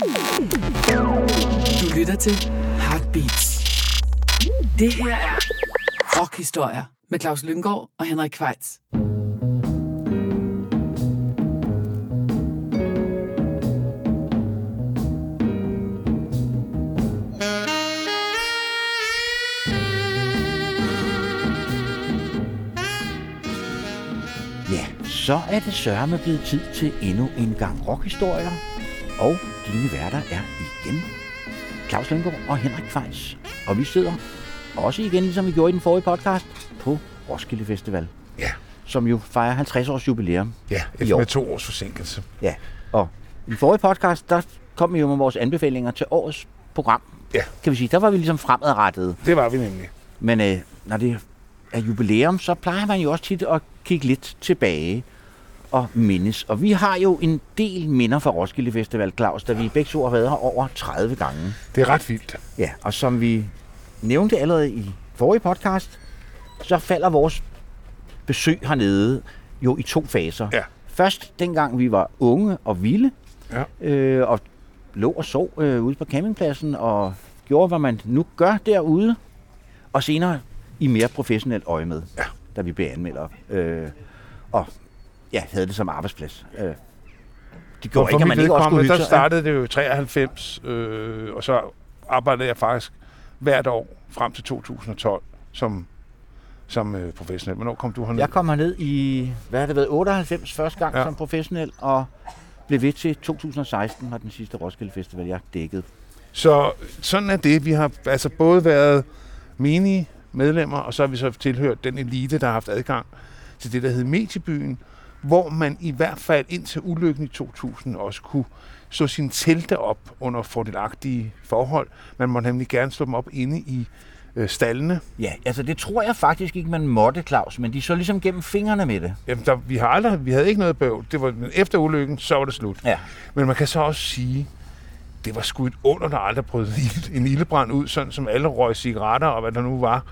Du lytter til Heartbeats. Det her er Rockhistorier med Claus Lyngård og Henrik Kvejts. Ja, så er det sørme blevet tid til endnu en gang rockhistorier. Og dine værter er igen Claus Lynggaard og Henrik Fejs. Og vi sidder også igen, ligesom vi gjorde i den forrige podcast, på Roskilde Festival. Ja. Som jo fejrer 50 års jubilæum. Ja, efter med to års forsinkelse. Ja, og i den forrige podcast, der kom vi jo med vores anbefalinger til årets program. Ja. Kan vi sige, der var vi ligesom fremadrettede. Det var vi nemlig. Men øh, når det er jubilæum, så plejer man jo også tit at kigge lidt tilbage og mindes. Og vi har jo en del minder fra Roskilde Festival, Claus, da vi begge to har været her over 30 gange. Det er ret vildt. Ja, og som vi nævnte allerede i forrige podcast, så falder vores besøg hernede jo i to faser. Ja. Først dengang vi var unge og vilde, Ja. øh, og lå og sov øh, ude på campingpladsen og gjorde, hvad man nu gør derude. Og senere i mere professionelt øje med, Ja. da vi blev anmelder. Øh, og ja, havde det som arbejdsplads. Øh, det gjorde for ikke, at man ikke også hygge der startede det jo i 93, øh, og så arbejdede jeg faktisk hvert år frem til 2012 som, som øh, professionel. Hvornår kom du herned? Jeg kom herned i, hvad har det været, 98 første gang ja. Som professionel, og blev ved til 2016 var den sidste Roskilde Festival, jeg dækkede. Så sådan er det. Vi har altså både været menige medlemmer, og så har vi så tilhørt den elite, der har haft adgang til det, der hed Mediebyen, hvor man i hvert fald indtil ulykken i 2000 også kunne slå sine telte op under fordelagtige forhold. Man måtte nemlig gerne slå dem op inde i øh, stallene. Ja, altså det tror jeg faktisk ikke, man måtte, Claus, men de så ligesom gennem fingrene med det. Jamen, der, vi, har aldrig, vi havde ikke noget bøvl. Det var, men efter ulykken, så var det slut. Ja. Men man kan så også sige, det var sgu et under, der aldrig brød en ildebrand ud, sådan som alle røg cigaretter og hvad der nu var,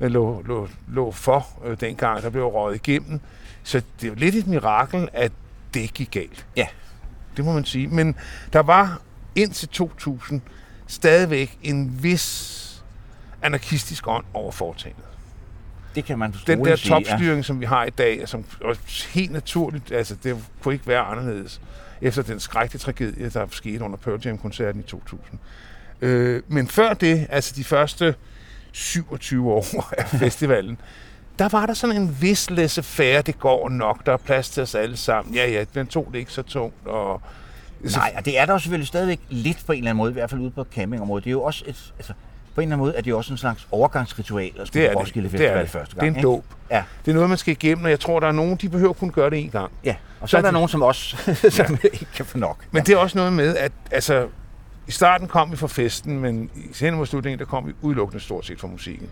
øh, lå, lå, lå for øh, dengang, der blev røget igennem. Så det er jo lidt et mirakel, at det gik galt. Ja. Det må man sige. Men der var indtil 2000 stadigvæk en vis anarkistisk ånd over foretagendet. Det kan man Den der topstyring, som vi har i dag, som også helt naturligt, altså det kunne ikke være anderledes, efter den skrækkelige tragedie, der skete under Pearl Jam-koncerten i 2000. Øh, men før det, altså de første 27 år af festivalen, der var der sådan en vis laissez-faire, det går nok, der er plads til os alle sammen. Ja, ja, den tog det ikke så tungt, og Ja. Nej, og det er der jo selvfølgelig stadigvæk lidt på en eller anden måde, i hvert fald ude på campingområdet. Det er jo også et, altså, på en eller anden måde er det jo også en slags overgangsritual at skulle det er Roskilde det. det, Festival er det. første det gang. er en dåb. Ja, Det er noget, man skal igennem, og jeg tror, der er nogen, de behøver kun gøre det en gang. ja. Og så Så er der er det- nogen som os, som ikke kan få nok. Men det er også noget med, at altså, i starten kom vi fra festen, men i hen mod slutningen, der kom vi udelukkende stort set fra musikken.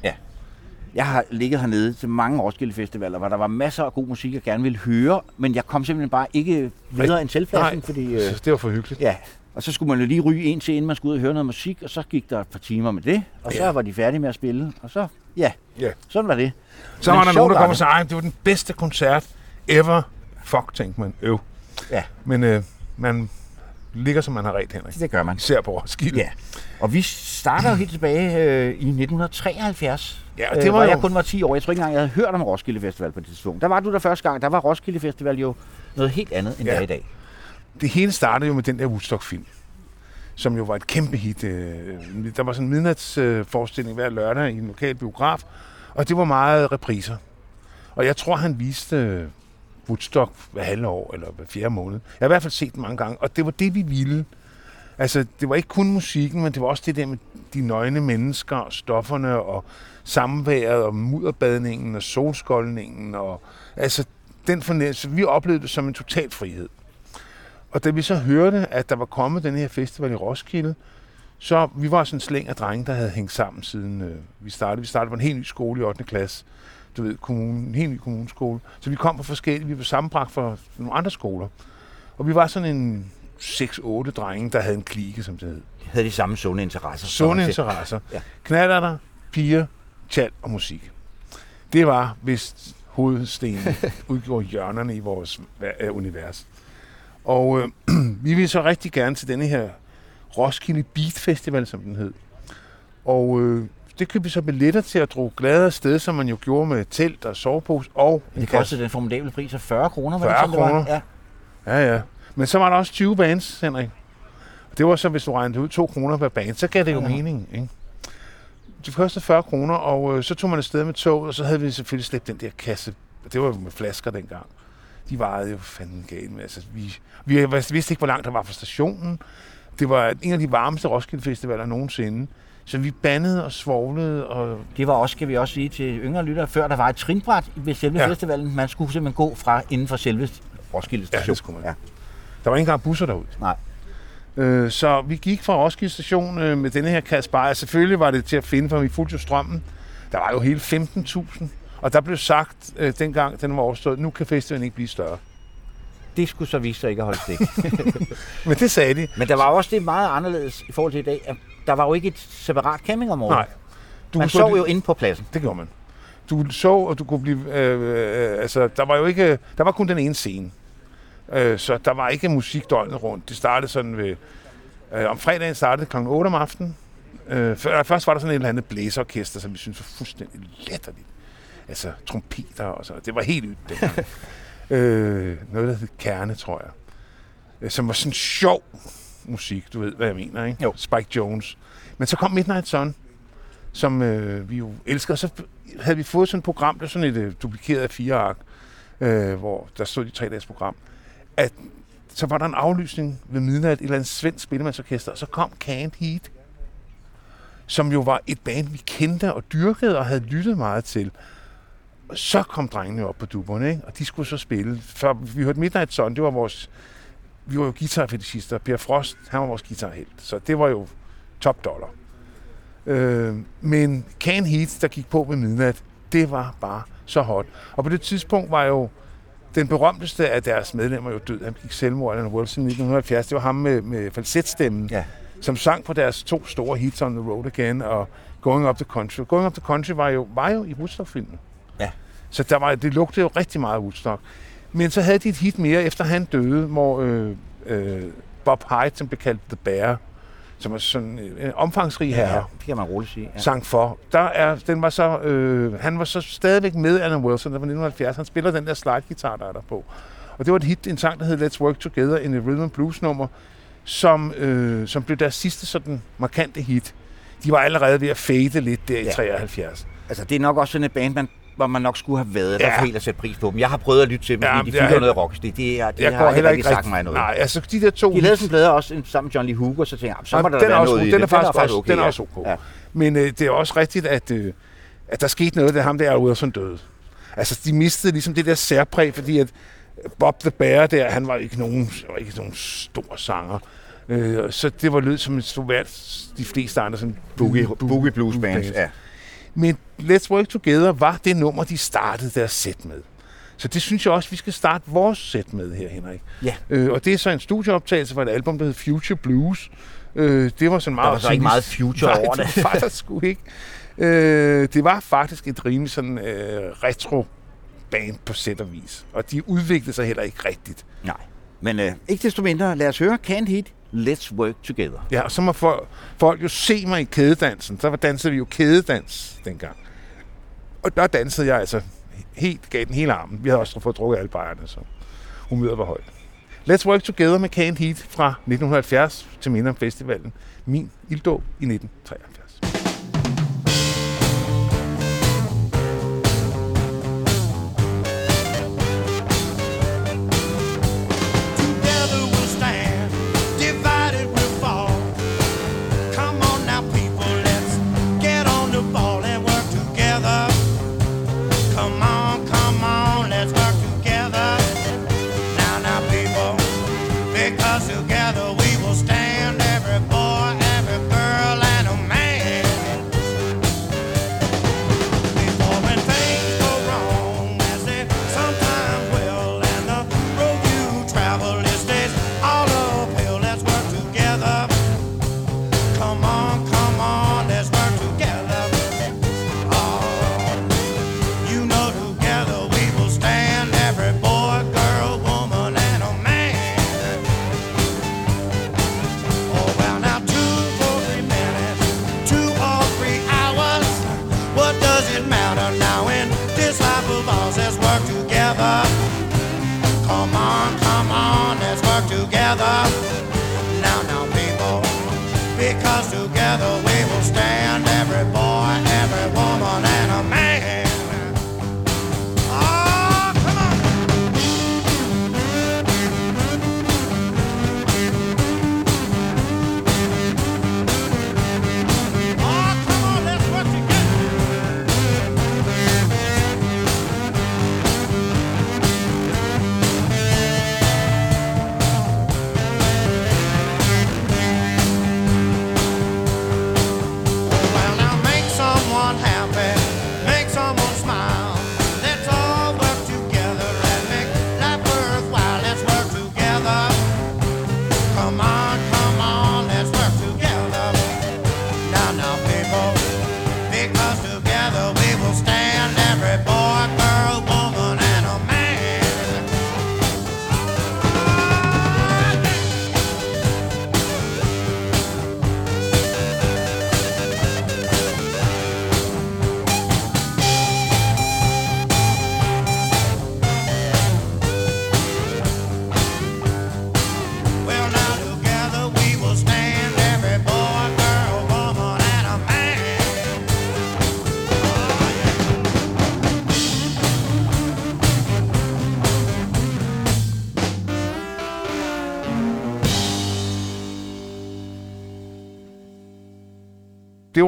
Jeg har ligget hernede til mange Roskilde Festivaler, hvor der var masser af god musik, jeg gerne ville høre, men jeg kom simpelthen bare ikke videre end selvpladsen, Nej, fordi... Øh, det var for hyggeligt. ja, og så skulle man jo lige ryge en til, inden man skulle ud og høre noget musik, og så gik der et par timer med det, og så Ja. var de færdige med at spille, og så, ja, Ja. sådan var det. Så Men var der nogen, der kom og sagde, "Ej, det var den bedste koncert ever. Fuck, tænkte man. Øv. Ja, Men øh, man ligger, som man har ret, Henrik. det gør man. Især på Roskilde. Ja, og vi starter jo helt tilbage øh, i 1973, Ja, og øh, det var hvor jo... jeg kun var 10 år. Jeg tror ikke engang, jeg havde hørt om Roskilde Festival på det tidspunkt. Der var du der første gang. Der var Roskilde Festival jo noget helt andet, end Ja. ja. der i dag. Det hele startede jo med den der Woodstock-film, som jo var et kæmpe hit. øh, Der var sådan en midnatsforestilling hver lørdag i en lokal biograf, og det var meget repriser. Og jeg tror, han viste øh, Woodstock hver halve år, eller hver fjerde måned. Jeg har i hvert fald set den mange gange, og det var det, vi ville. Altså, det var ikke kun musikken, men det var også det der med de nøgne mennesker, og stofferne, og samværet, og mudderbadningen, og solskoldningen, og altså, den fornemmelse, vi oplevede det som en total frihed. Og da vi så hørte, at der var kommet den her festival i Roskilde, så vi var sådan en slæng af drenge, der havde hængt sammen siden øh, vi startede. Vi startede på en helt ny skole i 8. klasse. Du ved, kommunen, en helt ny kommuneskole. Så vi kom på forskellige, vi var sammenbragt fra nogle andre skoler. Og vi var sådan en 6-8 drenge, der havde en klike, som det hed. Havde de samme sunde interesser. Sunde interesser. Ja. Knaller piger, tjal og musik. Det var vist hovedstenen, udgjorde hjørnerne i vores øh, univers. Og øh, vi ville så rigtig gerne til denne her Roskilde Beat Festival, som den hed. Og øh, det købte vi så billetter til at drog glade afsted, som man jo gjorde med telt og sovepose og en Det kostede den formidable pris af 40 kroner, var 40 det sådan, det var? kroner. Ja. Ja, ja. Men så var der også 20 bands, Henrik. Det var så, hvis du regnede ud 2 kroner per band, så gav det jo Ja. mening, ikke? Det kostede 40 kroner, og øh, så tog man afsted med toget, og så havde vi selvfølgelig slæbt den der kasse. Det var jo med flasker dengang. De vejede jo fanden galt med. Altså, vi, vi vidste ikke, hvor langt der var fra stationen. Det var en af de varmeste Roskilde Festivaler nogensinde. Så vi bandede og svoglede, og Det var også, skal vi også sige til yngre lyttere, før der var et trinbræt ved selve Ja. ja. festivalen. Man skulle simpelthen gå fra inden for selve Roskilde Ja, station. det skulle man. Der var ikke engang busser derud. Nej. Øh, så vi gik fra Roskilde station øh, med denne her kasse bajer. Selvfølgelig var det til at finde, for vi fulgte strømmen. Der var jo hele 15.000. Og der blev sagt øh, dengang, den var overstået, nu kan festivalen ikke blive større. Det skulle så vise sig ikke at holde stik. Men det sagde de. Men der var også det meget anderledes i forhold til i dag. at Der var jo ikke et separat campingområde. Nej. Du Man sov stå- jo inde på pladsen. Det gjorde man. Du så, og du kunne blive... Øh, øh, altså, der var jo ikke... Der var kun den ene scene. Øh, så der var ikke musik døgnet rundt. Det startede sådan ved... Øh, om fredagen startede kl. 8 om aftenen. Øh, før- først var der sådan et eller andet blæserorkester, som vi synes var fuldstændig latterligt. Altså trompeter og så. Det var helt ydt dengang. øh, noget, der hed Kerne, tror jeg. Øh, som var sådan sjov musik, du ved, hvad jeg mener, ikke? Jo. Spike Jones. Men så kom Midnight Sun, som øh, vi jo elsker. Og så havde vi fået sådan et program, det var sådan et øh, duplikeret af fire ark, øh, hvor der stod i tre dages program, at så var der en aflysning ved midnat et eller andet svensk spillemandsorkester, og så kom Can't Heat, som jo var et band, vi kendte og dyrkede og havde lyttet meget til. Og så kom drengene op på duberne, ikke? og de skulle så spille. Før vi hørte Midnight Sun, det var vores... Vi var jo guitarfetishister. Per Frost, han var vores guitarhelt. Så det var jo top dollar. Øh, men Can Heat, der gik på ved midnat, det var bare så hot. Og på det tidspunkt var jo den berømteste af deres medlemmer jo død. Han gik selvmord i Wilson i 1970. Det var ham med, med falsetstemmen, Ja. som sang på deres to store hits On the Road Again og Going Up the Country. Going Up the Country var jo, var jo i Woodstock-filmen. Ja. Så der var, det lugtede jo rigtig meget af Woodstock. Men så havde de et hit mere, efter han døde, hvor øh, øh, Bob Hyde, som blev kaldt The Bear, som er sådan en en omfangsrig herre, ja, det kan man roligt sige. Ja. sang for. Der er, den var så, øh, han var så stadigvæk med Alan Wilson, der var 1970. Han spiller den der slide-guitar, der er der på. Og det var et hit, en sang, der hed Let's Work Together, en rhythm and blues nummer, som, øh, som blev deres sidste sådan markante hit. De var allerede ved at fade lidt der i Ja. 73. Altså, det er nok også sådan et band, man, hvor man nok skulle have været der Ja. for helt at sætte pris på dem. Jeg har prøvet at lytte til dem, Ja, fordi de er fylder heller- noget rock. Det, det, er, det Jeg har heller ikke sagt mig noget. Nej, altså de der to De lavede sådan plader også sammen med John Lee Hooker, så tænkte jeg, så må der den er være også, noget i den er faktisk, også, okay, den er også okay. Ja. Men øh, det er også rigtigt, at, øh, at der skete noget, da ham der Al Wilson døde. Altså, de mistede ligesom det der særpræg, fordi at Bob the Bear der, han var ikke nogen, var ikke nogen stor sanger. Øh, så det var lød som en sovjet, de fleste andre sådan Boogie, boogie blues bands. Ja. Men Let's Work Together var det nummer, de startede deres sæt med. Så det synes jeg også, vi skal starte vores sæt med her, Henrik. Ja. Øh, og det er så en studieoptagelse fra et album, der hedder Future Blues. Øh, det var sådan meget... Der var så ikke meget future Nej, over det. det var der sgu ikke. Øh, det var faktisk et rimelig sådan øh, retro band på sæt og vis. Og de udviklede sig heller ikke rigtigt. Nej. Men øh, ikke desto mindre, lad os høre Can't Hit, Let's Work Together. Ja, og så må folk, folk jo se mig i kædedansen. Så var dansede vi jo kædedans dengang. Og der dansede jeg altså helt, gav den hele armen. Vi havde også fået drukket alle bajerne, så humøret var højt. Let's Work Together med Can Heat fra 1970 til Minder om festivalen. Min ilddåb i 1973. Together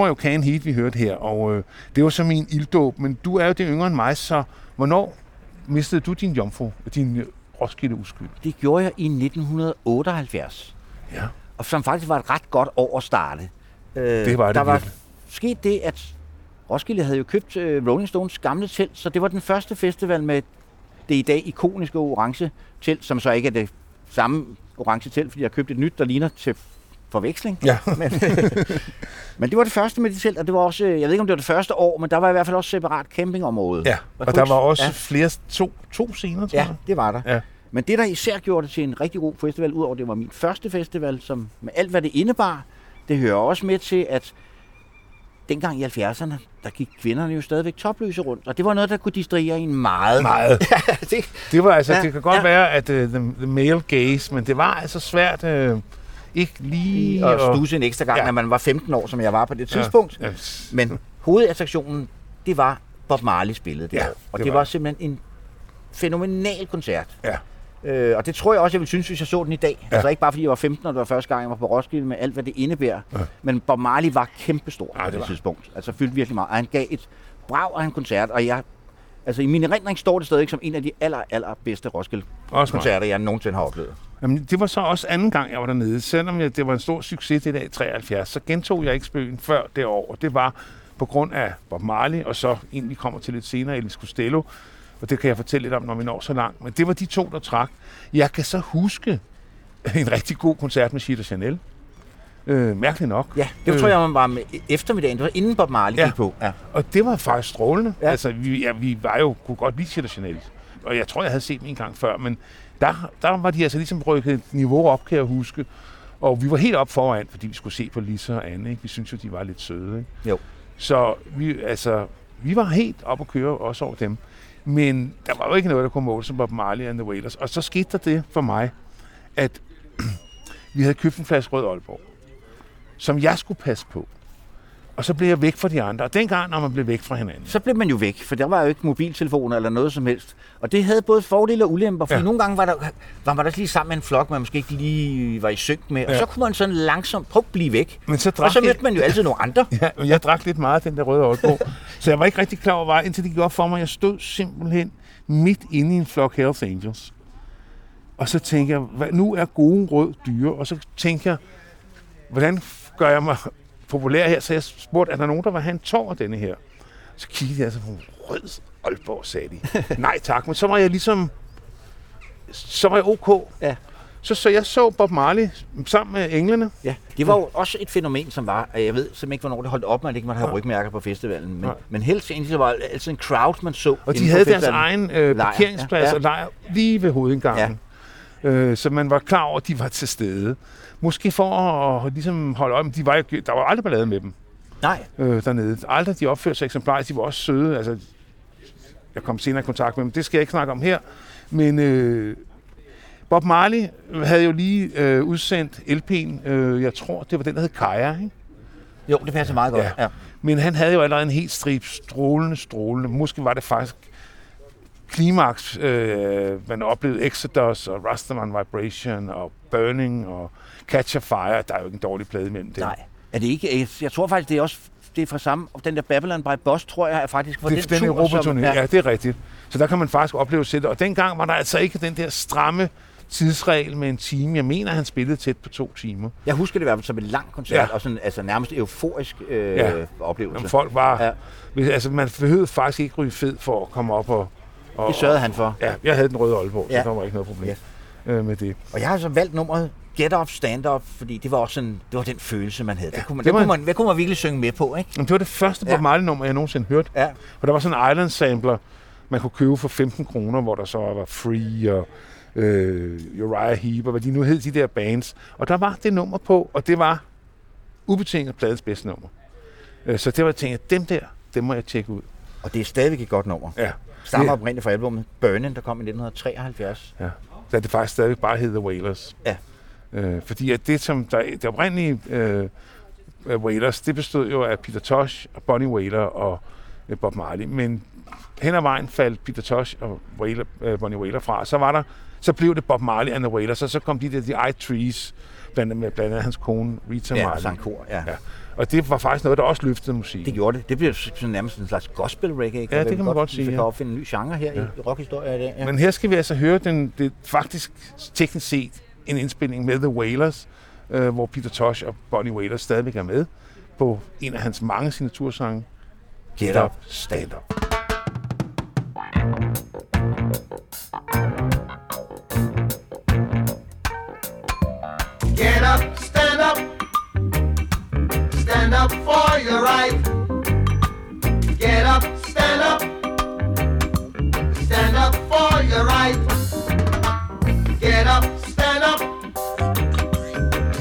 var jo Can Heat, vi hørte her, og øh, det var så min ilddåb, men du er jo det yngre end mig, så hvornår mistede du din jomfru, din øh, Roskilde uskyld? Det gjorde jeg i 1978. Ja. og som faktisk var et ret godt år at starte. Øh, Det var det Der var virkelig. sket det, at Roskilde havde jo købt øh, Rolling Stones gamle telt, så det var den første festival med det i dag ikoniske orange telt, som så ikke er det samme orange telt, fordi jeg har købt et nyt, der ligner til forveksling. Ja. Men, men det var det første med de telt, og det var også, jeg ved ikke om det var det første år, men der var i hvert fald også separat campingområde. Ja, og kunne der var også ja. flere, to, to scener, tror Ja, jeg. det var der. Ja. Men det, der især gjorde det til en rigtig god festival, udover det var min første festival, som med alt, hvad det indebar, det hører også med til, at dengang i 70'erne, der gik kvinderne jo stadigvæk topløse rundt, og det var noget, der kunne distrahere en meget. Meget. det, Det var altså, Ja, ja, det kan godt ja. ja. være, at uh, the, the male gaze, men det var altså svært uh, ikke lige og stusse en ekstra gang, ja. Når man var 15 år, som jeg var på det tidspunkt. Ja, ja. Men hovedattraktionen, det var Bob Marley spillede det Ja, år. Og det, det det var var det. simpelthen en fænomenal koncert. Ja. Øh, og det tror jeg også, jeg ville synes, hvis jeg så den i dag. Ja. Altså ikke bare fordi jeg var 15, og det var første gang, jeg var på Roskilde med alt, hvad det indebærer. Ja. Men Bob Marley var kæmpestor Ja, på det det var. tidspunkt. Altså fyldte virkelig meget. Og han gav et brag af en koncert, og jeg... Altså i min erindring står det stadig som en af de aller, aller bedste Roskilde-koncerter, jeg nogensinde har oplevet. Jamen, det var så også anden gang, jeg var dernede. Selvom jeg, det var en stor succes det i 73, så gentog jeg ikke spøgen før det år. Og det var på grund af Bob Marley, og så egentlig kommer til lidt senere Elvis Costello. Og det kan jeg fortælle lidt om, når vi når så langt. Men det var de to, der trak. Jeg kan så huske en rigtig god koncert med Sheila Chanel. Øh, mærkeligt nok. Ja, det tror jeg, man var med eftermiddagen. Det var inden Bob Marley Ja. gik på. Ja. Og det var faktisk strålende. Ja. Altså, vi, ja, vi var jo, kunne godt lide Sheila Chanel. Og jeg tror, jeg havde set dem en gang før, men der, der var de altså ligesom rykket et niveau op, kan jeg huske. Og vi var helt op foran, fordi vi skulle se på Lisa og Anne. Ikke? Vi synes jo, de var lidt søde. Ikke? Jo. Så vi, altså, vi var helt op at køre også over dem. Men der var jo ikke noget, der kunne måle som Bob Marley and the Wailers. Og så skete der det for mig, at vi havde købt en flaske rød Aalborg, som jeg skulle passe på. Og så blev jeg væk fra de andre. Og dengang, når man blev væk fra hinanden, så blev man jo væk, for der var jo ikke mobiltelefoner eller noget som helst. Og det havde både fordele og ulemper, fordi ja. Nogle gange var, der, var man der lige sammen med en flok, man måske ikke lige var i synk med, og Ja. så kunne man sådan langsomt prøve at blive væk. Men så Og drak så jeg- mødte man jo altid nogle andre. Ja, og jeg drak lidt meget af den der røde Aalborg. så jeg var ikke rigtig klar over vej, indtil det gik op for mig. Jeg stod simpelthen midt inde i en flok Hells Angels. Og så tænkte jeg, hvad, nu er gode rød dyre. Og så tænkte jeg, hvordan gør jeg mig populær her? Så jeg spurgte, er der nogen, der vil have en tår af denne her? Så kiggede jeg så på rød Aalborg, sagde de. Nej tak, men så var jeg ligesom, så var jeg ok. Ja. Så, så jeg så Bob Marley sammen med englene. Ja, det var jo også et fænomen, som var, at jeg ved simpelthen ikke, hvornår det holdt op med, at det ikke måtte have rygmærker på festivalen. Men, Nej. men helst egentlig var det altid en crowd, man så. Og de havde deres egen øh, parkeringsplads ja, ja, ja. og lejr lige ved hovedindgangen. Ja. Øh, så man var klar over, at de var til stede. Måske for at ligesom holde øje, men de var, jo- der var aldrig ballade med dem Nej, øh, dernede. Aldrig de opførte sig eksemplarisk, de var også søde. Altså, jeg kom senere i kontakt med dem, det skal jeg ikke snakke om her. Men, øh, Bob Marley havde jo lige øh, udsendt LP'en, øh, jeg tror, det var den, der hed Kaja, ikke? Jo, det passer meget godt. Ja. Ja. Men han havde jo allerede en helt strip strålende, strålende. Måske var det faktisk klimaks, øh, man oplevede Exodus og Rastaman Vibration og Burning og Catch a Fire. Der er jo ikke en dårlig plade imellem det. Nej. Er det ikke? Jeg, tror faktisk, det er også det er fra samme. Den der Babylon by Boss, tror jeg, er faktisk fra det, den, den tur, som- ja. ja, det er rigtigt. Så der kan man faktisk opleve sættet. Og dengang var der altså ikke den der stramme tidsregel med en time. Jeg mener, han spillede tæt på to timer. Jeg husker det i hvert fald som en lang koncert, Ja. og sådan, altså nærmest euforisk øh, Ja. oplevelse. Jamen, folk var... Ja. Altså, man behøvede faktisk ikke ryge fed for at komme op og... og Det sørgede han for. Ja, jeg havde den røde Aalborg, ja. Så der var ikke noget problem Ja. øh, med det. Og jeg har så valgt nummeret Get Up, Stand Up, fordi det var også sådan, det var den følelse, man havde. Ja, det kunne man, det det var kunne man, hvad kunne man virkelig synge med på, ikke? Men det var det første Bob Ja. Marley-nummer, jeg nogensinde hørte. Ja. Og der var sådan en Island Sampler, man kunne købe for 15 kroner, hvor der så var Free og øh, Uriah Heep, og hvad de nu hed, de der bands. Og der var det nummer på, og det var ubetinget pladens bedste nummer. Øh, så det var, jeg tænkte, dem der, dem må jeg tjekke ud. Og det er stadigvæk et godt nummer. Ja. Stammer oprindeligt fra albumet Burning, der kom i 1973. Ja. Da det faktisk stadig bare hed The Wailers. Ja. Øh, fordi at det, som der, det oprindelige øh, øh, Wailers, det bestod jo af Peter Tosh, og Bonnie Wailer og øh, Bob Marley. Men hen ad vejen faldt Peter Tosh og Wailer, øh, Bonnie Wailer fra. Så var der, så blev det Bob Marley and the Wailers, og så kom de der The Eye Trees, blandt andet, blandt andet hans kone Rita Ja, Marley. sang kor, ja. Ja. Og det var faktisk noget, der også løftede musik. Det gjorde det. Det blev sådan nærmest en slags gospel reggae. Ja, det kan man godt sige, Vi kan ja. opfinde en ny genre her ja. i rockhistorie i dag. Ja. Men her skal vi altså høre den, det faktisk teknisk set en indspilning med The Wailers, øh, hvor Peter Tosh og Bonnie Wailer stadigvæk er med på en af hans mange signatursange, Get Up, Stand Up. Get up, stand up. Stand up for your right. Get up, stand up. Stand up for your right. Get up, stand up.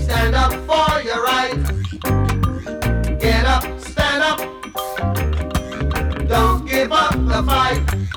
Stand up for your right. Get up, stand up. Don't give up the fight.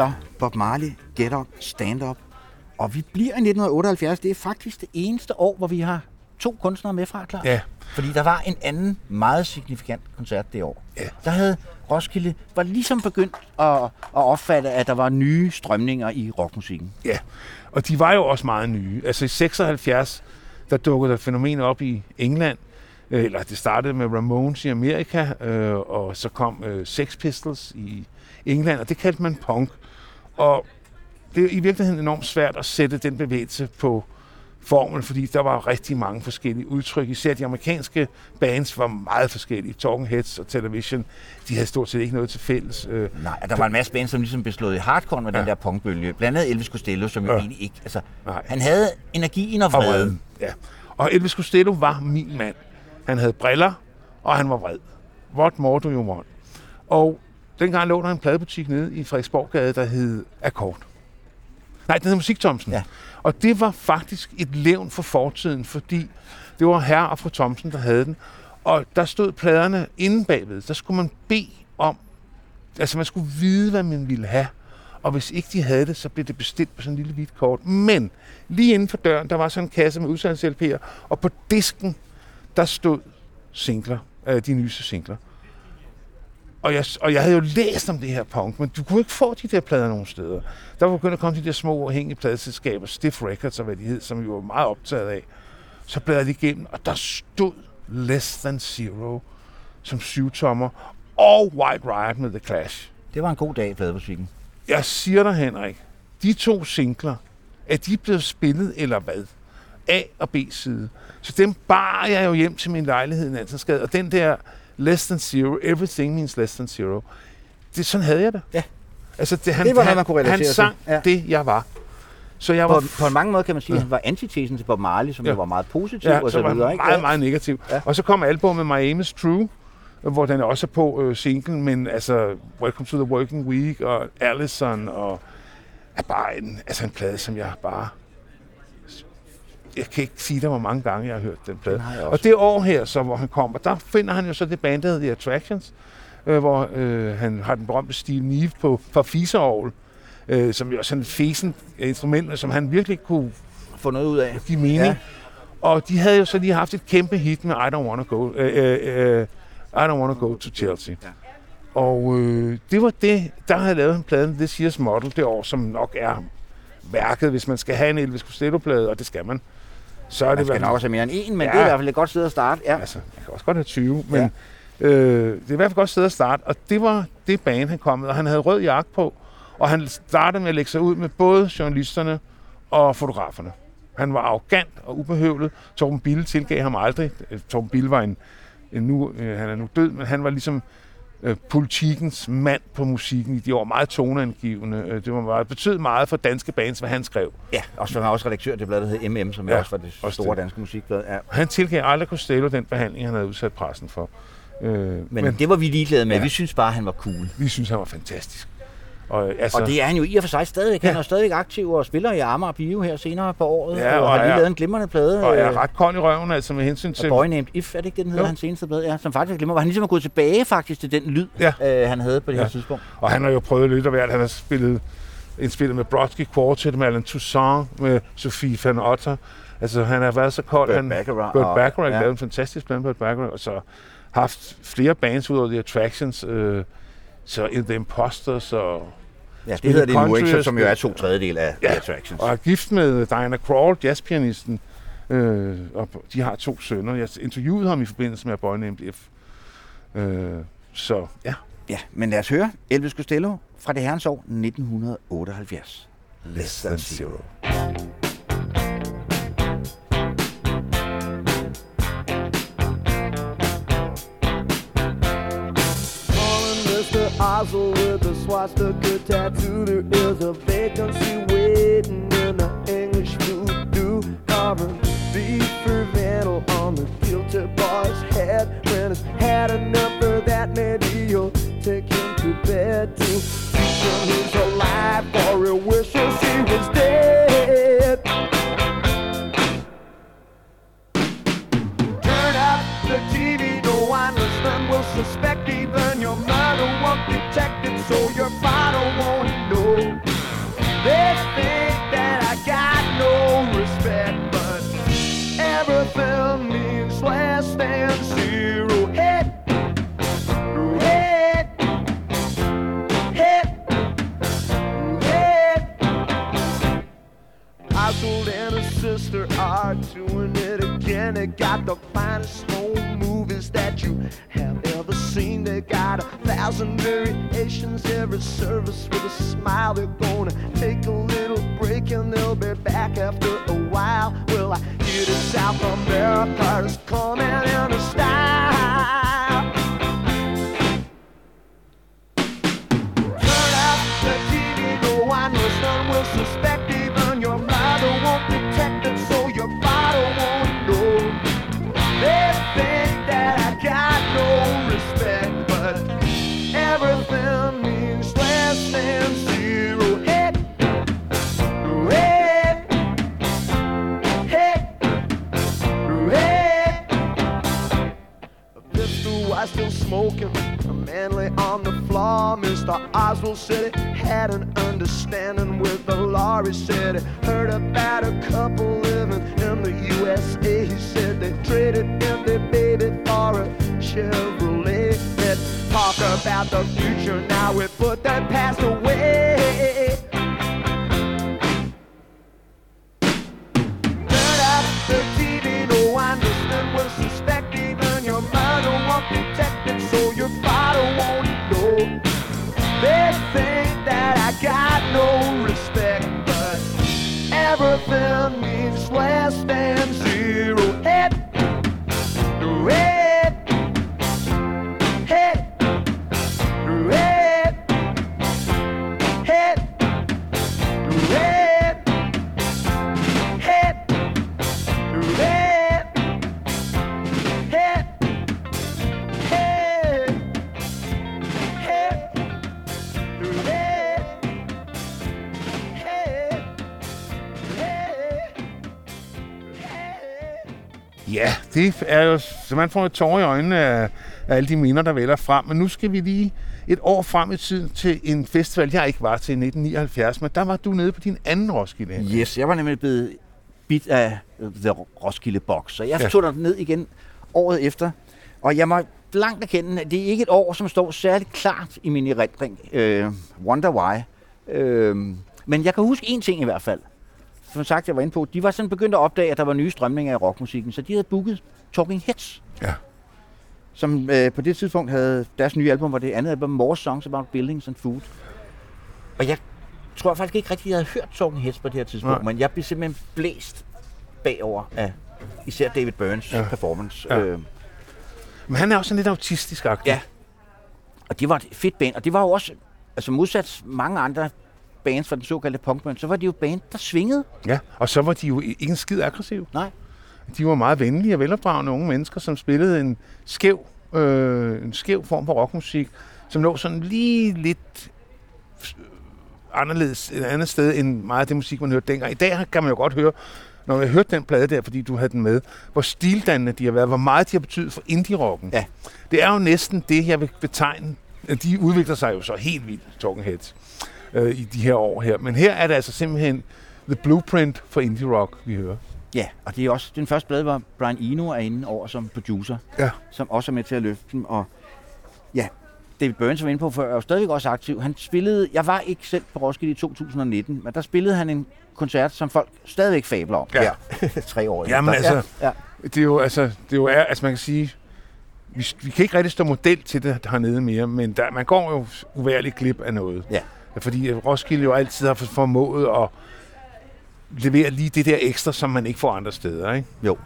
Så Bob Marley, Get Up, Stand Up. Og vi bliver i 1978. Det er faktisk det eneste år, hvor vi har to kunstnere med fra, klar. Ja. Fordi der var en anden meget signifikant koncert det år. Ja. Der havde Roskilde var ligesom begyndt at, at opfatte, at der var nye strømninger i rockmusikken. Ja, og de var jo også meget nye. Altså i 76, der dukkede der fænomen op i England, øh, eller det startede med Ramones i Amerika, øh, og så kom øh, Sex Pistols i England, og det kaldte man punk. Og det er i virkeligheden enormt svært at sætte den bevægelse på formel, fordi der var rigtig mange forskellige udtryk. Især de amerikanske bands var meget forskellige. Talking Heads og Television, de havde stort set ikke noget til fælles. Øh, Nej, der var en masse bands, som ligesom blev slået i hardcore med ja. den der punkbølge. Blandt andet Elvis Costello, som jo Ja. egentlig ikke... Altså, Nej. han havde energien og vreden. Ja. Og Elvis Costello var min mand. Han havde briller, og han var vred. What more do you want? Og dengang lå der en pladebutik nede i Frederiksborggade, der hed Akkord. Nej, den hed Musik Thomsen. Ja. Og det var faktisk et levn for fortiden, fordi det var herre og fru Thomsen, der havde den. Og der stod pladerne inde bagved. Der skulle man bede om, altså man skulle vide, hvad man ville have. Og hvis ikke de havde det, så blev det bestilt på sådan en lille hvidt kort. Men lige inden for døren, der var sådan en kasse med udsalgs og på disken, der stod singler, øh, de nyeste singler. Og jeg, og jeg havde jo læst om det her punk, men du kunne ikke få de der plader nogen steder. Der var begyndt at komme de der små uafhængige pladeselskaber, Stiff Records og hvad de hed, som vi var meget optaget af. Så bladrede de igennem, og der stod Less Than Zero som syvtommer, og White Riot med The Clash. Det var en god dag i plademusikken. Jeg siger dig, Henrik, de to singler, er de blevet spillet, eller hvad? A og B side. Så dem bar jeg jo hjem til min lejlighed i Nansensgade, og den der Less Than Zero, Everything Means Less Than Zero, det, sådan havde jeg det. Ja. Altså, det, han, Det var noget, han, man kunne relatere han til. sang Ja. det, jeg var. Så jeg var På, på en mange måder kan man sige, at han var antitesen til Bob Marley, som Ja. var meget positiv Ja, og så så var videre. han Ikke? meget, meget negativ. Ja. Ja. Og så kom albumet My Aim is True, hvor den også er på øh, singlen, men altså Welcome to the Working Week og Allison og er bare en, altså en plade, som jeg bare... Jeg kan ikke sige dig, hvor mange gange jeg har hørt den plade. Den. Og det år her, så, hvor han kommer, der finder han jo så det band, der hedder The Attractions, øh, hvor øh, han har den berømte Steve Neve på for fiseorgel, øh, som jo er sådan fesen instrument, som han virkelig kunne Få noget ud af. give mening. Ja. Og de havde jo så lige haft et kæmpe hit med I Don't Wanna Go, uh, uh, uh, I Don't Wanna Go to Chelsea. Ja. Og øh, det var det, der havde lavet en plade, This Year's Model, det år, som nok er værket, hvis man skal have en Elvis Costello-plade, og det skal man. Så er Man det skal vel- nok også have mere end en, men Ja. det er i hvert fald et godt sted at starte. Ja. Altså, man kan også godt have 20, men ja. øh, det er i hvert fald et godt sted at starte. Og det var det bane, han kom med, og han havde rød jakke på. Og han startede med at lægge sig ud med både journalisterne og fotograferne. Han var arrogant og ubehøvlet. Torben Bille tilgav ham aldrig. Torben Bille var en, en nu, øh, han er nu død, men han var ligesom øh, politikens mand på musikken i de år. Meget toneangivende. Øh, det var meget, betød meget for danske bands, hvad han skrev. ja, og så var han også redaktør af det blad, der hed MM, som ja, også var det også store det. danske musikblad. Ja. Han tilgav aldrig Costello den behandling, han havde udsat pressen for. Øh, Men, men det var vi ligeglade med. Ja. Vi synes bare, han var cool. vi synes, han var fantastisk. Og, altså, Og det er han jo i og for sig stadigvæk. Han Ja. er stadigvæk aktiv og spiller i Amager Bio her senere på året. Ja, og, og har lige er- lavet en glimrende plade. og er øh, ret kold i røven, altså med hensyn til... Boy Named If, er det ikke det, den hedder, Jo. hans seneste blad? Ja, som faktisk er glimrende. Hvor han ligesom er gået tilbage faktisk til den lyd, Ja. øh, han havde på det her Ja. tidspunkt. Og han har jo prøvet lidt af hvert. Han har spillet, indspillet med Brodsky Quartet, med Alan Toussaint, med Sofie van Otter. Altså, han har været så kold. Burt han, Bacharach Burt Bacharach ja. lavede en fantastisk plan, Burt Bacharach, og så haft flere bands ud over The Attractions. Øh, så The Imposters og... Ja, det hedder det nu, ikke? Som jo er to tredjedel af Ja, Attractions. Og er gift med Diana Krall, jazzpianisten. Øh, og de har to sønner. Jeg interviewede ham i forbindelse med A Boy Named F. Øh, så ja. Ja, men lad os høre Elvis Costello fra det herrens år 1978. Less than zero. Calling Mr. Oswald with a swastika tattoo. There is a vacancy waiting in the English voodoo. Carving beef for vandal on the guilty boy's head. When he's had enough of that, maybe you'll take him to bed to teach him he's alive, or he wishes he was dead. Thousand variations, every service with a smile. They're gonna take a little break and they'll be back after a while. Well, I hear the South America is coming in a Mr. Oswald said he had an understanding with the. He said he heard about a couple living in the USA. He said they traded in their baby for a Chevrolet. Let's talk about the future now. We put that past away. Means det er jo, så man får et tår i øjnene af, af alle de minder, der vælger frem. Men nu skal vi lige et år frem i tiden til en festival, jeg ikke var til i 1979, men der var du nede på din anden Roskilde. Henrik. Yes, jeg var nemlig blevet bit af øh, The Roskilde Box, så jeg Ja. tog ned igen året efter. Og jeg må blankt erkende, at det er ikke et år, som står særligt klart i min erindring. Øh, wonder why. Øh, men jeg kan huske en ting i hvert fald. Som sagt, jeg var inde på, de var sådan begyndt at opdage, at der var nye strømninger i rockmusikken, så de havde booket Talking Heads. Ja. Som øh, på det tidspunkt havde deres nye album, var det andet album, More Songs About Buildings and Food. Og jeg tror faktisk ikke rigtig, jeg havde hørt Talking Heads på det her tidspunkt, Nej. men jeg blev simpelthen blæst bagover af især David Burns Ja. performance. Ja. Øh, Men han er også sådan lidt autistisk -agtig. Ja. og det var et fedt band, og det var jo også, altså modsat mange andre bands fra den såkaldte punkband, så var det jo band, der svingede. ja. Og så var de jo ikke en skid aggressiv. Nej. De var meget venlige og velopdragende unge mennesker, som spillede en skæv, øh, en skæv form for rockmusik, som lå sådan lige lidt øh, anderledes et andet sted end meget af det musik, man hørte dengang. I dag kan man jo godt høre, når man har hørt den plade der, fordi du havde den med, hvor stildannende de har været, hvor meget de har betydet for indie-rocken. Ja. Det er jo næsten det, jeg vil betegne. De udvikler sig jo så helt vildt, Talking Heads, øh, i de her år her. Men her er det altså simpelthen the blueprint for indie-rock, vi hører. Ja, og det er også den første plade, hvor Brian Eno er inde over som producer, Ja. som også er med til at løfte dem. Og ja, David Burns var inde på før, er jo stadigvæk også aktiv. Han spillede, jeg var ikke selv på Roskilde i 2019, men der spillede han en koncert, som folk stadigvæk fabler om. Ja. her, tre år Jamen efter. altså, Ja, ja. Det er jo, altså, det er jo, er, altså man kan sige, vi, vi kan ikke rigtig stå model til det hernede mere, men der, man går jo uværligt glip af noget. Ja. Fordi Roskilde jo altid har formået at levere lige det der ekstra, som man ikke får andre steder. Ikke? Jo.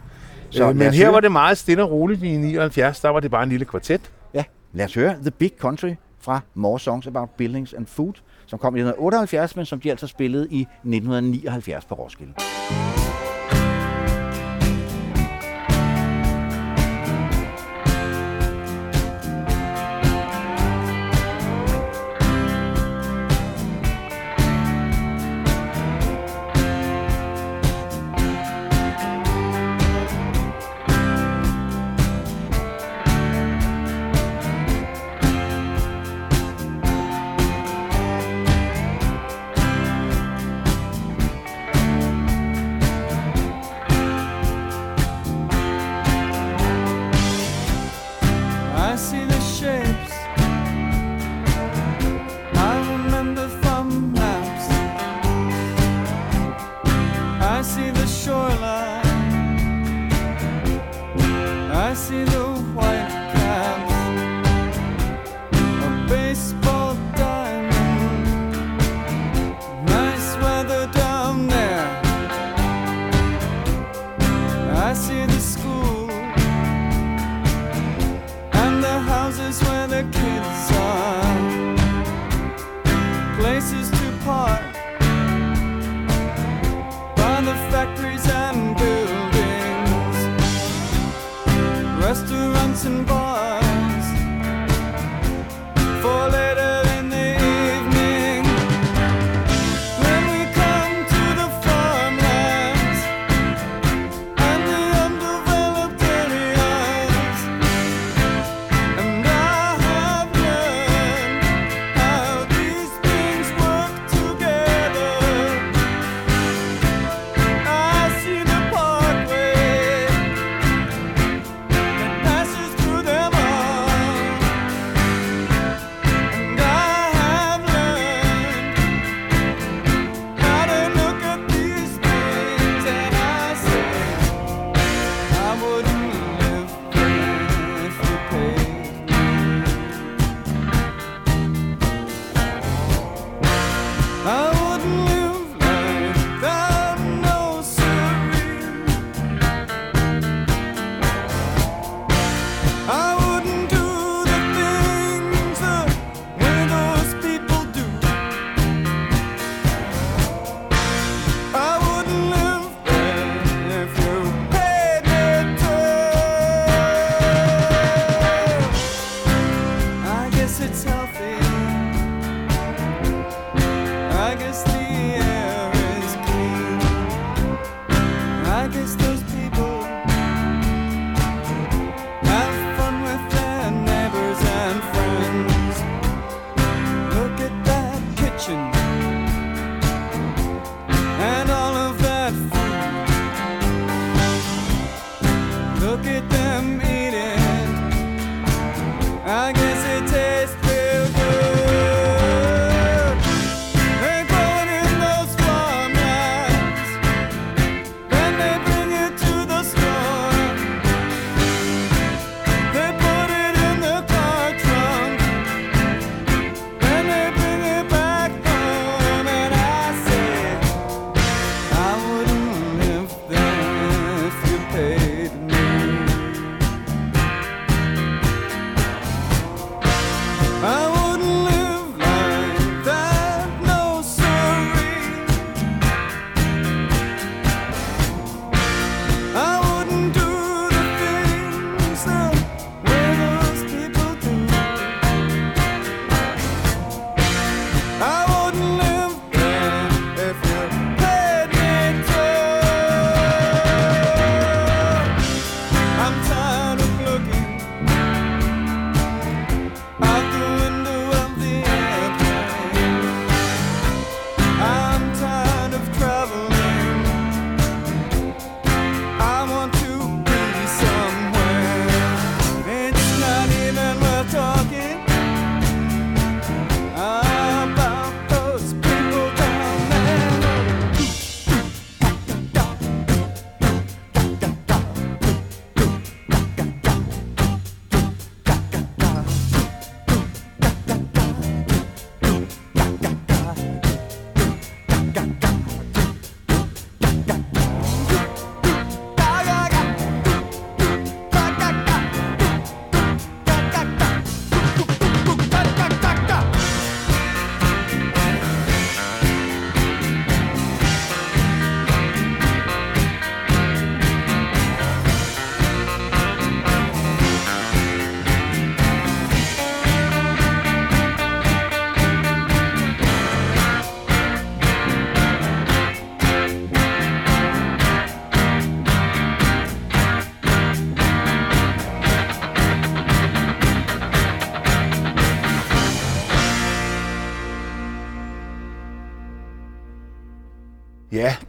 Så, øh, men her høre- var det meget stille og roligt i 79, der var det bare en lille kvartet. Ja, lad os høre The Big Country fra More Songs About Buildings and Food, som kom i 1978, men som de altså spillede i 1979 på Roskilde.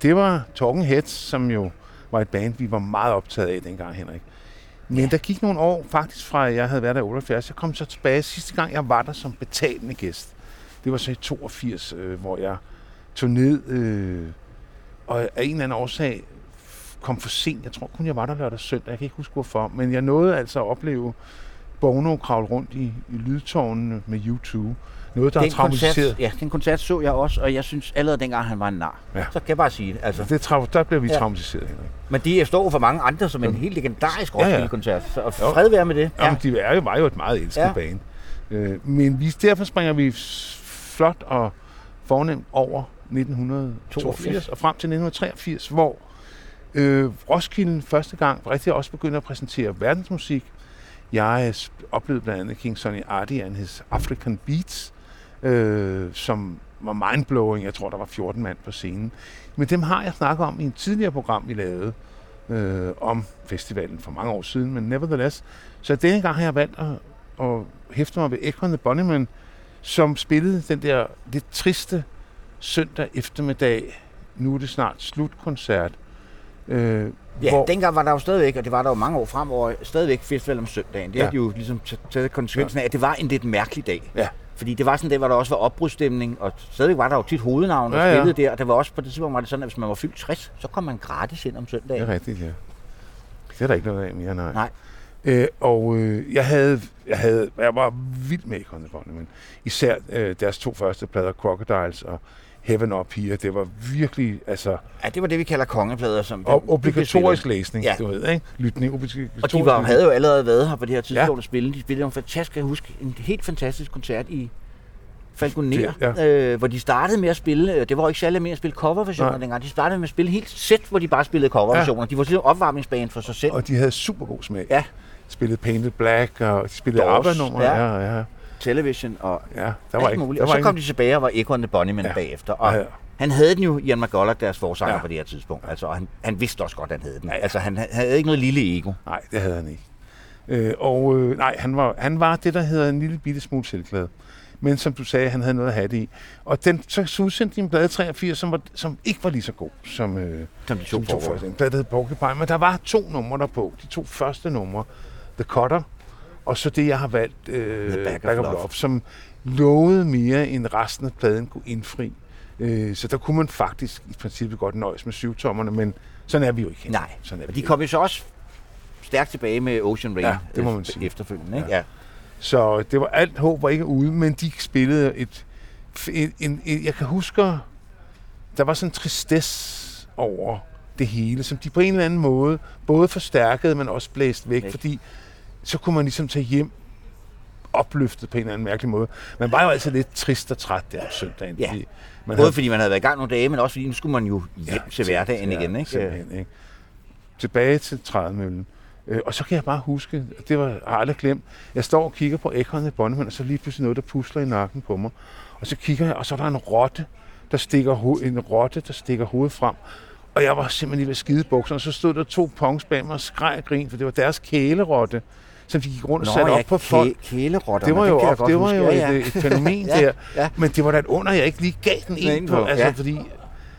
Det var Talking Heads, som jo var et band, vi var meget optaget af dengang, Henrik. Men ja. der gik nogle år, faktisk fra jeg havde været der i 78. Jeg kom så tilbage sidste gang, jeg var der som betalende gæst. Det var så i 82, øh, hvor jeg tog ned, øh, og af en eller anden årsag kom for sent. Jeg tror kun, jeg var der lørdag og søndag. Jeg kan ikke huske hvorfor. Men jeg nåede altså at opleve Bono kravle rundt i, i lydtårnene med YouTube. Noget, der Den traumatiseret. koncert, ja, den koncert så jeg også, og jeg synes allerede dengang, han var en nar. Ja. Ja. Så kan jeg bare sige det. Altså. Det, trau- der blev vi Ja. traumatiseret, Henrik. Men de står for mange andre som en helt legendarisk Ja, ja. Roskilde-koncert. Så og fred være med det. Ja. Jamen, de er jo, var jo et meget elsket ja. Ja. bane. Øh, men vi, derfor springer vi flot og fornemt over 1982 82. og frem til 1983, hvor øh, Roskilde første gang rigtig også begyndte at præsentere verdensmusik. Jeg oplevede blandt andet King Sonny Adi and his African Beats, øh, som var mindblowing. Jeg tror, der var 14 mand på scenen. Men dem har jeg snakket om i en tidligere program, vi lavede øh, om festivalen for mange år siden, men nevertheless. Så denne gang har jeg valgt at, at hæfte mig ved Ekron the Bunnyman, som spillede den der lidt triste søndag eftermiddag, nu er det snart slutkoncert, øh, Ja, hvor, dengang var der jo stadigvæk, og det var der jo mange år fremover, stadigvæk festival om søndagen. Det Ja. har de jo ligesom taget konsekvensen af, at det var en lidt mærkelig dag. Ja. Fordi det var sådan dag, hvor der også var opbrudsstemning, og stadigvæk var der jo tit hovednavn, der Ja, ja, spillede der. Og det var også på det tidspunkt var det sådan, at hvis man var fyldt 60, så kom man gratis ind om det søndagen. er rigtigt, ja. Det er der ikke noget af mere, nej. Nej. Øh, og øh, jeg havde, jeg havde, jeg var vild med the Bunnyman. Især øh, deres to første plader, Crocodiles og Heaven Up Here, det var virkelig, altså, Ja, det var det, vi kalder kongeplader. Som Og de blev obligatorisk spillet. læsning, Ja. du ved, ikke? Lytning, obligatorisk Og de var, havde jo allerede været her på det her tidspunkt Ja. spille. De spillede en fantastisk, jeg huske, en helt fantastisk koncert i Falconer, ja. øh, hvor de startede med at spille, øh, det var jo ikke særlig mere at spille coverversioner dengang, de startede med at spille helt sæt, hvor de bare spillede coverversioner. Ja. De var sådan en opvarmningsbane for sig selv. Og de havde super god smag. Ja. Spillede Painted Black, og de spillede ABBA-numre. ja. Ja, ja, Television og ja. Der var alt ikke, muligt. der Og var så ikke, kom de tilbage og var Echo and the Bunnymen Ja. bagefter. Og Ja, ja, han havde den jo, Ian McCulloch, deres forsanger Ja. på det her tidspunkt. Altså, og han, han vidste også godt, at han havde den. Ja, ja. Altså, han havde ikke noget lille ego. Nej, det havde han ikke. Øh, og øh, nej, han var, han var det, der hedder en lille bitte smule selvglad. Men som du sagde, han havde noget at have det i. Og den, så, så udsendte de en plade 83, som, var, som ikke var lige så god som, øh, Som de to som to første. En plade, der hed Porcupine. Men der var to numre der på. De to første numre. The Cutter, og så det, jeg har valgt, øh, The Bag of Love. Som lovede mere, end resten af pladen kunne indfri. Øh, så der kunne man faktisk i princippet godt nøjes med syvtommerne, men sådan er vi jo ikke. Nej, sådan er vi de kom jo så også stærkt tilbage med Ocean Rain Ja, det må man sige. efterfølgende. Ikke? Ja. Ja. Så det var alt håb var ikke ude, men de spillede et, en, en, en jeg kan huske, der var sådan en tristesse over det hele, som de på en eller anden måde både forstærkede, men også blæste væk, Væk. fordi så kunne man ligesom tage hjem opløftet på en eller anden mærkelig måde. Man var jo altid lidt trist og træt der om søndagen. Ja. fordi Man Både fordi man havde været i gang nogle dage, men også fordi nu skulle man jo hjem Ja, til hverdagen ja, igen. Ikke? ikke? Tilbage til trædemøllen. Øh, og så kan jeg bare huske, det var, jeg aldrig glemt, jeg står og kigger på æggerne i Bonnemann, og så lige pludselig noget, der pusler i nakken på mig. Og så kigger jeg, og så er der en rotte, der stikker, ho- en rotte, der stikker hovedet frem. Og jeg var simpelthen lige ved skide bukserne, og så stod der to punks bag mig og skreg og grin, for det var deres kælerotte, som de gik rundt og satte ja, op på folk. kæ- kælerotter. Det var jo, jeg op, det var jo ja, ja. et, et fænomen Ja, der. ja. Men det var da et under, jeg ikke lige gav den ind på. Altså, ja. fordi,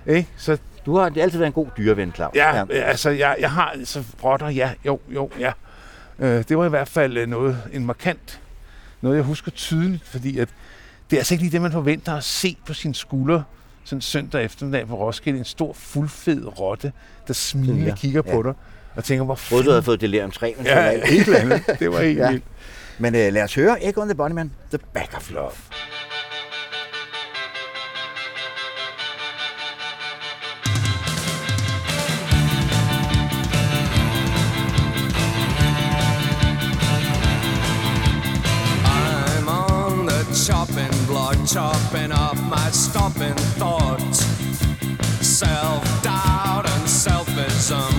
ikke? Så Du har det altid været en god dyreven, Claus. Ja, ja. altså jeg, jeg har så rotter, ja, jo, jo, ja. Øh, det var i hvert fald øh, noget, en markant, noget jeg husker tydeligt, fordi at det er altså ikke lige det, man forventer at se på sin skulder sådan søndag eftermiddag på Roskilde. En stor, fuldfed rotte, der smilende Ja, kigger ja. på dig og tænker, hvor Både du havde fået delirium 3, men Ja, ja. et eller andet. Det var helt Ja. vildt. Men uh, lad os høre Echo and the Bunnyman, The Back of Love. I'm on the chopping block, chopping off my stopping thoughts. Self doubt and selfism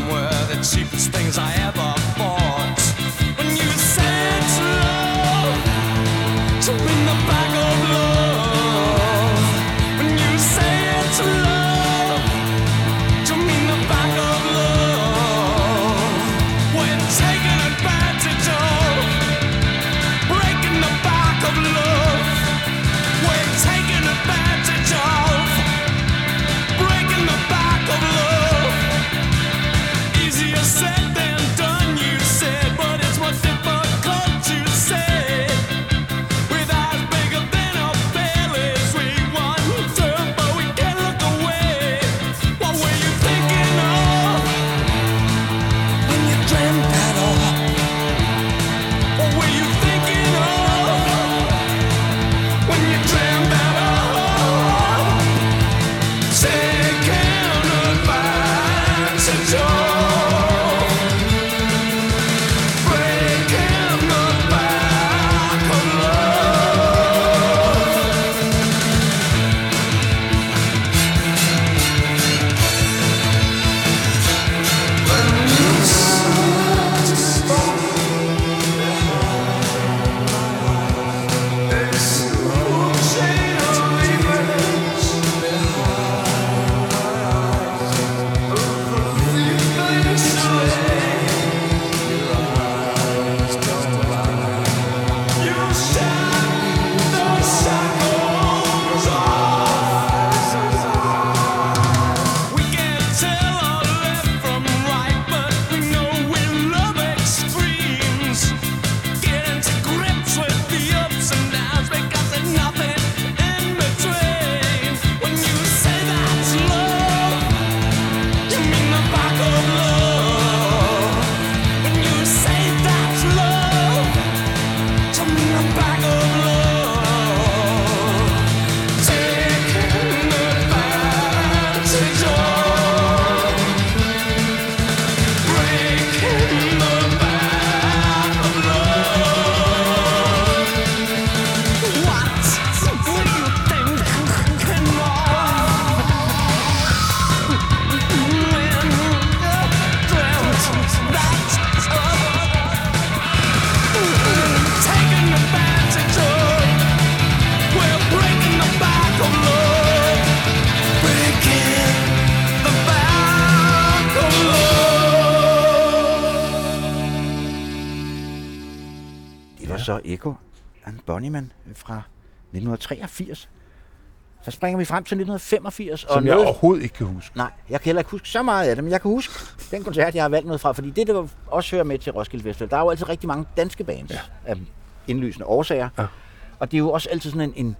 1983. Så springer vi frem til 1985. Som og jeg noget, overhovedet ikke kan huske. Nej, jeg kan heller ikke huske så meget af det, men jeg kan huske den koncert, jeg har valgt noget fra, fordi det, der også hører med til Roskilde Festival, der er jo altid rigtig mange danske bands ja. af indlysende årsager. Ja. Og det er jo også altid sådan en, en,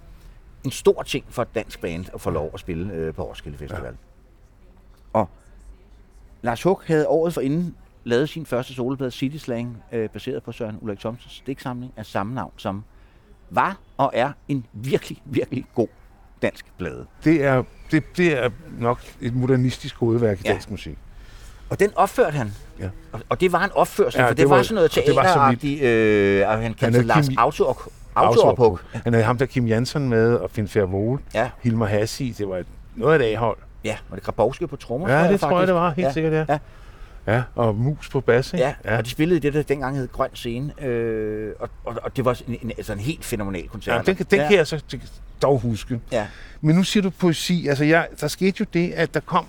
en stor ting for et dansk band at få lov at spille øh, på Roskilde Festival. Ja. Og Lars Hug havde året forinden lavet sin første soloplade City Slang, øh, baseret på Søren Ulrik Thomsens digtsamling af samme navn, som var og er en virkelig, virkelig god dansk plade. Det er, det, det er nok et modernistisk hovedværk i Ja. dansk musik. Og den opførte han. Ja. Og, og det var en opførsel, Ja, for det det, var, var- sådan noget teateragtigt. Øh, og han kaldte sig Lars Kim- Autop- Autopuk. Han havde ham der Kim Jansen med, og Finn Fervol, Ja, Hilmar Hassi. Det var et, noget af et A-hold. ja, og det Grabowski på trommer, Ja, det tror jeg, det var. Helt ja. sikkert, ja. Ja. Ja, og mus på bas, ikke? Ja, ja, og de spillede i det, der dengang hed Grøn Scene, øh, og, og, og det var sådan en, altså en helt fænomenal koncert. ja den, kan- den ja. kan jeg så dog huske. Ja, Men nu siger du poesi. Altså, jeg, der skete jo det, at der kom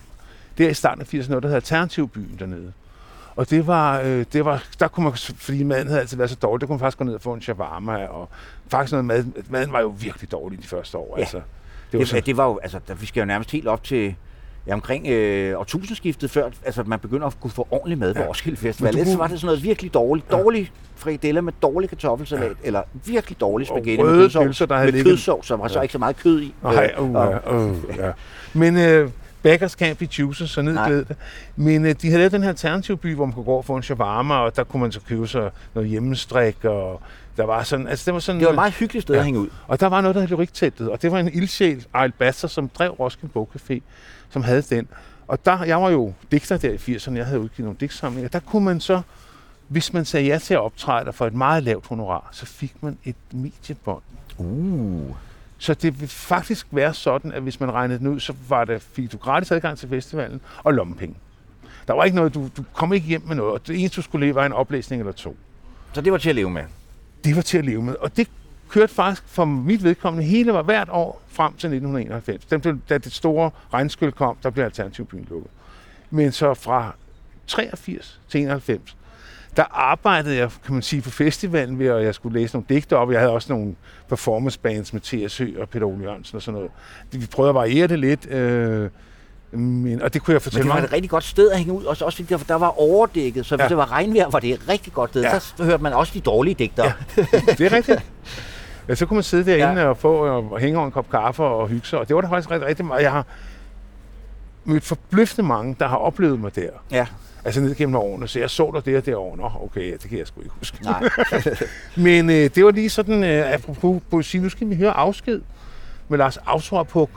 der i starten af 80'erne noget, der hedder Alternativbyen dernede. Og det var, øh, det var, der kunne man, fordi maden havde altid været så dårlig, der kunne man faktisk gå ned og få en shawarma, og faktisk noget mad, maden var jo virkelig dårlig de første år. Ja. Altså, det det, var det, så, det var jo, altså, der, vi skal jo nærmest helt op til ja, omkring øh, årtusindskiftet, før altså, man begynder at kunne få ordentlig mad på Ja. ja. Roskilde Festival. Ellers kunne- var det sådan noget virkelig dårligt. Dårlig frikadeller med dårlig kartoffelsalat, ja. eller virkelig dårlig spaghetti med kødsovs. pølser, der med ligget- kødsovs, så var så ikke så meget kød i. Nej, Øh, uh, uh, uh, ja. Men øh, Backers can't be choosers, så ned gled det. Men øh, de havde lavet den her alternativby, hvor man kunne gå og få en shawarma, og der kunne man så købe sig noget hjemmestrik, og der var sådan, altså det var sådan... Det var et meget hyggeligt sted Ja. at hænge ud. Og der var noget, der hed Lyrikteltet, og det var en ildsjæl, Ejl Basser, som drev Roskilde Bogcafé, som havde den. Og der, jeg var jo digter der i 80'erne, jeg havde udgivet nogle digtsamlinger. Der kunne man så, hvis man sagde ja til at optræde for et meget lavt honorar, så fik man et mediebånd. Uh. Så det vil faktisk være sådan, at hvis man regnede den ud, så var der, fik du gratis adgang til festivalen og lommepenge. Der var ikke noget, du, du kom ikke hjem med noget, og det eneste, du skulle leve, var en oplæsning eller to. Så det var til at leve med. Det var til at leve med, og det kørte faktisk for mit vedkommende hele var hvert år frem til 1991. Den blev, da det store regnskyld kom, der blev Alternativbyen lukket. Men så fra 83 til 91, der arbejdede jeg, kan man sige, på festivalen ved, at jeg skulle læse nogle digte op. Jeg havde også nogle performance bands med T.S. Høgh og Peter Ole Jørgensen og sådan noget. Vi prøvede at variere det lidt, øh, men, og det kunne jeg Men fortælle det var mig. et rigtig godt sted at hænge ud, også, også fordi der, der var overdækket, så hvis Ja. det var regnvejr, var det et rigtig godt sted. Ja. Der hørte man også de dårlige digtere. Ja. det er rigtigt. Ja, så kunne man sidde derinde ja. Og få og hænge over en kop kaffe og hygge sig, og det var der faktisk rigtig, rigtig meget. Jeg har mødt forbløffende mange, der har oplevet mig der. ja. Altså ned gennem årene, så jeg så der derovre. Nå, okay, ja, det kan jeg sgu ikke huske. Nej. Men øh, det var lige sådan, øh, apropos poesi, nu skal vi høre afsked med Lars Autorpuk.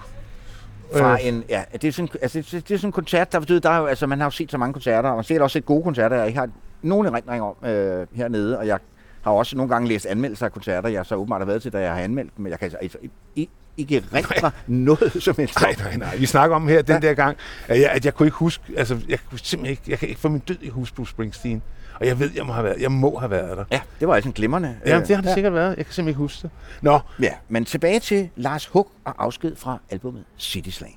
Fra Øh. en, ja, det er sådan, altså, det, det er sådan en koncert, der betyder, der er jo, altså, man har jo set så mange koncerter, og man ser også set gode koncerter, jeg ikke har nogen erindring om øh, hernede, og jeg har også nogle gange læst anmeldelser af koncerter, jeg så åbenbart har været til, da jeg har anmeldt dem, men jeg kan altså ikke, ikke, erindre noget som helst. Nej, nej, nej. Vi snakker om her den Ja. der gang, at jeg, at jeg kunne ikke huske, altså jeg kunne simpelthen ikke, jeg kan ikke få min død i huske Bruce Springsteen. Og jeg ved, jeg må have været, jeg må have været der. Ja, det var altså en glimrende. Ja, øh, det har det ja. sikkert været. Jeg kan simpelthen ikke huske det. Nå, Ja, men tilbage til Lars Hug og afsked fra albumet City Slang.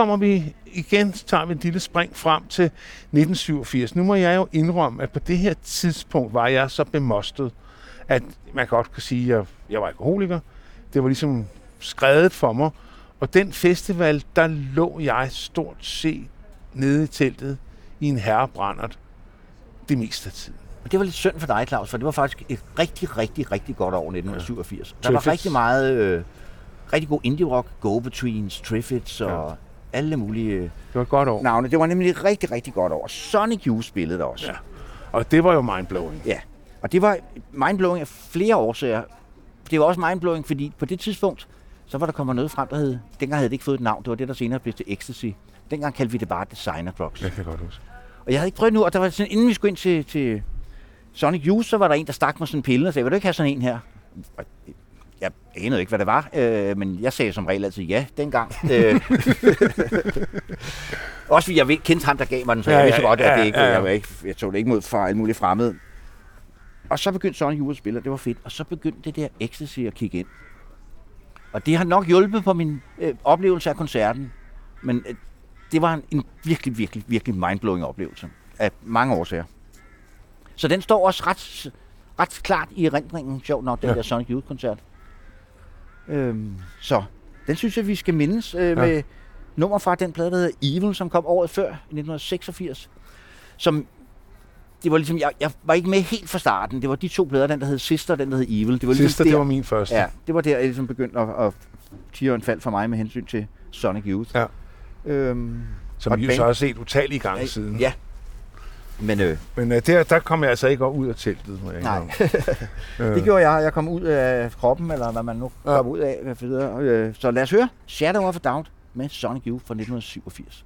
Kommer vi igen, så tager vi et lille spring frem til 1987. Nu må jeg jo indrømme, at på det her tidspunkt var jeg så bemostet, at man godt kan sige, at jeg, jeg var alkoholiker. Det var ligesom skrevet for mig. Og den festival, der lå jeg stort set nede i teltet i en herrebrændert det meste af tiden. Det var lidt synd for dig, Claus, for det var faktisk et rigtig, rigtig, rigtig godt år 1987. Der var rigtig meget, øh, rigtig god indie-rock, Go-Betweens, Triffids og alle mulige øh, Det var et godt år. navne. Det var nemlig et rigtig, rigtig godt år. Sonic Youth spillede der også. Ja. Og det var jo mindblowing. Ja, og det var mindblowing af flere årsager. Det var også mindblowing, fordi på det tidspunkt, så var der kommet noget frem, der hed, dengang havde det ikke fået et navn, det var det, der senere blev til Ecstasy. Dengang kaldte vi det bare Designer Drugs. Jeg kan godt huske. Og jeg havde ikke prøvet nu, og der var sådan, inden vi skulle ind til, til Sonic Youth, så var der en, der stak mig sådan en pille og sagde, vil du ikke have sådan en her? Jeg anede ikke, hvad det var, øh, men jeg sagde som regel altid ja dengang. Øh, også fordi jeg kendte ham, der gav mig den, så Ja, jeg ja, vidste godt, at ja, det ikke, ja, ja. jeg, var ikke, jeg tog det ikke mod fra alle mulige fremmede. Og så begyndte Sonic Youth at spille, og det var fedt. Og så begyndte det der ecstasy at kigge ind. Og det har nok hjulpet på min øh, oplevelse af koncerten. Men øh, det var en, en virkelig, virkelig, virkelig mindblowing oplevelse. Af mange årsager. Så den står også ret, ret klart i erindringen, sjovt nok, den Ja. ja. der Sonic Youth-koncert. Øhm, så den synes jeg, vi skal mindes øh, Ja. med nummer fra den plade, der hedder Evil, som kom året før, i 1986. Som, det var ligesom, jeg, jeg var ikke med helt fra starten. Det var de to plader, den der hed Sister og den der hed Evil. Det var ligesom Sidste, der, det var min første. Ja, det var der, jeg ligesom begyndte at, at tire en fald for mig med hensyn til Sonic Youth. Ja. Øhm, Som vi jo så har set utallige gange siden. Ja. Men øh, Men uh, der, der kom jeg altså ikke ud af teltet. Må jeg nej, indrømme. det gjorde jeg. Jeg kom ud af kroppen, eller hvad man nu Ja. kom ud af. Øh, Så lad os høre Shadow of a Doubt med Sonic Youth fra 1987.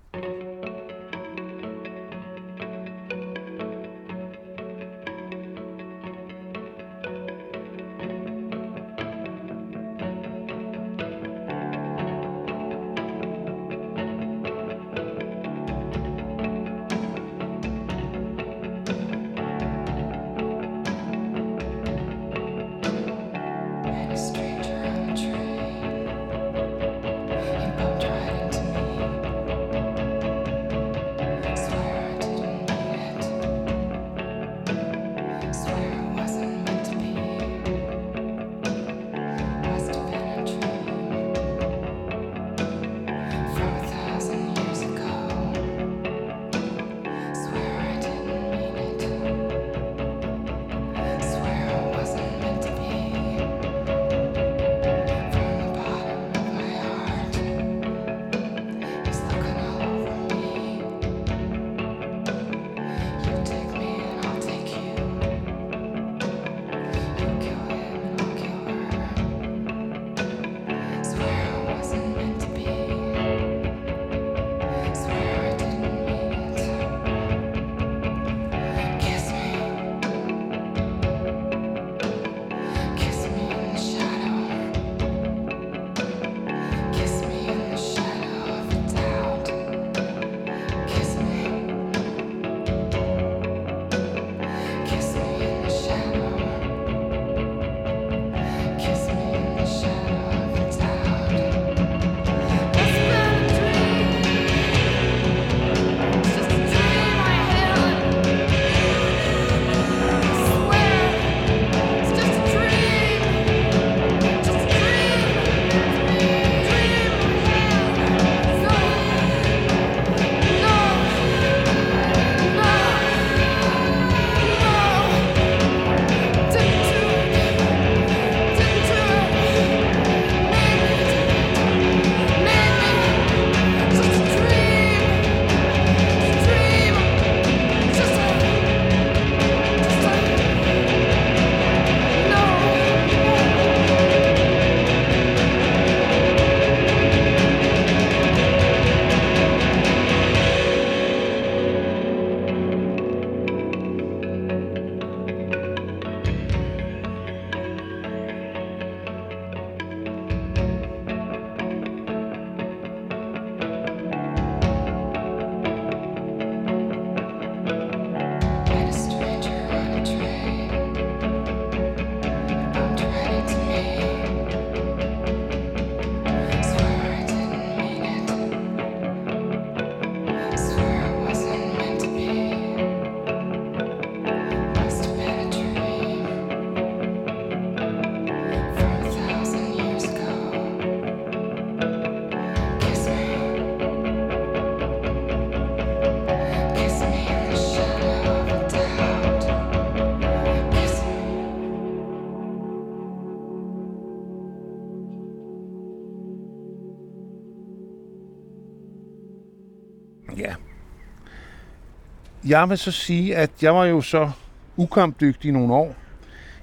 jeg vil så sige, at jeg var jo så ukampdygtig i nogle år,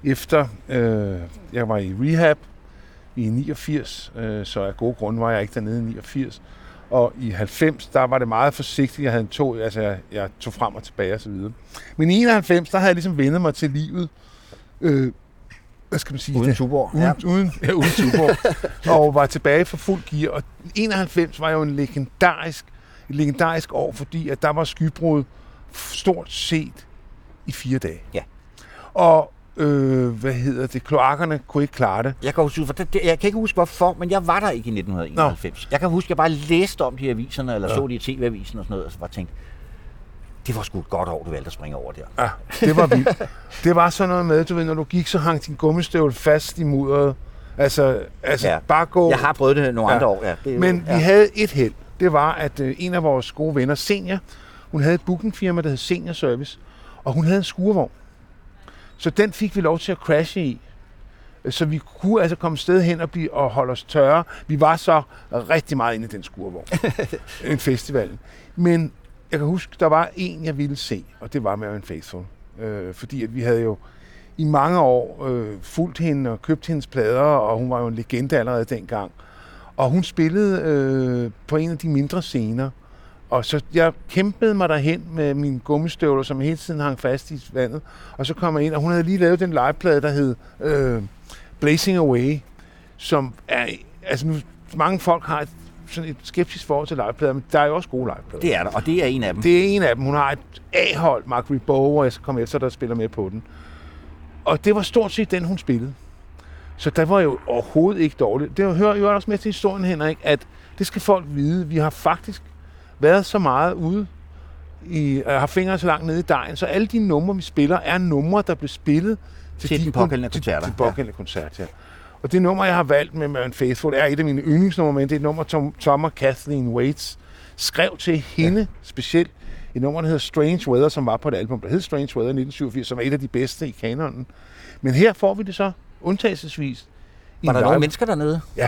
efter øh, jeg var i rehab i 89, øh, så af gode grunde var jeg ikke dernede i 89. Og i 90, der var det meget forsigtigt. Jeg havde en tog, altså jeg, jeg tog frem og tilbage og så videre. Men i 91, der havde jeg ligesom vendet mig til livet. Øh, hvad skal man sige? Uden? Tuborg. Uden, Ja. uden, ja, uden Tuborg. og var tilbage for fuld gear. Og 91 var jo en legendarisk, et legendarisk år, fordi at der var skybrud stort set i fire dage. Ja. Og, øh, hvad hedder det, kloakkerne kunne ikke klare det. Jeg kan, huske, for det, jeg kan ikke huske hvorfor, men jeg var der ikke i 1991. Nå. Jeg kan huske, at jeg bare læste om de her aviserne, eller ja. så de i tv-avisen og sådan noget, og så bare tænkte, det var sgu et godt år, du valgte at springe over der. Ja, det var vildt. det var sådan noget med, du ved, når du gik, så hang din gummistøvle fast i mudderet. Altså, altså Ja. bare gå... Jeg har prøvet det nogle Ja. andre år, ja. Det Men ja. vi havde et held. Det var, at øh, en af vores gode venner, Senior, hun havde et bookingfirma, der hed Senior Service, og hun havde en skurvogn. Så den fik vi lov til at crashe i. Så vi kunne altså komme sted hen og, blive, og holde os tørre. Vi var så rigtig meget inde i den skurvogn. en festival. Men jeg kan huske, der var en, jeg ville se, og det var Marion Faithful. Øh, fordi at vi havde jo i mange år øh, fulgt hende og købt hendes plader, og hun var jo en legende allerede dengang. Og hun spillede øh, på en af de mindre scener. Og så jeg kæmpede mig derhen med mine gummistøvler, som hele tiden hang fast i vandet. Og så kom jeg ind, og hun havde lige lavet den liveplade, der hed øh, Blazing Away, som er... Altså nu, mange folk har et, sådan et skeptisk forhold til liveplader, men der er jo også gode liveplader. Det er der, og det er en af dem. Det er en af dem. Hun har et A-hold, Mark Ribot, og jeg skal komme efter, der spiller med på den. Og det var stort set den, hun spillede. Så der var jo overhovedet ikke dårligt. Det hører jo også med til historien, Henrik, at det skal folk vide. Vi har faktisk været så meget ude, i, øh, har fingre så langt nede i dejen, så alle de numre, vi spiller, er numre, der blev spillet Til de den pågældende til, koncerter. Til, til pågældende ja. koncert, ja. Og det nummer, jeg har valgt med Marion Faithful, er et af mine yndlingsnumre, men det er et nummer, Tom, Tom og Kathleen Waits skrev til hende ja. specielt. Et nummer, der hedder Strange Weather, som var på et album, der hed Strange Weather 1987, som er et af de bedste i kanonen. Men her får vi det så undtagelsesvis. Var der nogle mennesker dernede? Ja,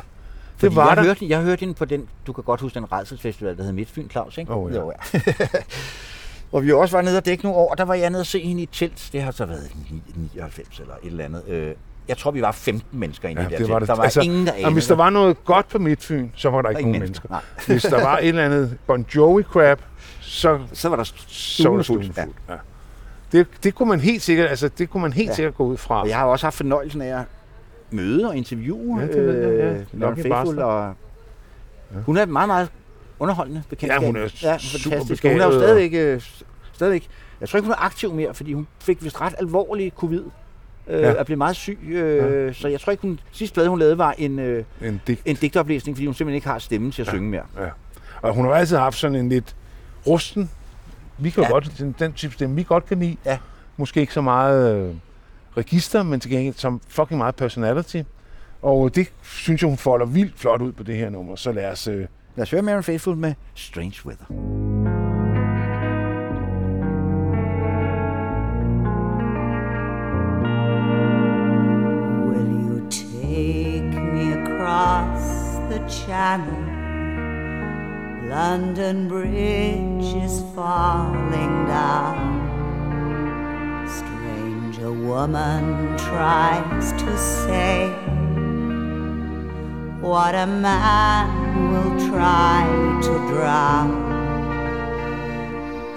Fordi det var jeg der. Hørte, jeg hørte hende på den, du kan godt huske den rejselsfestival, der hed Midtfyn Claus, ikke? Åh, ja. Jo, ja. Hvor vi også var nede og dække nogle år, der var jeg nede og se hende i telt. Det har så været i 99 eller et eller andet. Øh, Jeg tror, vi var 15 mennesker inde Ja, i det, det der var telt. det. Der var Altså, ingen, der Og anede hvis der var noget godt på Midtfyn, så var der ikke nogen mennesker. mennesker. Hvis der var et eller andet Bon Jovi crap, så, Så var der stuen det fuld. Ja. Ja. Det, det kunne man helt sikkert, altså det kunne man helt ja. sikkert gå ud fra. Og jeg har også haft fornøjelsen af at møde og interviewe Ja, det jeg, ja. øh, Lauren. Og hun er meget, meget underholdende bekendtskab. Ja, hun er ja, super fantastisk. Og Hun er jo stadigvæk, øh, stadigvæk... Jeg tror ikke, hun er aktiv mere, fordi hun fik vist ret alvorlig covid. Øh, Ja. ja. blev meget syg, øh, så jeg tror ikke, hun... Sidste plade, hun lavede, var en, øh, En digt. en digtoplæsning, fordi hun simpelthen ikke har stemme til at synge mere. Ja. Og hun har altid haft sådan en lidt rusten, vi kan Ja. godt, den, den type stemme, vi godt kan lide. Ja. Måske ikke så meget øh, register, men til gengæld som fucking meget personality. Og det synes jeg, hun folder vildt flot ud på det her nummer. Så lad os... Øh, Lad os høre Marion Faithful med Strange Weather. Will you take me across the channel? London Bridge is falling down. Woman tries to say what a man will try to drown.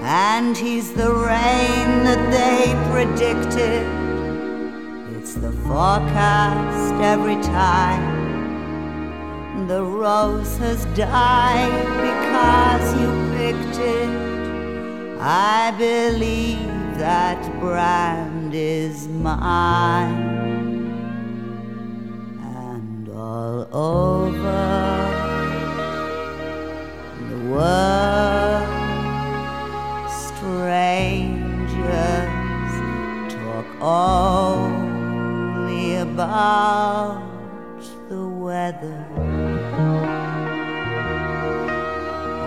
And he's the rain that they predicted. It's the forecast every time. The rose has died because you picked it. I believe that brand is mine. And all over the world, strangers talk only about the weather.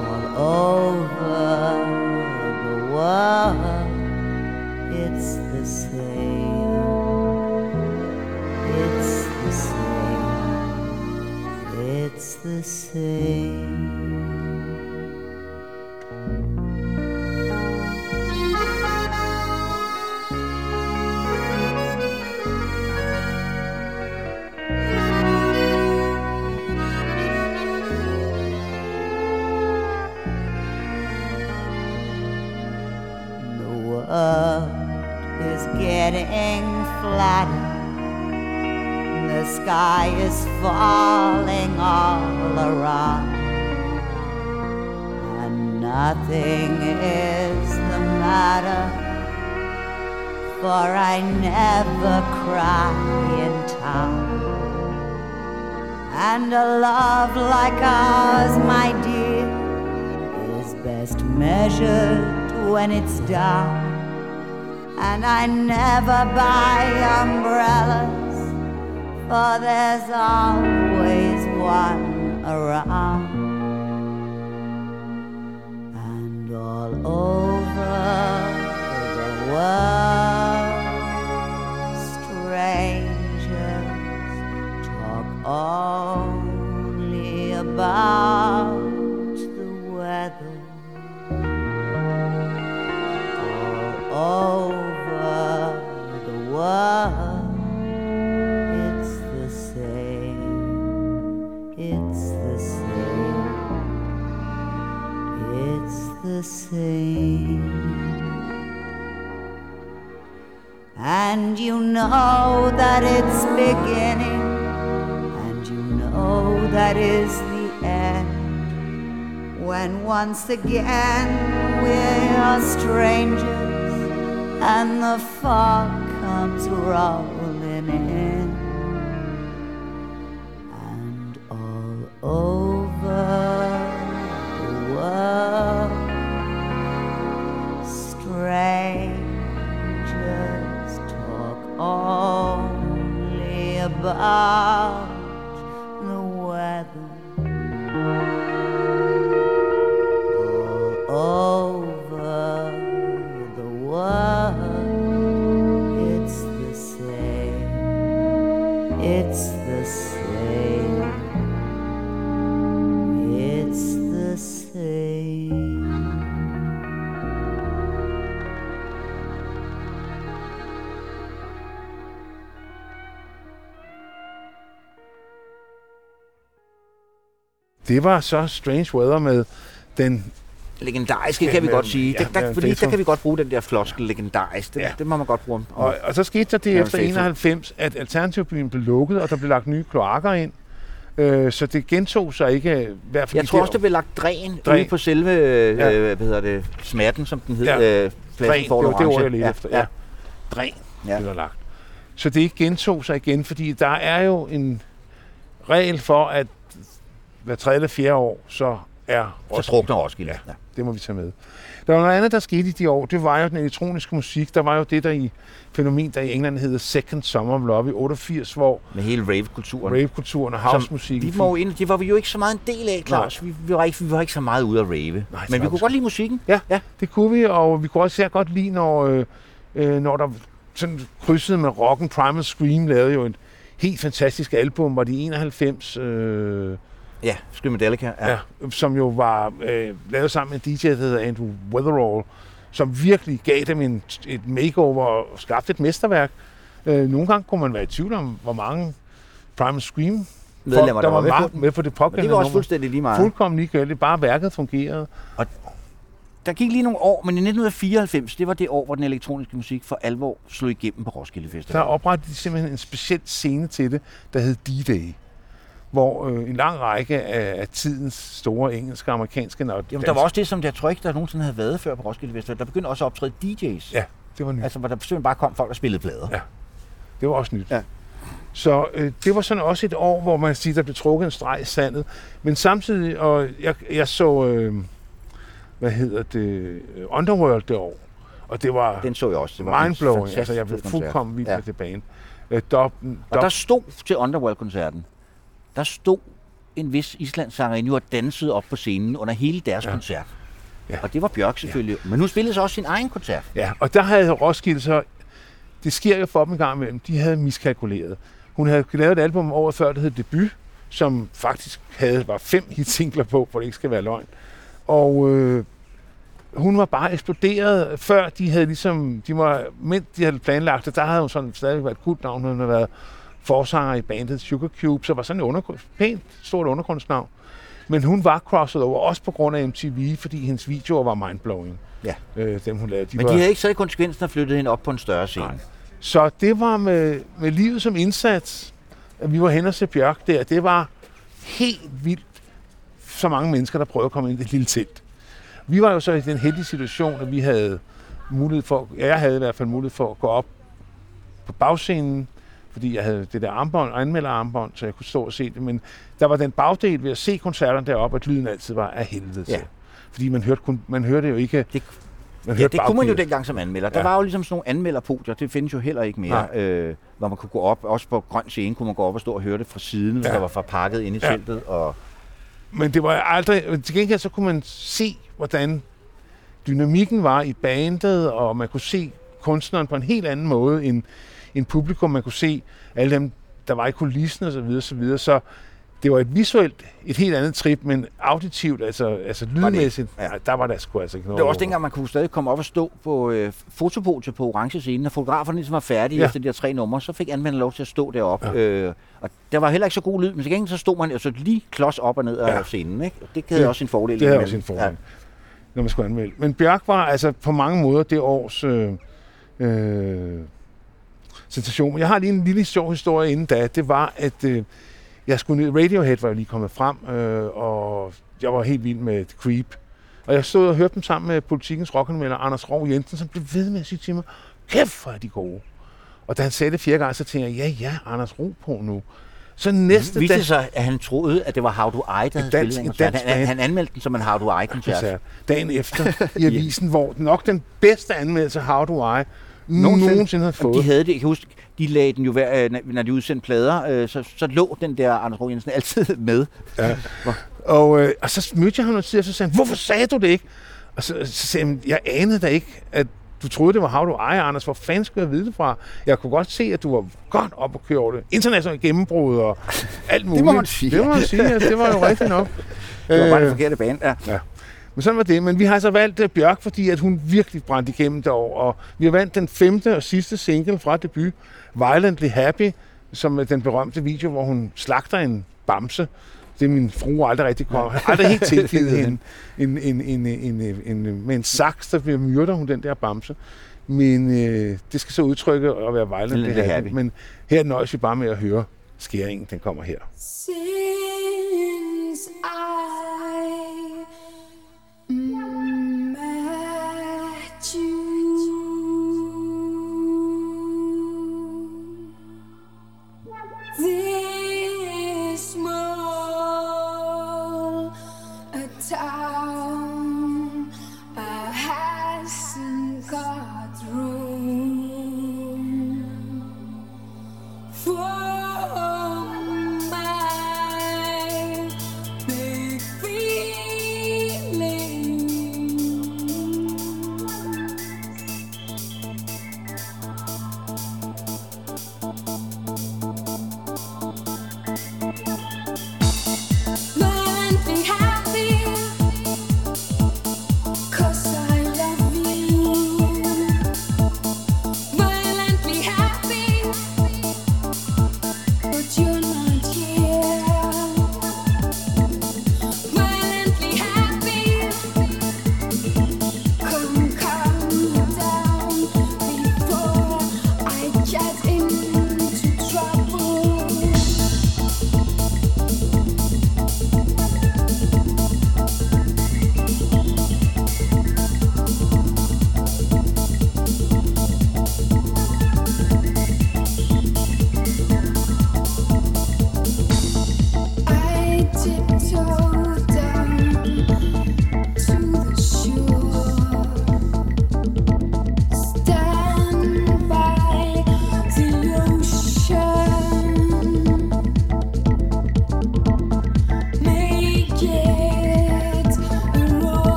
All over the same. The world is getting flatter. Sky is falling all around. And nothing is the matter. For I never cry in town. And a love like ours, my dear, is best measured when it's down. And I never buy umbrellas, for there's always one around. And all over the world, strangers talk only about And you know that it's beginning, and you know that is the end. When once again we're strangers, and the fog comes rolling Det var så Strange Weather med den... Legendarisk, kan Ja, vi godt sige. ja, der, ja, fordi er der kan vi godt bruge den der floskel legendarisk. Det, Ja. det må man godt bruge. Og, og så skete der det Ja, efter faithful. 91, at Alternativbyen blev lukket, og der blev lagt nye kloakker ind. Øh, så det gentog sig ikke, i hvert fald Jeg tror også, der blev lagt dræn, Dræn. ude på selve, øh, Ja. hvad hedder det, smerten, som den hed. Ja. Ja. Øh, Dræn, det var det ord, jeg ledte ja. efter. Ja. Dræn Ja. blev der lagt. Så det ikke gentog sig igen, fordi der er jo en regel for, at hver tredje eller fjerde år, så er Så drukner Roskilde. Ja. Det må vi tage med. Der var noget andet, der skete i de år. Det var jo den elektroniske musik. Der var jo det, der i fænomen, der i England hedder Second Summer of Love i 88, hvor Med hele rave-kulturen. rave-kulturen og house-musikken... Vi var jo inde, det var vi jo ikke så meget en del af, Claus. Vi, vi, var ikke, vi var ikke så meget ude at rave. det Men vi kunne godt lide musikken. Ja, Ja. det kunne vi, og vi kunne også sehr godt lide, når, øh, øh, når der sådan krydsede med rocken. Primal Scream lavede jo et helt fantastisk album, var de 91, øh, Ja, Screamadelica. Ja. ja. ja, som jo var øh, lavet sammen med en DJ, der hedder Andrew Weatherall, som virkelig gav dem en, et makeover og skabte et mesterværk. Øh, nogle gange kunne man være i tvivl om, hvor mange Primal Scream Medlemmer, folk, der var med på med, den. med på det Men pågældende det var også nummer. fuldstændig lige meget. Fuldkommen ligegyldigt. Bare værket fungerede. Der gik lige nogle år, men i 1994, det var det år, hvor den elektroniske musik for alvor slog igennem på Roskilde Festival. Der oprettede de simpelthen en speciel scene til det, der hed D-Day, hvor øh, en lang række af, af tidens store engelske og amerikanske og Jamen, der var også det, som jeg tror ikke, der nogensinde havde været før på Roskilde Festival. Der begyndte også at optræde DJ's. Ja, det var nyt. Altså, hvor der simpelthen bare kom folk, der spillede plader. Ja. Det var også nyt. Ja. Så øh, det var sådan også et år, hvor man kan sige, der blev trukket en streg i sandet. Men samtidig, og jeg, jeg så, øh, hvad hedder det, øh, Underworld det år. Og det var Den så jeg også. Det var mindblowing. Altså, jeg blev fuldkommen vild Ja. med det band. Øh, dop, Og dop, der stod til Underworld-koncerten, der stod en vis Islands sangerinde og dansede op på scenen under hele deres ja. koncert. Ja. Og det var Bjørk selvfølgelig. Ja. Men nu spillede så også sin egen koncert. Ja, og der havde Roskilde så... Det sker jo for dem en gang imellem. De havde miskalkuleret. Hun havde lavet et album året før, der hed Debut, som faktisk havde, var fem hitsingler på, for det ikke skal være løgn. Og øh, hun var bare eksploderet, før de havde ligesom, de var, mens de havde planlagt det, der havde hun sådan stadig været et kultnavn, hun havde været forsanger i bandet Sugar Cube, så var sådan et undergrund, pænt stort undergrundsnavn. Men hun var crosset over, også på grund af MTV, fordi hendes videoer var mindblowing. Ja. Øh, dem hun lavede. De Men var, de havde ikke taget konsekvensen og flyttet hende op på en større scene. Nej. Så det var med, med livet som indsats, at vi var hen og se Bjørk der. Det var helt vildt, så mange mennesker, der prøvede at komme ind i det lille telt. Vi var jo så i den heldige situation, at vi havde mulighed for, jeg havde i hvert fald mulighed for at gå op på bagscenen, fordi jeg havde det der armbånd, anmelderarmbånd, så jeg kunne stå og se det. Men der var den bagdel ved at se koncerterne deroppe, at lyden altid var af helvede til. Ja. Fordi man hørte, kun, man hørte jo ikke... Det, man ja, det kunne man jo dengang som anmelder. Der Ja. var jo ligesom sådan nogle anmelderpodier, det findes jo heller ikke mere, øh, hvor man kunne gå op, også på grøn scene kunne man gå op og stå og høre det fra siden, hvis Ja. der var forpakket inde i Ja. teltet. Og, Men det var aldrig... Til gengæld så kunne man se, hvordan dynamikken var i bandet, og man kunne se kunstneren på en helt anden måde end, end publikum. Man kunne se alle dem, der var i kulissen og så videre, så videre. Så det var et visuelt, et helt andet trip, men auditivt, altså, altså lydmæssigt, Ja. ja. der var der sgu altså noget. det var også dengang, man kunne stadig komme op og stå på øh, fotopodiet på orange scene, når fotograferne ligesom var færdige ja. Ja. efter de her tre numre, så fik anmelderen lov til at stå deroppe. Ja. Øh, og der var heller ikke så god lyd, men til gengæld så stod man altså lige klods op og ned af Ja. scenen. Ikke? Og Det havde Det- også sin fordel. Det havde også sin fordel, ja. når man skulle anmelde. Men Bjørk var altså på mange måder det års øh, øh, sensation. Jeg har lige en lille sjov historie inden da. Det var, at øh, jeg skulle ned, Radiohead var jo lige kommet frem, øh, og jeg var helt vild med The Creep. Og jeg stod og hørte dem sammen med politikens rockanmelder Anders Rov Jensen, som blev ved med at sige til mig, kæft hvor er de gode. Og da han sagde det fire gange, så tænkte jeg, ja, ja, Anders, ro på nu. Så næste Viste dag... det sig, at han troede, at det var How Do I, der havde dansk- spillet dansk Han, band. han anmeldte den som en How Do I-koncert. koncert dagen efter i avisen, hvor nok den bedste anmeldelse af How Do I Nogensinde. nogensinde, Jamen, fået. De havde det, jeg kan huske, de lagde den jo hver, øh, når- de udsendte plader, øh, så, så lå den der Anders Rog Jensen altid med. Og, øh, og så mødte jeg ham og så sagde han, hvorfor sagde du det ikke? Og så, så sagde han, jeg anede da ikke, at du troede, det var How Do I, Anders. Hvor fanden skulle jeg vide det fra? Jeg kunne godt se, at du var godt op og køre over det. Internationalt gennembrud og alt muligt. må man sige. Det må man sige, ja, det var jo rigtigt nok. Det var bare den Øh, forkerte band. Ja. Men sådan var det. Men vi har så valgt uh, Bjørk, fordi at hun virkelig brændte igennem derovre. Og vi har valgt den femte og sidste single fra debut, Violently Happy, som er den berømte video, hvor hun slagter en bamse. Det er min frue aldrig rigtig kom. Har aldrig helt tilgivet hende. En, en, en, en, en, en, med en saks, der bliver myrder hun den der bamse. Men øh, det skal så udtrykke at være violently Violently happy. happy. Men her nøjes vi bare med at høre skæringen. Den kommer her. Since I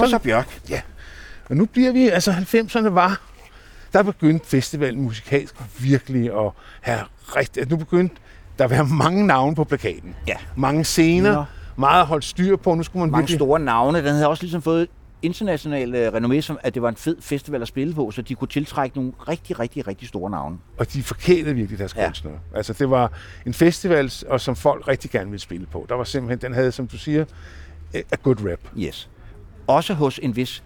var så Bjørk. Og nu bliver vi, altså 90'erne var, der begyndte festivalen musikalsk virkelig at have rigtig, altså nu begyndte der at være mange navne på plakaten. Ja. Mange scener, Nå. meget at holde styr på. Nu skulle man Mange virkelig... store navne. Den havde også ligesom fået international øh, renommé, som at det var en fed festival at spille på, så de kunne tiltrække nogle rigtig, rigtig, rigtig store navne. Og de forkælede virkelig deres Ja. ja. kunstnere. Altså det var en festival, og som folk rigtig gerne ville spille på. Der var simpelthen, den havde, som du siger, a good rap. Yes. Også hos en vis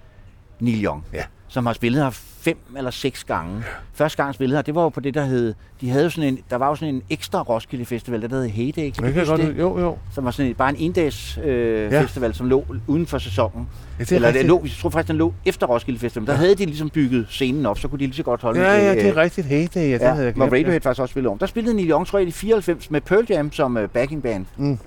Neil Young, Ja. som har spillet her fem eller seks gange. Første gang spillede her, det var jo på det, der hed... De havde jo sådan en, der var jo sådan en ekstra Roskilde Festival, der hed Heyday. Kan Det huske godt, det? jo, jo. Som var sådan en, bare en endags øh, Ja. festival, som lå uden for sæsonen. Ja, det er Eller det rigtigt. lå, jeg tror faktisk, den lå efter Roskilde Festival. Der havde de ligesom bygget scenen op, så kunne de lige så godt holde Ja, en, ja, det øh, er rigtigt. Hey, det, ja, det Ja, havde jeg hvor glemt. Radiohead faktisk også spillede om. Der spillede Neil Young, tror jeg, i 94 med Pearl Jam som uh, backing band. Mm.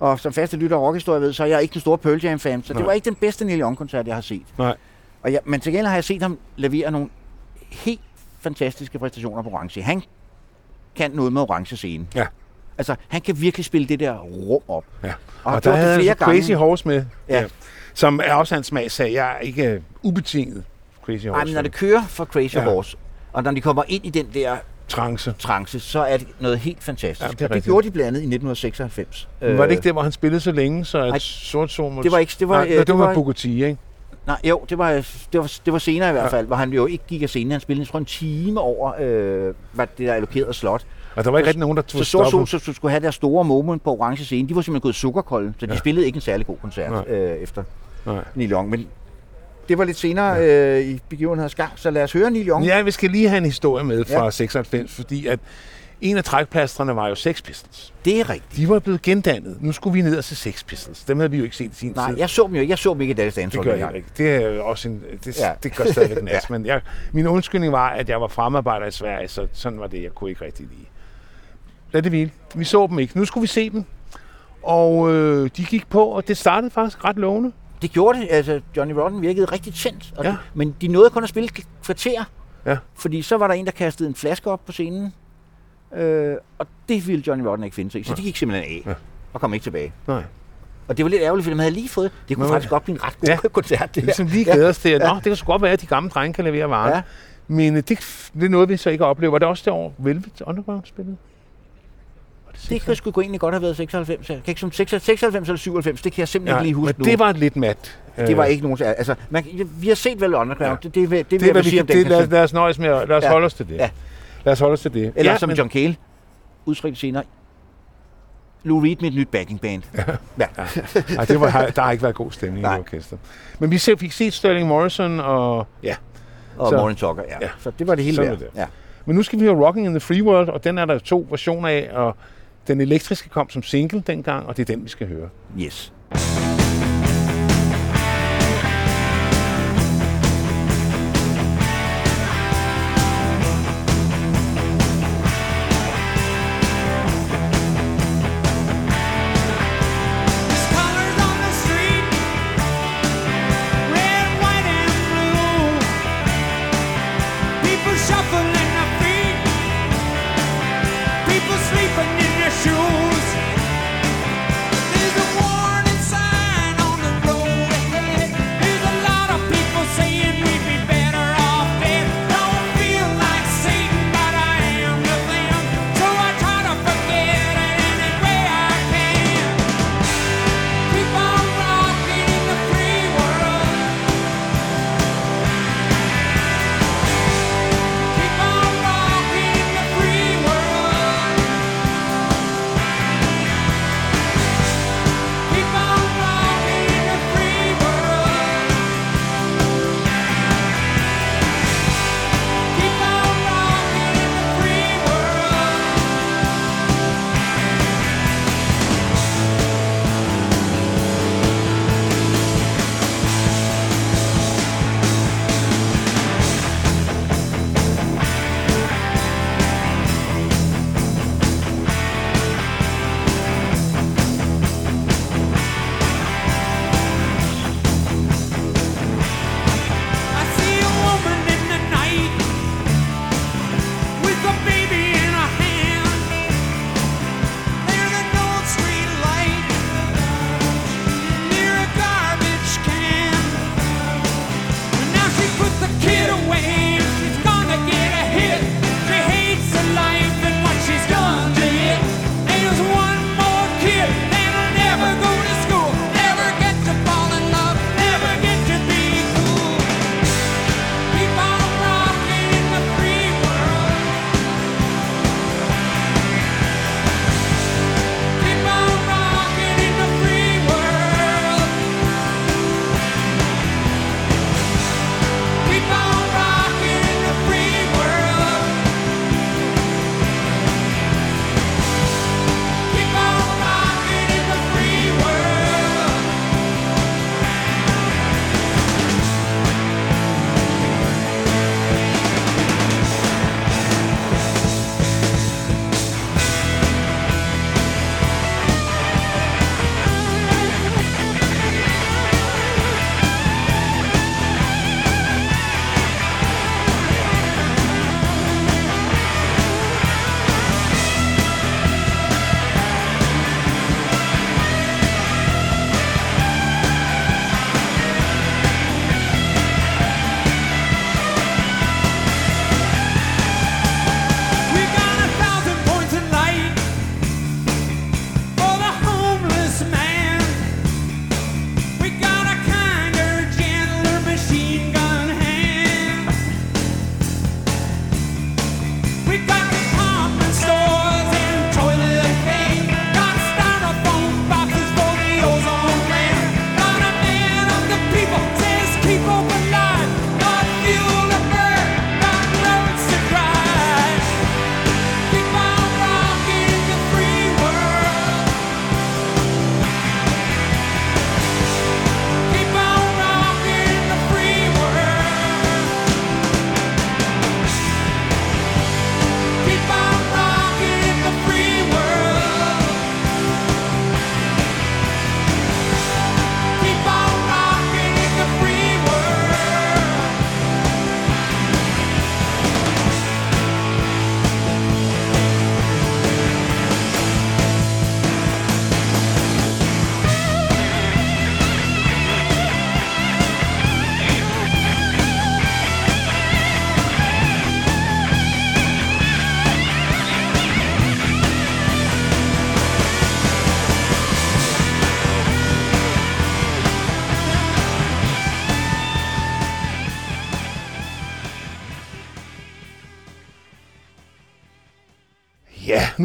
Og som faste lytter af rockhistorie ved, så er jeg ikke den store Pearl Jam-fan, så det Nej. var ikke den bedste Neil Young-koncert, jeg har set. Nej. Og jeg, men til gengæld har jeg set ham levere nogle helt fantastiske præstationer på orange. Han kan noget med orange scene. Ja. Altså, han kan virkelig spille det der rum op. Ja. Og, Og, der det havde han flere så Crazy. Horse med, Ja. ja. som er også hans smagssag. Jeg er ikke øh, ubetinget Crazy Horse. men når det kører for Crazy Ja. Horse, og når de kommer ind i den der Trance. trance, så er det noget helt fantastisk. Ja, det det, det rigtigt. gjorde de blandt andet i 1996. Men var det ikke der, hvor han spillede så længe, så Nej, et sort sol det var ikke- det var, Nej, øh, det, det det var var- T, ikke? Nej, jo, det var, det var, det var senere i hvert fald, hvor han jo ikke gik af scenen. Han spillede, jeg tror, en time over, øh, hvad det der allokerede slot. Og der var ikke Så- rigtig nogen, der Så tog Stor stoppe. Sol, så skulle have deres store moment på orange scene. De var simpelthen gået sukkerkolde, så de Ja. spillede ikke en særlig god koncert Nej. øh, efter Nej. Neil Young. Men det var lidt senere øh, i begivenhedens gang, så lad os høre Neil Young. Ja, vi skal lige have en historie med fra Ja. ja. 96, fordi at en af trækplastrene var jo Sex Pistols. Det er rigtigt. De var blevet gendannet. Nu skulle vi ned og se Sex Pistols. Dem havde vi jo ikke set i sin Nej, tid. jeg så dem jo. Jeg så dem ikke i Dallas Dance Det gør jeg ikke. Det er også en, det, Ja. ja. det gør stadigvæk nas. ja. Men jeg, min undskyldning var, at jeg var fremarbejder i Sverige, så sådan var det. Jeg kunne ikke rigtig lide. Lad det hvile. Vi så dem ikke. Nu skulle vi se dem. Og øh, de gik på, og det startede faktisk ret lovende. Det gjorde det. Altså, Johnny Rotten virkede rigtig tændt. Og Ja. det, men de nåede kun at spille kvarter. Ja. Fordi så var der en, der kastede en flaske op på scenen. Øh, og det ville Johnny Rotten ikke finde sig i. Så de gik simpelthen af. Ja. Og kom ikke tilbage. Nej. Og det var lidt ærgerligt, for de havde lige fået... Det kunne Men- faktisk godt blive en ret god Ja. koncert, det er her. ligesom lige glæder os til, at Nå, det kan sgu godt være, at de gamle drenge kan levere varen. Ja. Ja. Men øh, det, det er noget, vi så ikke oplever. Var det også det år, Velvet Underground spillede? Det Det kan sgu egentlig godt have været 96. Jeg kan ikke som 96 eller 97, det kan jeg simpelthen ja, ikke lige huske men nu. det var lidt mat. det var ikke nogen... Altså, man, vi har set vel Underground. Ja. Ja. Det, det, det, det, Det, vil jeg vi sige kan, om den det, lad, lad os nøjes med, lad os Ja. holde os til det. Ja. Lad os holde os til det. Eller Ja, som men- John Cale udtrykte senere. Lou Reed med et nyt backing band. Ja. Ej, det var, der har ikke været god stemning Nej. i orkester. Men vi fik set Sterling Morrison, og ja. Og Så- Morning Talker, ja. ja. Så det var det hele Sådan værd. er det. Ja. Men nu skal vi høre Rocking in the Free World, og den er der to versioner af, og den elektriske kom som single dengang, og det er den, vi skal høre. Yes.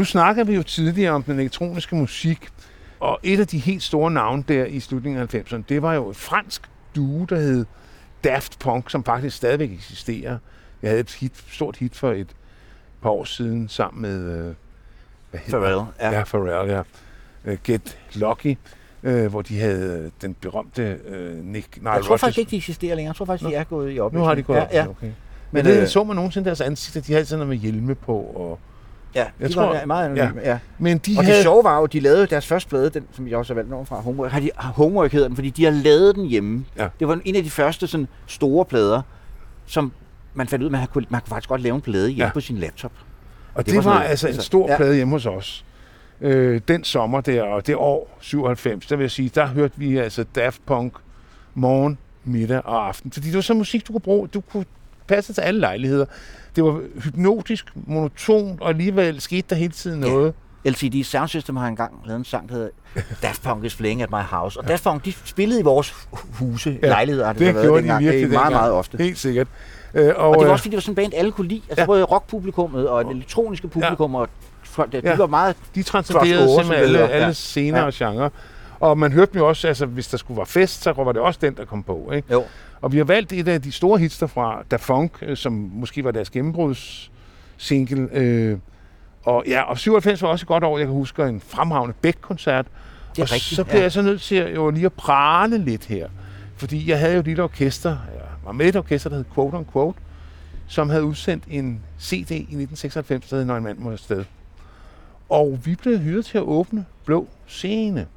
Nu snakker vi jo tidligere om den elektroniske musik, og et af de helt store navne der i slutningen af 90'erne, det var jo et fransk duo, der hed Daft Punk, som faktisk stadigvæk eksisterer. Jeg havde et hit, stort hit for et par år siden sammen med... Øh, hvad Pharrell, ja. Ja, Pharrell, ja. Øh, Get Lucky, øh, hvor de havde øh, den berømte øh, Nick... Nej, Jeg tror Rodgers- faktisk ikke, de eksisterer længere. Jeg tror faktisk, de er gået i Nu opløsning. har de gået ja, op, ja. okay. Men, Men, det øh, så man nogensinde deres ansigter, de havde sådan noget med hjelme på. Og, ja, Jeg de tror- var meget anonyme. Ja. men de Og havde... det sjove var jo, de lavede deres første plade, den, som jeg også har valgt nogen fra, Homework, har de, Homework hedder den, fordi de har lavet den hjemme. Ja. Det var en af de første sådan, store plader, som man fandt ud af, at man kunne, man kunne faktisk godt lave en plade hjemme Ja. ja. på sin laptop. Og det, Det det var var, sådan- altså en altså, stor ja. plade hjemme hos os. Øh, den sommer der, og det år 97, der vil jeg sige, der hørte vi altså Daft Punk morgen, middag og aften. Fordi det var så musik, du kunne bruge. Du kunne passe til alle lejligheder. Det var hypnotisk, monotont, og alligevel skete der hele tiden Ja. noget. LCD Sound System har engang lavet en sang, der hedder Daft Punk is playing at my house. Og Daft Punk, de spillede i vores huse, ja, lejligheder det, det så været gjorde de dengang. virkelig Det er meget, meget ofte. Helt sikkert. Øh, og, Og det var øh, også, fordi det var sådan en band, alle kunne lide. Altså Ja. ja. både rockpublikummet og det elektroniske publikum, og folk, de Ja. var meget... de transcenderede simpelthen alle, alle Ja. scener Ja. og genre. Og man hørte dem jo også, altså hvis der skulle være fest, så var det også den, der kom på. Ikke? Jo. Og vi har valgt et af de store hits derfra, Da Funk, øh, som måske var deres gennembrudssingle. Øh, og ja, og 97 var også et godt år. Jeg kan huske en fremragende Beck-koncert. Det er og rigtigt, så bliver ja. jeg så nødt til at, jo lige at prale lidt her. Fordi jeg havde jo et lille orkester, jeg var med et orkester, der hed Quote on Quote, som havde udsendt en CD i 1996, der hed Når en mand må afsted. Og vi blev hyret til at åbne Blå Scene.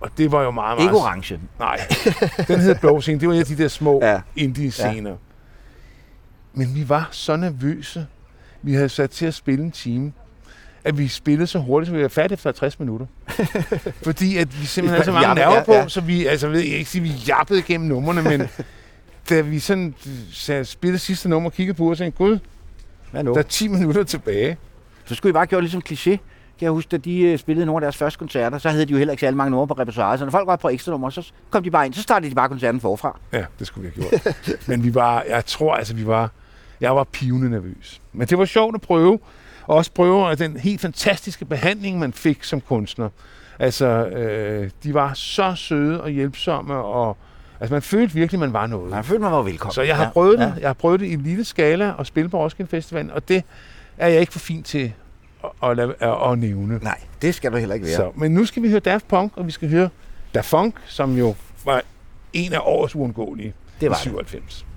Og det var jo meget, meget... Ikke orange. Nej, den hed Blå Scene. Det var en af de der små ja. Indie-scener. Ja. Men vi var så nervøse. Vi havde sat til at spille en time, at vi spillede så hurtigt, så vi var færdige efter 50 minutter. Fordi at vi simpelthen havde så mange nerver ja, på, ja. så vi, altså jeg ved ikke sige, vi jappede igennem numrene, men da vi sådan så spillede sidste nummer og kiggede på og tænkte, gud, Hvad nu? der er 10 minutter tilbage. Så skulle I bare gøre ligesom kliché. Kan jeg huske, da de øh, spillede nogle af deres første koncerter, så havde de jo heller ikke særlig mange numre på repertoireet. Så når folk var på ekstra numre, så kom de bare ind, så startede de bare koncerten forfra. Ja, det skulle vi have gjort. Men vi var, jeg tror altså, vi var, jeg var pivende nervøs. Men det var sjovt at prøve, og også prøve at den helt fantastiske behandling, man fik som kunstner. Altså, øh, de var så søde og hjælpsomme, og altså, man følte virkelig, man var noget. Man følte, man var velkommen. Så jeg har Ja, prøvet det. ja. Jeg har prøvet det i en lille skala at spille på Roskilde Festival, og det er jeg ikke for fint til at, lade- at, at nævne. Nej, det skal du heller ikke være. Så, men nu skal vi høre Daft Punk, og vi skal høre Da Funk, som jo var en af årets uundgåelige Det var i det. 97. Thank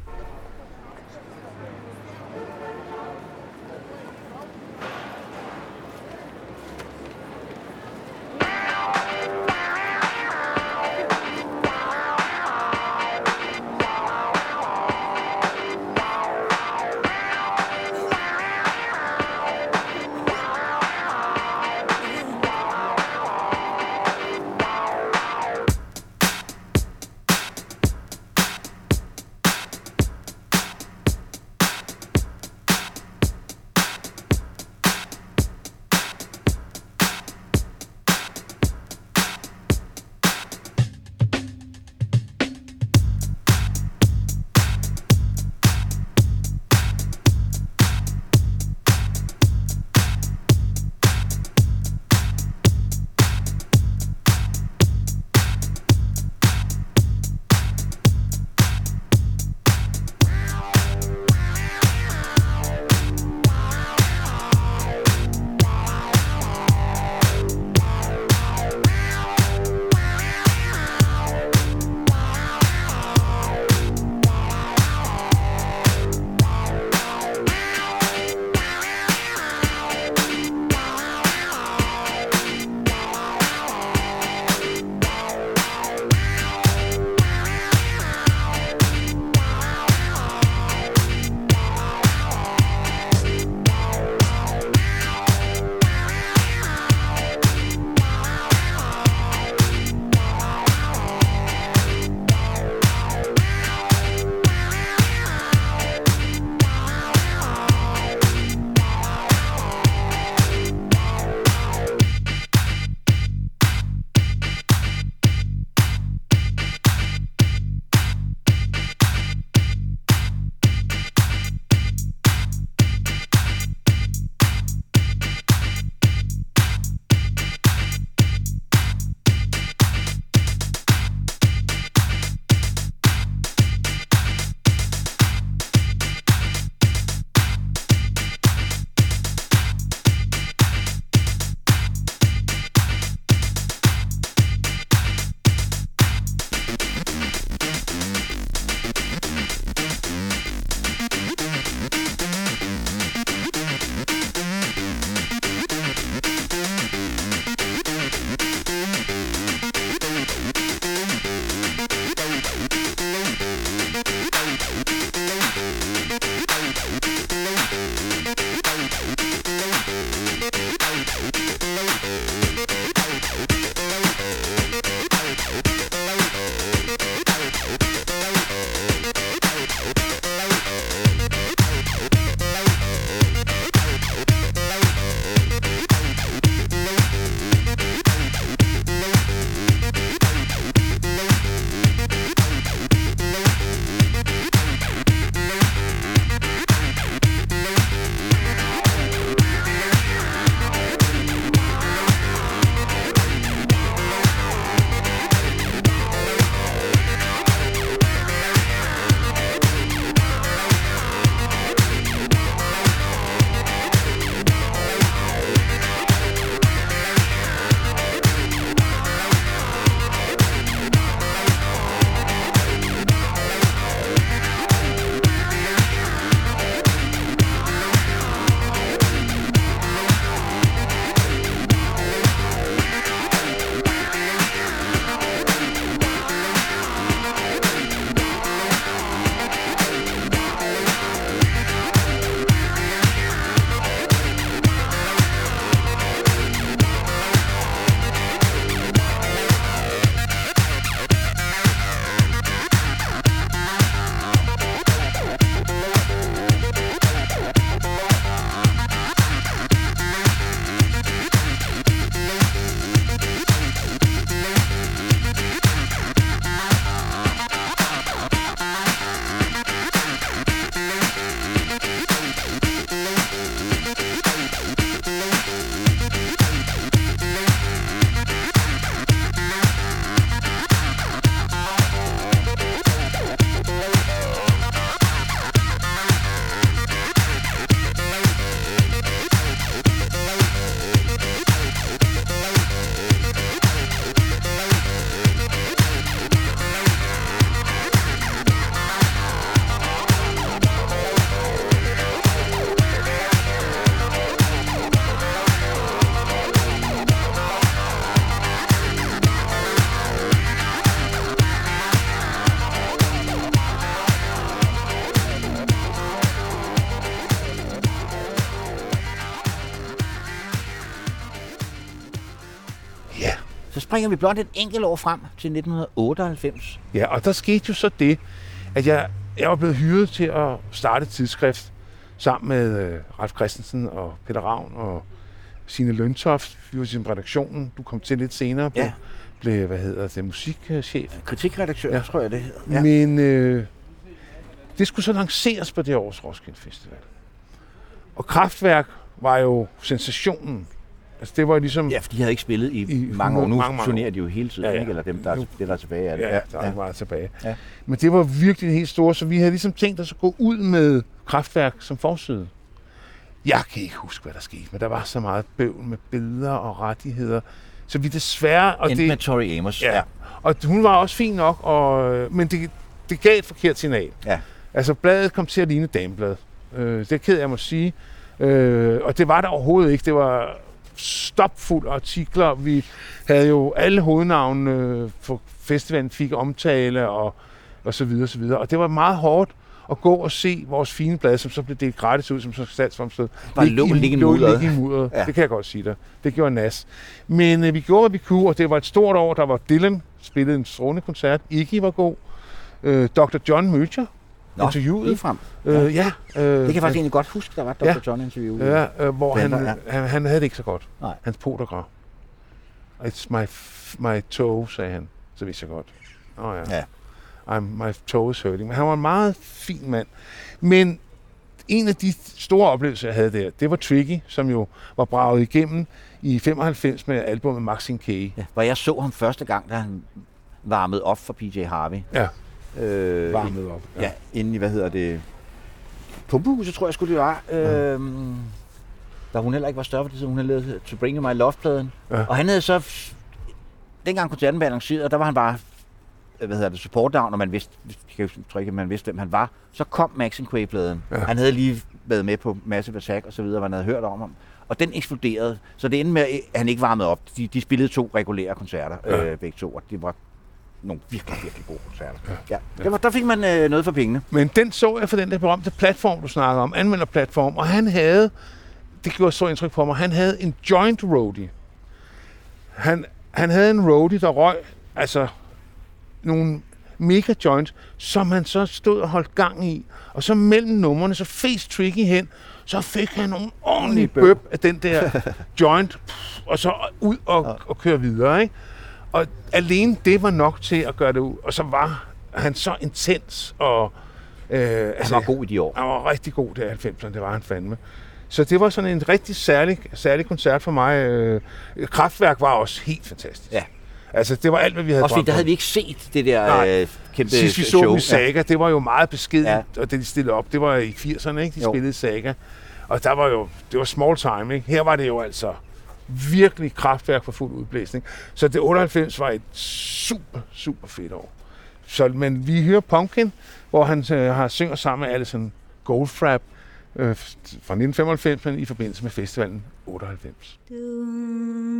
springer vi blot et enkelt år frem til 1998. Ja, og der skete jo så det, at jeg, jeg var blevet hyret til at starte et tidsskrift sammen med øh, Ralf Christensen og Peter Ravn og Signe Løntoft. Vi var til redaktionen. Du kom til lidt senere. Blev, Ja. blev hvad hedder det, musikchef. Kritikredaktør. Ja. tror jeg det hedder. Ja. Men øh, det skulle så lanceres på det års Roskilde Festival. Og Kraftværk var jo sensationen. Altså det var ligesom... Ja, for de havde ikke spillet i, I mange år. Nu mange, mange turnerer de jo hele tiden, Ja, ja. ikke? Eller dem, der er, Nu- det, der er tilbage af det. Ja, der er ja. meget tilbage. Ja. Men det var virkelig helt store, så vi havde ligesom tænkt os at gå ud med kraftværk som forside. Jeg kan ikke huske, hvad der skete, men der var så meget bøvl med billeder og rettigheder. Så vi desværre... Og Endte det, med Tori Amos. ja, og hun var også fin nok, og, men det, det gav et forkert signal. Ja. Altså, bladet kom til at ligne dameblad. Øh, det er ked af, jeg må sige. Øh, og det var der overhovedet ikke. Det var stopfuld artikler. Vi havde jo alle hovednavne øh, for festivalen fik omtale og, og så videre, og så videre. Og det var meget hårdt at gå og se vores fine blad, som så blev delt gratis ud som så statsfremsted. Bare lå- ligge i mudderet. ligge i mudderet. Ja. Det kan jeg godt sige dig. Det gjorde nas. Men øh, vi gjorde, hvad vi kunne, og det var et stort år. Der var Dylan, spillede en strålende koncert. Iggy var god. Øh, Dr. John Møtjer Nå, interviewet. ligefrem. Øh, ja, øh, Det kan jeg faktisk egentlig godt huske, der var Dr. Ja. John interview. Ja, øh, hvor han, han, han havde det ikke så godt. Nej. Hans potergrav. It's my, my toe, sagde han. Så vidste jeg godt. Åh oh, ja. Ja. I'm, my toe is hurting. Men han var en meget fin mand. Men en af de store oplevelser, jeg havde der, det var Tricky, som jo var braget igennem i 95 med albumet Maxine K. Ja, hvor jeg så ham første gang, da han varmede op for PJ Harvey. Ja, Øh, varmet op. Ja, inde i, hvad hedder det, Pumpehuset, tror jeg skulle det var. Øhm, da hun heller ikke var større, fordi så hun havde lavet To Bring My Love-pladen. Ja. Og han havde så, dengang koncerten blev annonceret, der var han bare, øh, hvad hedder det, support down, og man vidste, jeg tror ikke, at man vidste, hvem han var. Så kom Max Quay-pladen. Ja. Ja. Han havde lige været med på Massive Attack og så videre, han havde hørt om ham. Og den eksploderede. Så det endte med, at han ikke varmede op. De, de spillede to regulære koncerter, ja. Ja. øh, begge to, og det var nogle virkelig, virkelig gode koncerter. Ja. Ja. Det var, der fik man øh, noget for pengene. Men den så jeg for den der berømte platform, du snakker om, anmelderplatform, og han havde, det gjorde så indtryk på mig, han havde en joint roadie. Han, han havde en roadie, der røg, altså nogle mega joints, som han så stod og holdt gang i. Og så mellem numrene, så fes Tricky hen, så fik han nogle ordentlige bøb af den der joint, og så ud og, og køre videre, ikke? Og alene det var nok til at gøre det ud. Og så var han så intens og... Øh, Han altså, var god i de år. han var rigtig god der i 90'erne, det var han fandme. Så det var sådan en rigtig særlig, særlig koncert for mig. Øh, Kraftværk var også helt fantastisk. Ja. Altså, det var alt, hvad vi havde Også fordi der havde vi ikke set det der Nej. øh, kæmpe Sidst vi så show. dem i Saga, det var jo meget beskedent, ja. og det de stillede op, det var i 80'erne, ikke? De Jo. spillede Saga. Og der var jo, det var small time, ikke? Her var det jo altså virkelig kraftværk for fuld udblæsning. Så det 98 var et super, super fedt år. Så, men vi hører Pumpkin, hvor han øh, har synger sammen med Alison Goldfrapp øh, fra 1995, men i forbindelse med festivalen 98. Don't.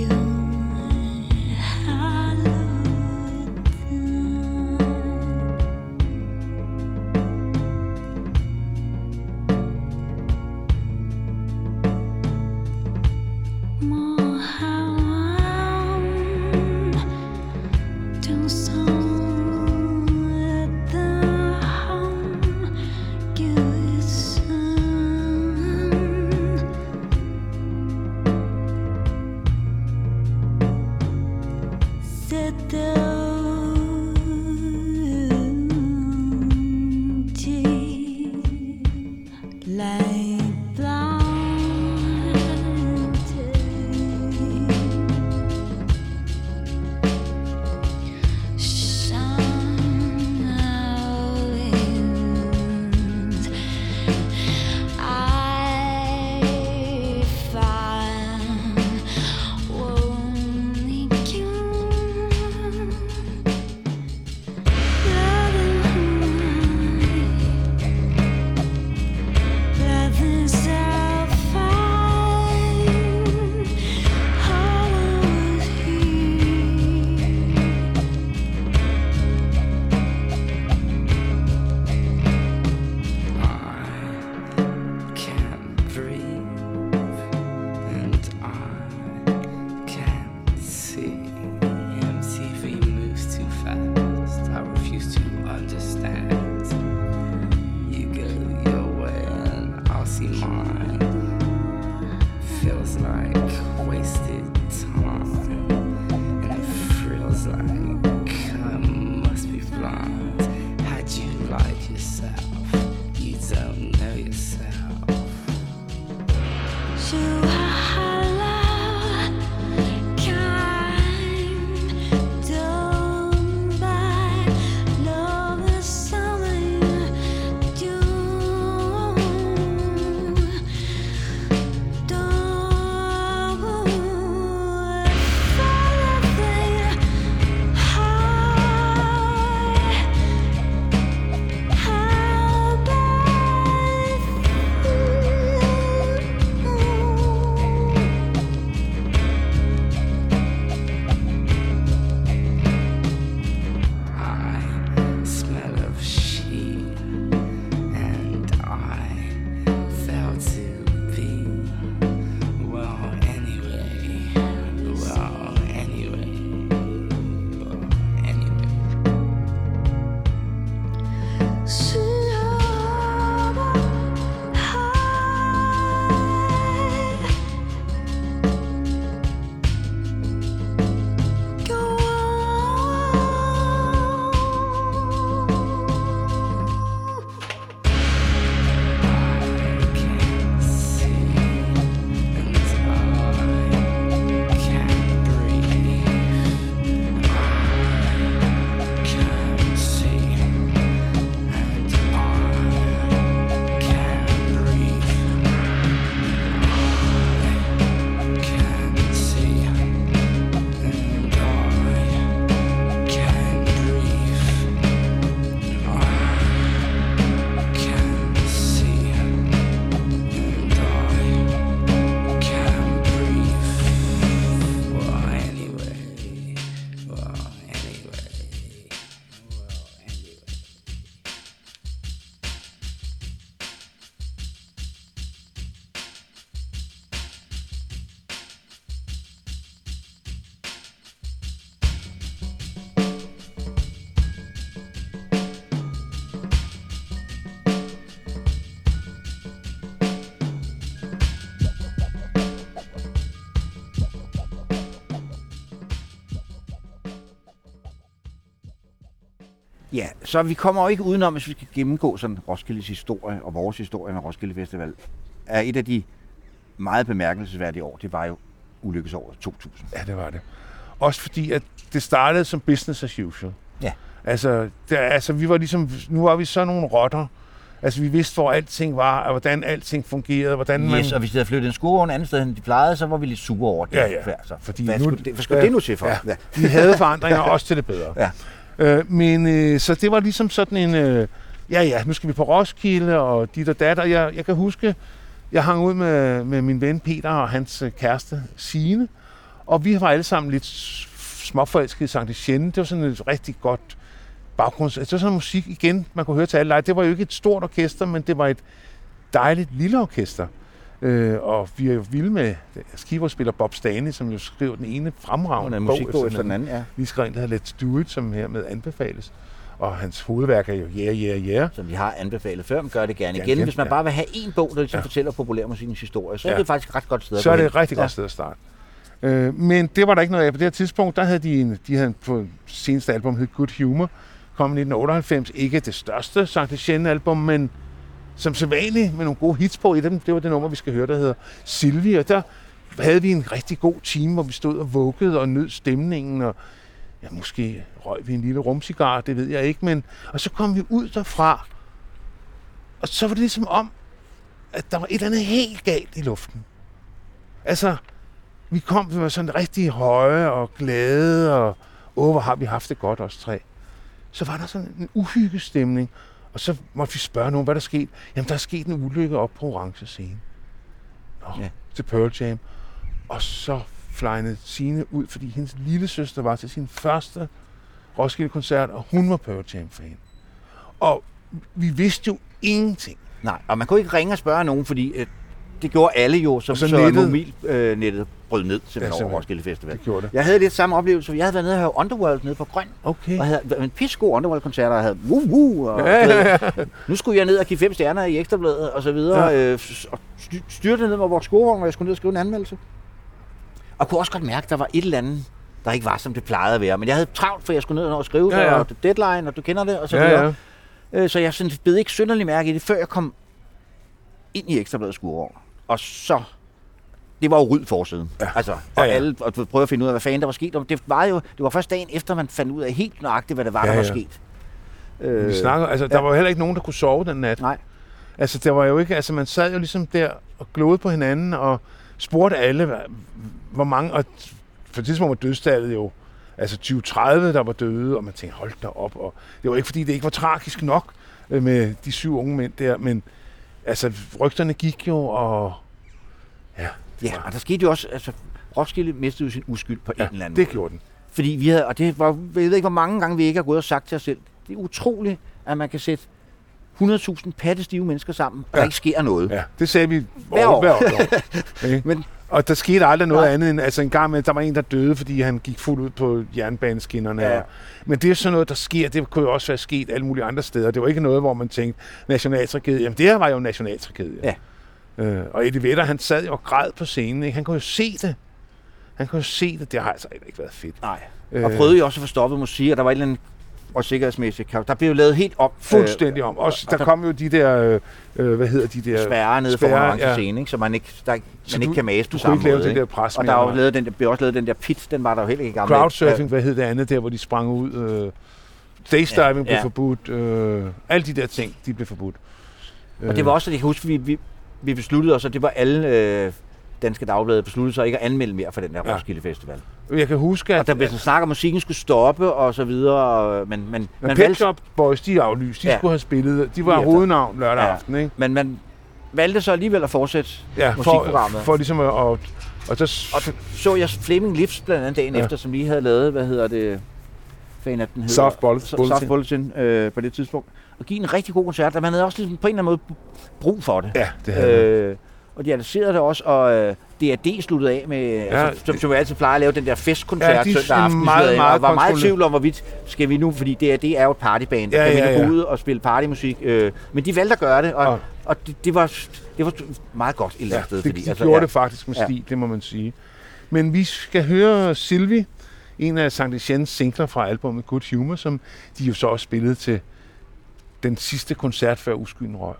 You så vi kommer jo ikke udenom, hvis vi skal gennemgå sådan Roskildes historie og vores historie med Roskilde Festival. Er et af de meget bemærkelsesværdige år, det var jo ulykkesåret 2000. Ja, det var det. Også fordi, at det startede som business as usual. Ja. Altså, det, altså vi var ligesom, nu var vi så nogle rotter. Altså, vi vidste, hvor alting var, og hvordan alting fungerede, hvordan man... Yes, og hvis de havde flyttet en skue over en anden sted, end de plejede, så var vi lidt sure over det. Ja, ja. Så, Fordi hvad nu- skulle, det, hvad skulle ja, det nu til for? ja. Ja. Vi havde forandringer også til det bedre. Ja. Øh, men øh, så det var ligesom sådan en, øh, ja ja, nu skal vi på Roskilde og dit og datter. Jeg, jeg kan huske, jeg hang ud med, med min ven Peter og hans øh, kæreste Signe, og vi var alle sammen lidt småforelskede i Sankt Etienne. Det var sådan et rigtig godt baggrunds... Altså, det var sådan musik igen, man kunne høre til alle lege. Det var jo ikke et stort orkester, men det var et dejligt lille orkester. Øh, og vi er jo vilde med keyboardspiller Bob Stanley, som jo skrev den ene fremragende en bog efter den anden, ja. vi skrev en, der hedder Let's Do It, som hermed anbefales. Og hans hovedværk er jo Yeah, Yeah, Yeah. Som vi har anbefalet før, men gør det gerne Gerne igen. igen, Hvis man ja. bare vil have en bog, der ligesom Ja. fortæller populærmusikkens historie, så er Ja. det faktisk et ret godt sted at Så er det et rigtig godt sted at starte. Øh, men det var der ikke noget af. På det her tidspunkt, der havde de, en, de havde på seneste album, hed Good Humor, kom i 1998. Ikke det største Sankt Etienne-album, men som sædvanligt med nogle gode hits på i dem. Det var det nummer, vi skal høre, der hedder Silvia. Og der havde vi en rigtig god time, hvor vi stod og vuggede og nød stemningen. Og ja, måske røg vi en lille rumcigar, det ved jeg ikke. Men, og så kom vi ud derfra, og så var det ligesom om, at der var et eller andet helt galt i luften. Altså, vi kom, vi var sådan rigtig høje og glade, og åh, hvor har vi haft det godt, os tre. Så var der sådan en uhyggestemning, og så måtte vi spørge nogen, hvad der skete. Jamen, der er sket en ulykke op på orange scene. Nå, Ja. til Pearl Jam. Og så flejnede Signe ud, fordi hendes lille søster var til sin første Roskilde-koncert, og hun var Pearl Jam-fan. Og vi vidste jo ingenting. Nej, og man kunne ikke ringe og spørge nogen, fordi øh, det gjorde alle jo, som Og så så, nettet. mobilnettet øh, brød ned simpelthen ja, over. Roskilde Festival. Det gjorde det. Jeg havde lidt samme oplevelse. Jeg havde været nede og høre Underworld nede på Grøn, Okay. og havde en pissegod Underworld-koncert, og havde woo woo, og Ja, ja, ja. nu skulle jeg ned og give fem stjerner i Ekstrabladet, og så videre, ja. øh, og styr- styrte ned med vores scorevogn, hvor jeg skulle ned og skrive en anmeldelse. Og kunne også godt mærke, at der var et eller andet, der ikke var, som det plejede at være. Men jeg havde travlt, for jeg skulle ned og skrive Ja, ja, ja. ja. og deadline, og du kender det, og så Ja, videre. ja. Øh, Så jeg sådan bed ikke synderlig mærke i det, før jeg kom ind i Ekstrabladets skurvogn. Og så... Det var jo ryd forsiden. Ja. Altså, og, Ja, ja, ja. ja. alle og prøvede at finde ud af, hvad fanden der var sket. Og det var jo det var først dagen efter, man fandt ud af helt nøjagtigt, hvad det var, Ja, der var ja. sket. Øh, Vi snakker, altså, der ja. var jo heller ikke nogen, der kunne sove den nat. Nej. Altså, der var jo ikke, altså, man sad jo ligesom der og glodede på hinanden og spurgte alle, hvor mange, og et tidspunkt var dødstallet jo, altså 2030, der var døde, og man tænkte, hold da op. Og det var ikke, fordi det ikke var tragisk nok øh, med de syv unge mænd der, men altså, rygterne gik jo, og ja, Ja, og der skete jo også... Altså, Roskilde mistede jo sin uskyld på ja, en eller anden det måde. gjorde den. Fordi vi havde... Og det var... Jeg ved ikke, hvor mange gange vi ikke har gået og sagt til os selv. Det er utroligt, at man kan sætte 100.000 pattestive mennesker sammen, og ja. Der ikke sker noget. Ja, det sagde vi Hver år. Hver år. Ikke? Men Og der skete aldrig noget Nej. andet end, altså en gang med, der var en, der døde, fordi han gik fuldt ud på jernbaneskinnerne. Ja. Ja. Men det er sådan noget, der sker. Det kunne jo også være sket alle mulige andre steder. Det var ikke noget, hvor man tænkte, nationaltragedie. Jamen det her var jo en nationaltragedie. Ja. Øh, og Eddie Vedder, han sad jo og græd på scenen. Ikke? Han kunne jo se det. Han kunne jo se det. Det har altså ikke været fedt. Nej. Øh. Og prøvede jo også at få stoppet musik, og der var et eller andet og sikkerhedsmæssigt kaos. Der blev jo lavet helt om. Fuldstændig om. Også, og der der- kom jo de der, øh, øh, hvad hedder de der... spærre nede for spærrer, orange ja. scene, ikke? så man ikke, der, ikke- Så man ikke du- kan mase på samme ikke lave måde. den der pres og der er jo lavet den, der, blev også lavet den der pit, den var der jo heller ikke i gamle Crowdsurfing, hvad hed det andet der, hvor de sprang ud? Øh, stage diving Ja, blev ja. forbudt. Øh, alle de der ting, de blev forbudt. Og det var også, at jeg kan huske, vi, vi, vi besluttede os, og det var alle øh, danske dagblade besluttede sig ikke at anmelde mere for den der Ja. Roskilde Festival. Jeg kan huske, Og at, der blev sådan snak om, at musikken skulle stoppe og så videre, og, men, men, Men man, Pet valgte, Shop Boys, de er aflyst. De Ja. skulle have spillet. De var hovednavn lørdag Ja. aften, ikke? men man valgte så alligevel at fortsætte Ja, musikprogrammet. for, for ligesom at... Og, og så, Og så jeg Flaming Lips blandt andet dagen ja. Efter, som lige havde lavet, hvad hedder det, fan at den hedder? Soft Bullet- So- Bulletin. Soft Bulletin øh, på det tidspunkt. Og give en rigtig god koncert, og man havde også ligesom på en eller anden måde brug for det. ja, det havde øh, Øh, og de annoncerede det også, og øh, D&D sluttede af med, ja, altså, som, som jo altid plejer at lave den der festkoncert Ja, de søndag aften. meget, meget og var meget i tvivl om, hvorvidt skal vi nu, fordi D&D er jo et partyband, Ja, kan vi ja, nu ja. gå ud og spille partymusik. Øh, men de valgte at gøre det, og, Og- og det, det, var, det var meget godt et eller ja, andet sted. det, fordi, de altså, gjorde ja. det faktisk med Ja. stil, det må man sige. Men vi skal høre Silvi, en af Sankt Etiennes singler fra albumet Good Humor, som de jo så også spillede til den sidste koncert før Uskyen røg.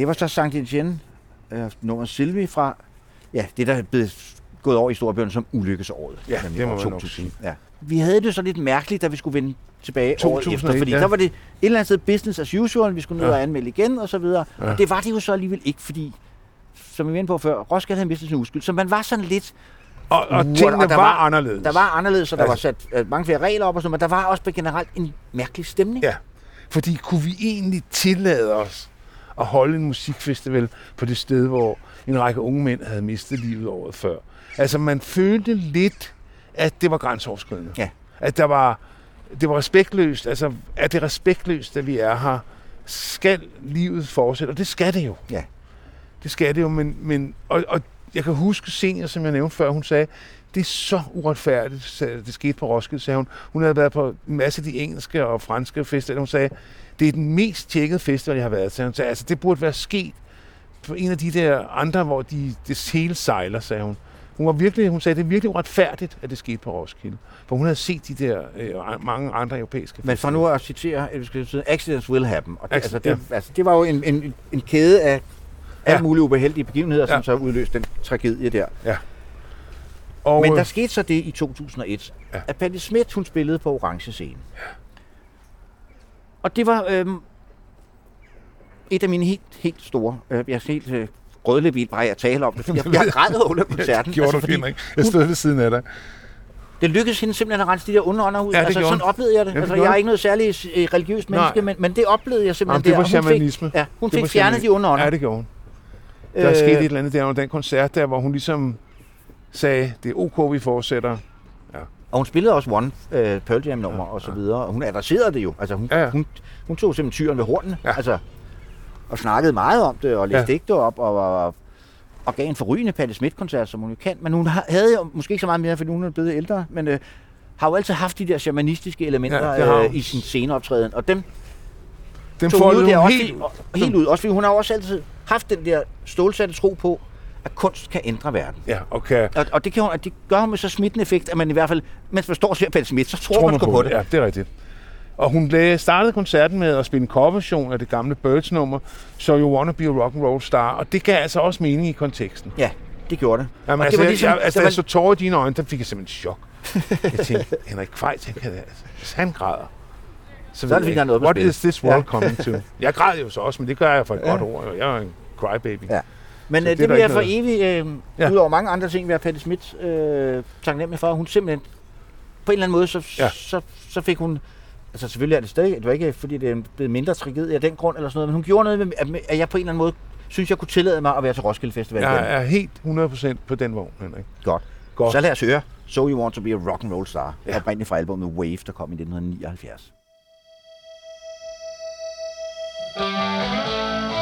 Det var så Sankt Etienne, øh, nummer Silvi fra, ja, det der er blevet gået over i historiebøgerne som ulykkesåret. Ja, det må man nok sige. Ja. Vi havde det så lidt mærkeligt, da vi skulle vende tilbage året 2001, efter, fordi ja. der var det et eller andet sted business as usual, vi skulle ned Ja. og anmelde igen og så videre. Ja. Og det var det jo så alligevel ikke, fordi, som vi var inde på før, Roskilde havde mistet sin uskyld, så man var sådan lidt, Og, og tingene og der var, var- anderledes. der var anderledes, og der var Altså- sat øh, mange flere regler op og sådan, men der var også generelt en mærkelig stemning. Ja. Fordi kunne vi egentlig tillade os at holde en musikfestival på det sted, hvor en række unge mænd havde mistet livet året før? Altså, man følte lidt, at det var grænseoverskridende. Ja. At der var, det var respektløst. Altså, er det respektløst, at vi er her? Skal livet fortsætte? Og det skal det jo. Ja. Det skal det jo, men, men og, og jeg kan huske Senior, som jeg nævnte før, hun sagde, det er så uretfærdigt, det skete på Roskilde, sagde hun. Hun havde været på en masse af de engelske og franske festivaler. Hun sagde, det er den mest tjekkede festival, jeg har været til. Hun sagde, altså det burde være sket på en af de der andre, hvor de, det hele sejler, sagde hun. Hun, var virkelig, hun sagde, det er virkelig uretfærdigt, at det skete på Roskilde. For hun havde set de der øh, mange andre europæiske Men for nu at citere, øh, vi skal sige, accidents will happen. Og det, altså, det, altså, det var jo en, en, en kæde af alle Ja. mulige ubeheldige begivenheder, som Ja. så udløste den tragedie der. Og, Men der øh, skete så det i 2001, Ja. ja. at Patti Smith, hun spillede på orange scene. Ja. Og det var øhm, et af mine helt, helt store, øh, jeg er helt øh, rødlebil bare jeg taler om det, jeg, jeg græd under koncerten. gjorde du fordi fint, ikke? Jeg stod ved siden af dig. Det lykkedes hende simpelthen at rense de der underånder ud. Ja, altså, sådan oplevede jeg det. Ja, det altså, jeg er ikke noget særligt øh, religiøst menneske, men, men det oplevede jeg simpelthen Jamen, det der. var hun shamanisme. Fik, ja, hun Det fik fjernet de underånder. Ja, det gjorde hun. Der øh, skete et eller andet der under den koncert der, hvor hun ligesom sagde, det er ok, vi fortsætter. Og hun spillede også One øh, Pearl Jam nummer ja, og så videre, og hun adresserede det jo. Altså hun, Ja, ja, hun, hun tog simpelthen tyren ved hornene, Ja. altså, og snakkede meget om det, og læste Ja. digte op, og, og, og gav en forrygende Patti Smith-koncert, som hun jo kan. Men hun ha- havde jo måske ikke så meget mere, fordi hun er blevet ældre, men øh, har jo altid haft de der shamanistiske elementer Ja, øh, i sin sceneoptræden, og dem Den tog hun hun også helt, helt, helt ud. Også fordi hun har også altid haft den der stålsatte tro på, at kunst kan ændre verden. Ja, og kan, Og, og det, kan hun, og det gør hun med så smittende effekt, at man i hvert fald, mens man står og ser Patti Smith, så tror, tror man, man på det. Ja, det er rigtigt. Og hun startede koncerten med at spille en coverversion af det gamle Birds-nummer, So You Wanna Be a Rock and Roll Star, og det gav altså også mening i konteksten. Ja, det gjorde det. Jamen, og altså, det var ligesom, jeg, altså, da var- jeg så tårer i dine øjne, der fik jeg simpelthen chok. Jeg tænkte, Henrik Kvejt, han kan, altså, han græder, så, Så er det, ikke, noget på what spil. is this world Ja. coming to? Jeg græd jo så også, men det gør jeg for et Ja. godt ord. Jeg er en crybaby. Ja. Men Så øh, det det, vil jeg for evigt, øh, Ja. udover mange andre ting, jeg Patti Smith øh, taknemmelig for, hun simpelthen på en eller anden måde, så, Ja. så, så fik hun, altså selvfølgelig er det stadig, det var ikke fordi det er blevet mindre tragedie af den grund eller sådan noget, men hun gjorde noget, med, at- jeg på en eller anden måde synes, jeg kunne tillade mig at være til Roskilde Festival. igen. Jeg er helt 100% på den vogn, Henrik. Godt. Godt. Så lad os høre So You Want To Be A Rock and Roll Star, ja. oprindeligt fra albumet Wave, der kom i 1979. So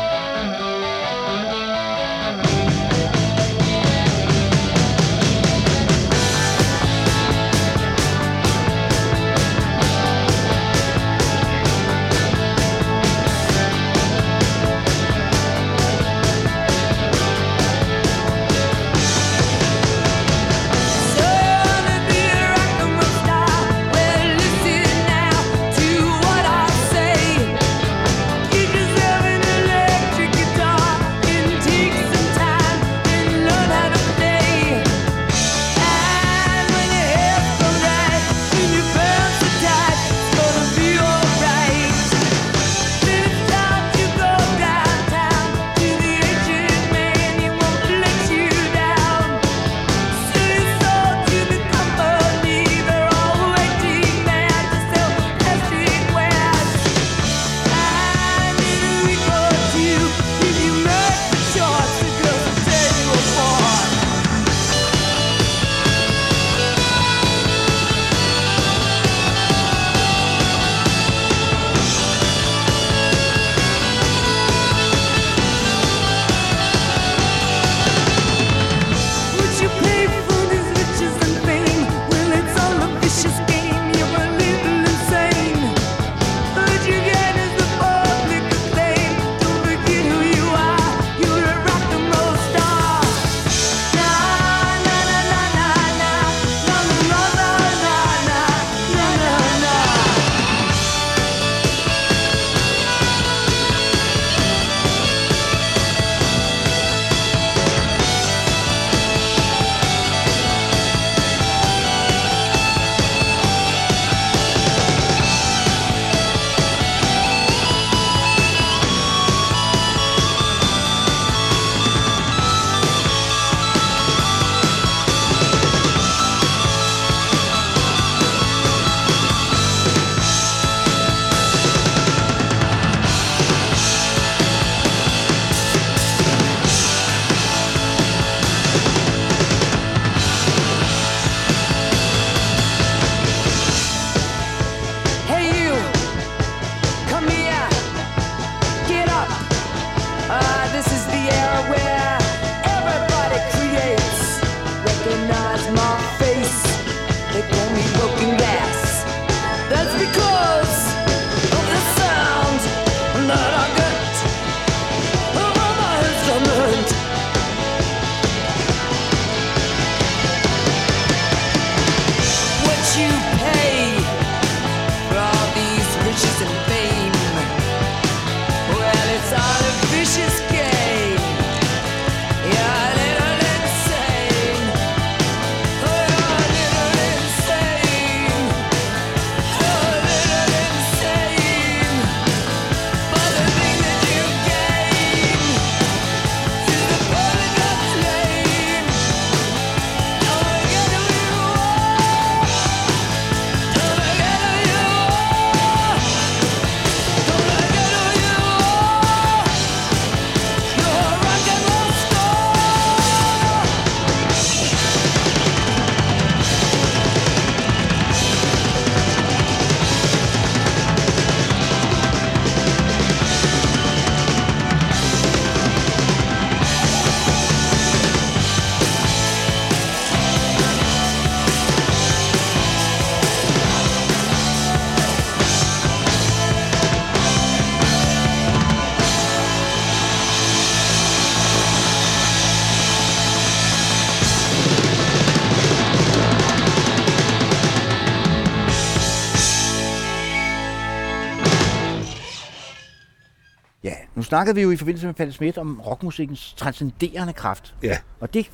snakkede vi jo i forbindelse med Palle Schmidt om rockmusikkens transcenderende kraft. Ja. Og det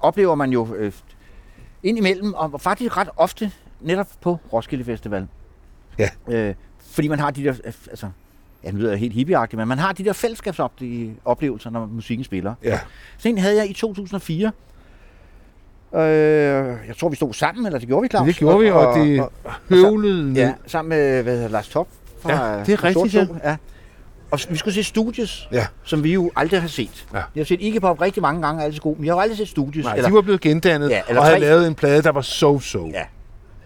oplever man jo øh, indimellem, og faktisk ret ofte netop på Roskilde Festival. Ja. Øh, fordi man har de der, øh, altså, ja, nu lyder helt hippieagtigt, men man har de der fællesskabsoplevelser, når musikken spiller. Ja. Så en havde jeg i 2004. Øh, jeg tror, vi stod sammen, eller det gjorde vi, Claus. Det gjorde vi, og det høvlede Ja, sammen med hvad hedder, Lars Top fra Ja, det er rigtigt, Sol, ja. Og vi skulle se Studios, Ja. som vi jo aldrig har set. Ja. Jeg har set Iggy Pop rigtig mange gange, altid god, men jeg har jo aldrig set Studios. Nej, de var blevet gendannet, Ja, ja, eller og havde tre. lavet en plade, der var so-so. Ja.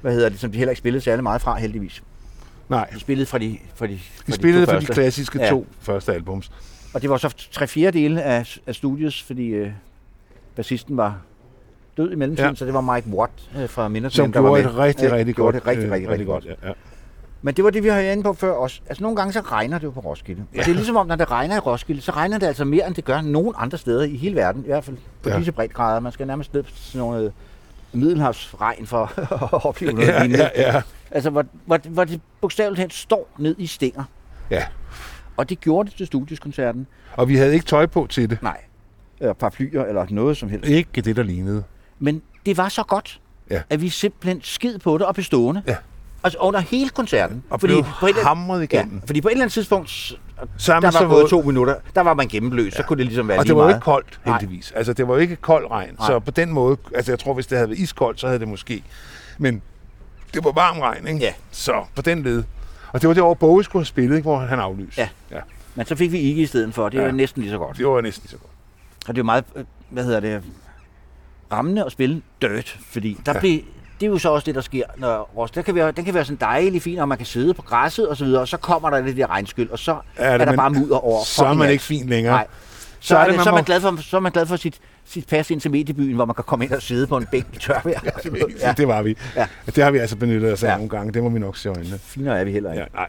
hvad hedder det, som de heller ikke spillede særlig meget fra, heldigvis. Nej, De spillede fra de, fra de, fra de spillede to for de klassiske Ja. to første albums. Og det var så tre fjerde dele af, af Studios, fordi øh, bassisten var død i mellemtiden, ja. Ja. så det var Mike Watt øh, fra Minutemen, Som der var med. et rigtig, Ja, rigtig gjorde godt. det rigtig, øh, rigtig, rigtig godt. Ja, ja. Men det var det, vi har inde på før også. Altså nogle gange så regner det jo på Roskilde. Ja. Og det er ligesom om, når det regner i Roskilde, så regner det altså mere, end det gør nogen andre steder i hele verden. I hvert fald på ja. Disse breddegrader. Man skal nærmest ned på sådan noget middelhavsregn for at opleve noget Ja, lignende. ja, ja. Altså, hvor, hvor, hvor det bogstaveligt talt står ned i stænger. ja. Og det gjorde det til studieskoncerten. Og vi havde ikke tøj på til det. Nej. Eller paraplyer, eller noget som helst. Ikke det, der lignede. Men det var så godt, Ja. at vi simpelthen skid på det og blev stående. Ja. Altså under hele koncerten. Og blev på et hamret Ja, igennem. fordi på et eller andet tidspunkt, s- Sammen der så var gået våd- to minutter, der var man gennemløs, ja. så kunne det ligesom være Og det var jo ikke koldt, Nej. heldigvis. Altså, det var jo ikke kold regn. Nej. Så på den måde, altså jeg tror, hvis det havde været iskoldt, så havde det måske. Men det var varm regn, ikke? Ja. Så på den led. Og det var det år, Bowie skulle have spillet, ikke? hvor han aflyste. Ja. ja. Men så fik vi ikke i stedet for, det Ja. var næsten lige så godt. Det var næsten lige så godt. Og det jo meget, øh, hvad hedder det, rammende at spille dirt, fordi der ja. Ja. blev, det er jo så også det, der sker, når Ros, der kan være, den kan være sådan dejlig fin, og man kan sidde på græsset og så videre, og så kommer der det der regnskyld, og så Ja, er, det- der men bare mudder over. Så er man alt. ikke fin længere. Nej. Så, Så er, er det, man så, er man glad for, så er man glad for sit, sit pas ind til mediebyen, hvor man kan komme ind og sidde på en bænk i tørvejr. Ja. Det var vi. Ja. Det har vi altså benyttet os af Ja. nogle gange. Det må vi nok se øjnene. Finere er vi heller ikke. Ja, nej.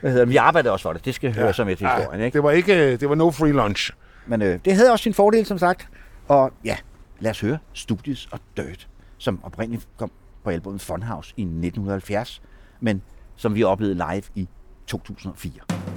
Hvad hedder, vi arbejdede også for det, det skal ja. høre til Ja, historien. Ikke? Det var ikke, det var no free lunch. Men øh, det havde også sin fordel, som sagt. Og ja, lad os høre Studies og Dirt, som oprindeligt kom på albumet Funhouse i 1970, men som vi oplevede live i 2004.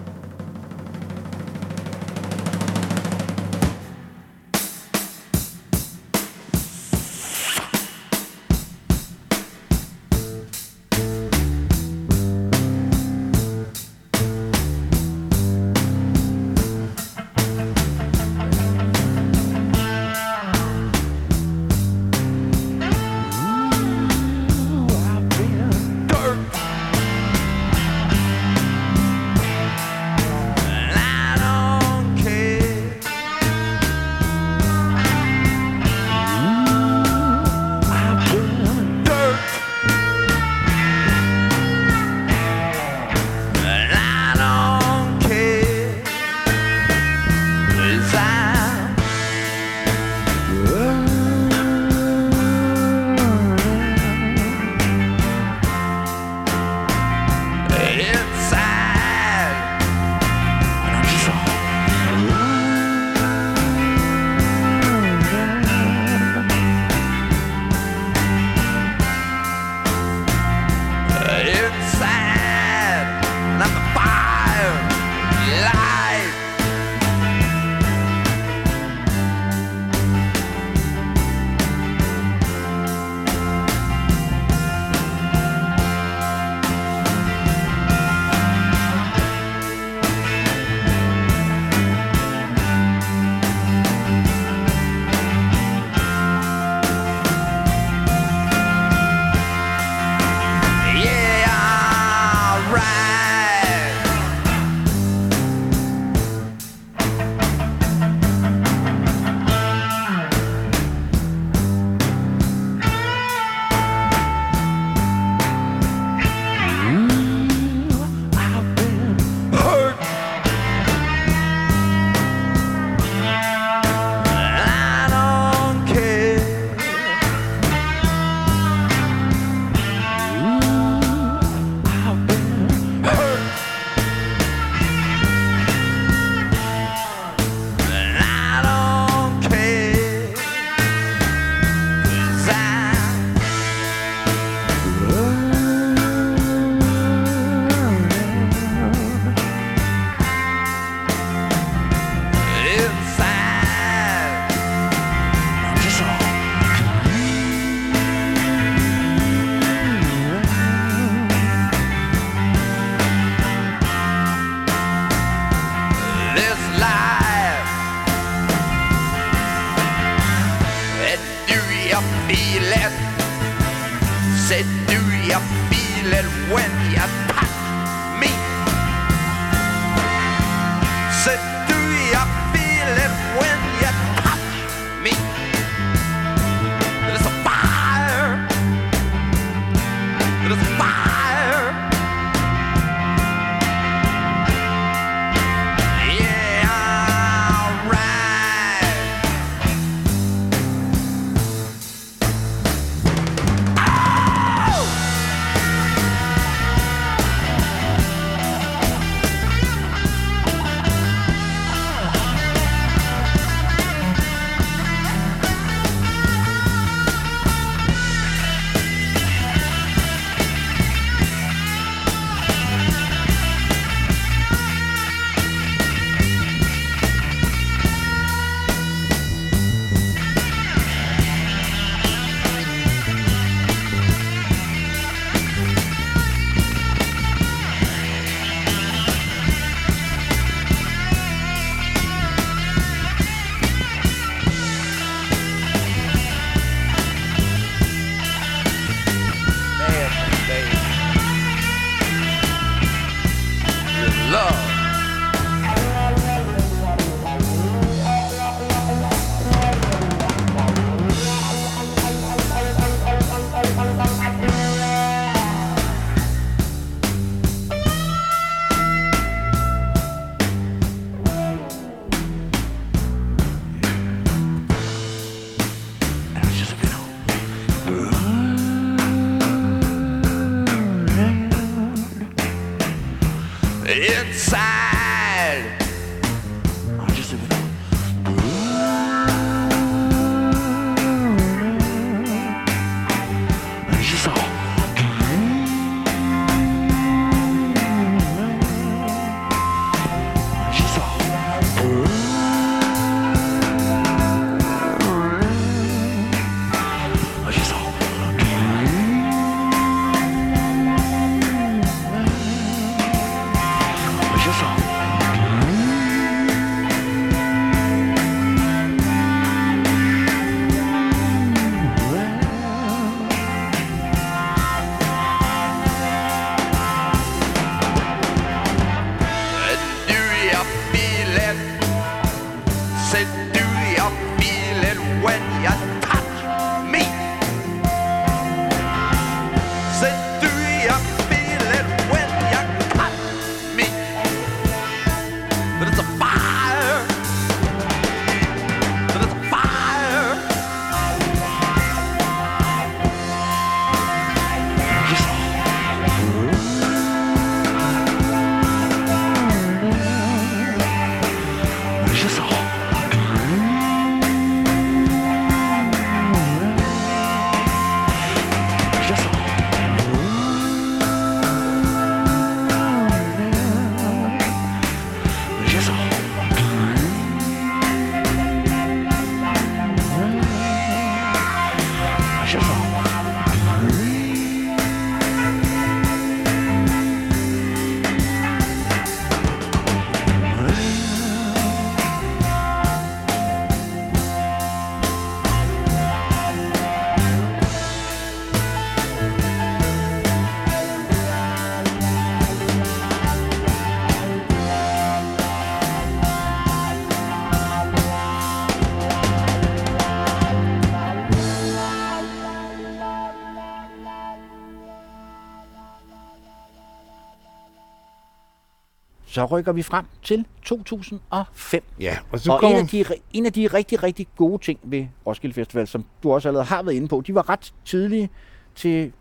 Så rykker vi frem til 2005. Ja, og så Og en kommer... af, de, en af de rigtig, rigtig gode ting ved Roskilde Festival, som du også allerede har været inde på, de var ret tidlige til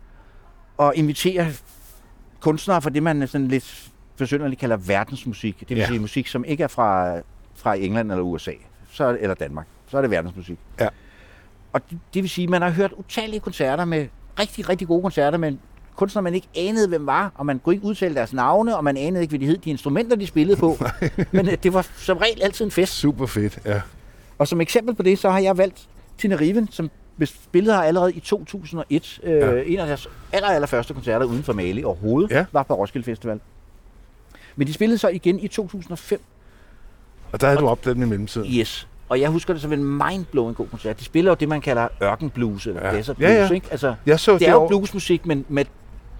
at invitere kunstnere for det, man sådan lidt forsønderligt kalder verdensmusik. Det vil Ja. sige musik, som ikke er fra, fra England eller USA, så er eller Danmark. Så er det verdensmusik. Ja. Og det, det vil sige, at man har hørt utallige koncerter med rigtig, rigtig gode koncerter med kunstnere, man ikke anede, hvem var, og man kunne ikke udtale deres navne, og man anede ikke, hvad de hed, de instrumenter, de spillede på. Men øh, det var som regel altid en fest. Super fedt, ja. Og som eksempel på det, så har jeg valgt Tina Riven, som spillede her allerede i 2001. Ja. Ja. Øh, en af deres aller, aller første koncerter uden for Mali overhovedet, Ja. var på Roskilde Festival. Men de spillede så igen i 2005. Og der havde du opdaget dem i mellemtiden. Yes. Og jeg husker det som en mindblowing god koncert. De spiller jo det, man kalder ørkenblues, eller Ja. blues, Ja, ja. ikke? Altså, Jeg så det det er jo år- bluesmusik, men med,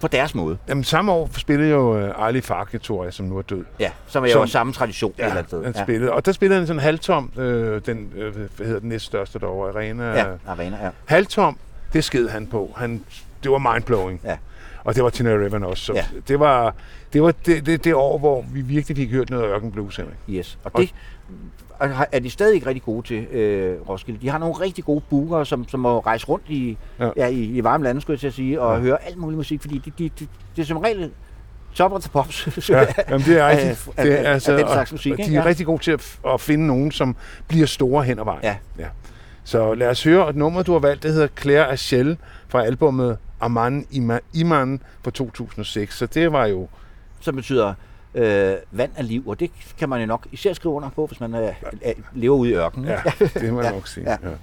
på deres måde. Jamen, samme år spillede jo uh, Ali Farke, tror jeg, som nu er død. Ja, som er jo Som- samme tradition et eller andet han Ja. spillede. Og der spillede han sådan halvtom, øh, den, øh, hvad hedder den næststørste derovre, Arena. Ja, Havana, ja. Halvtom, det sked han på. Han, det var mindblowing. Ja. Og det var Tina Riven også. Så Ja. Det var det, var det, det, det år, hvor vi virkelig fik hørt noget Ørken Blues, Henrik. Yes. Og det og har- er de stadig ikke rigtig gode til, øh, Roskilde. De har nogle rigtig gode bookere, som, som må rejse rundt i, Ja. ja. I, i varme lande, skulle jeg til at sige, og Ja. høre alt mulig musik, fordi de, de, de, det er som regel top til pops. Ja, jamen det er rigtigt. det af- er, altså, af den slags og- musik, og ikke? de er Ja. rigtig gode til at, at finde nogen, som bliver store hen ad vejen. Ja. ja. Så lad os høre et nummer, du har valgt, det hedder Claire Achelle fra albumet Aman Ima- Iman fra 2006. Så det var jo... som betyder øh, vand af liv, og det kan man jo nok især skrive under på, hvis man øh, øh, lever ude i ørkenen. Ja, det må jeg Ja, nok sige. ja. Ja.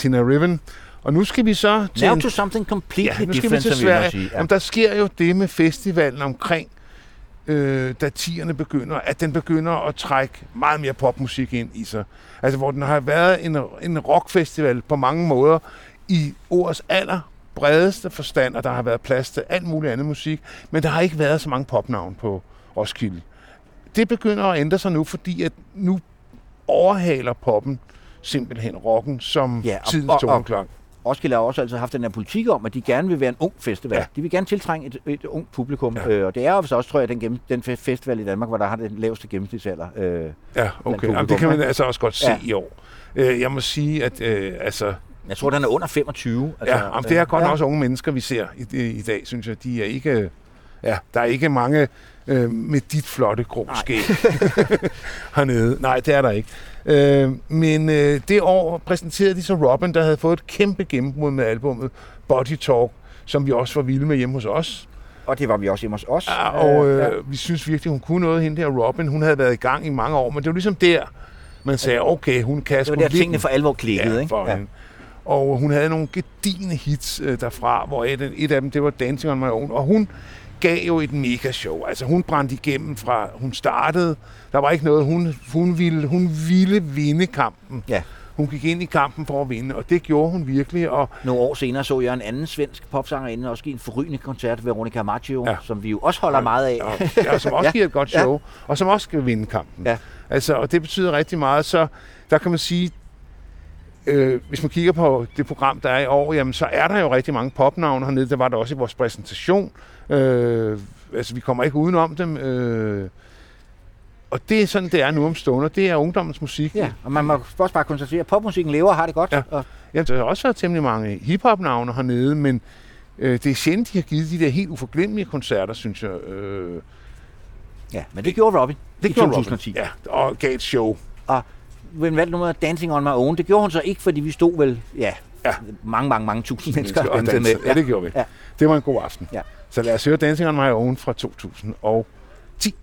Tina Riven. Og nu skal vi så til... Now en- to something completely Ja, nu skal vi til Sverige. sige. Jamen, der sker jo det med festivalen omkring, øh, da tierne begynder, at den begynder at trække meget mere popmusik ind i sig. Altså, hvor den har været en, en rockfestival på mange måder i ordets aller bredeste forstand, og der har været plads til alt muligt andet musik, men der har ikke været så mange popnavn på Roskilde. Det begynder at ændre sig nu, fordi at nu overhaler poppen simpelthen rocken som Ja, og- tidens tårnklang. Roskilde har også altid haft den her politik om, at de gerne vil være en ung festival. Ja. De vil gerne tiltrænge et, et ungt publikum. Ja. Øh, og det er jo så også, tror jeg, den, gennem, den fe- festival i Danmark, hvor der har den laveste gennemsnitsalder. Øh, Ja, okay. Jamen, det kan man altså også godt se Ja. i år. Øh, Jeg må sige, at øh, altså, jeg tror, den er under 25. altså, ja, jamen, det er godt ja. ja. også unge mennesker, vi ser i, i, i dag, synes jeg. De er ikke, ja, der er ikke mange øh, med dit flotte grå skæg hernede. Nej, det er der ikke. Øh, men øh, det år præsenterede de så Robin, der havde fået et kæmpe gennembrud med albummet Body Talk, som vi også var vilde med hjemme hos os. Og det var vi også hjemme hos os. Ja, og ja. øh, vi synes virkelig, hun kunne noget, hende der Robin. Hun havde været i gang i mange år, men det var ligesom der, man sagde, okay, hun kan det sgu var der, tingene for alvor klikkede. ja, ikke? for Ja. hende. Og hun havde nogle gedigende hits øh, derfra, hvor et, et af dem, det var Dancing on My Own. Og hun gav jo et mega show. Altså hun brændte igennem fra, hun startede. Der var ikke noget, hun, hun, ville, hun ville vinde kampen. Ja. Hun gik ind i kampen for at vinde, og det gjorde hun virkelig. Og Nogle år senere så jeg en anden svensk popsangerinde også give en forrygende koncert, Veronica Maggio, ja. Ja. som vi jo også holder meget af. og, ja, som også Ja. ja. giver et godt Ja. show, ja. og som også skal vinde kampen. Ja. Altså, og det betyder rigtig meget, så der kan man sige, øh, hvis man kigger på det program, der er i år, jamen, så er der jo rigtig mange popnavne hernede. Der var der også i vores præsentation. Øh, altså, vi kommer ikke udenom dem. Øh, og det er sådan, det er nu om stunder. Det er ungdommens musik. Ja, og man må også bare konstatere, at popmusikken lever og har det godt. Ja. Og, Ja, der har også været temmelig mange hiphop-navne hernede, men øh, det er sjældent, de har givet de der helt uforglemmelige koncerter, synes jeg. Øh, ja, men det gjorde Robin det i gjorde 2010. Robin. Ja, og gav et show. Og hun valgte nummer Dancing on My Own. Det gjorde hun så ikke, fordi vi stod vel, ja, Ja. mange, mange, mange tusind mennesker. og dansede danse. Ja, det gjorde vi. Ja. Det var en god aften. Ja. Så lad os høre Dancing on My Own fra 2010.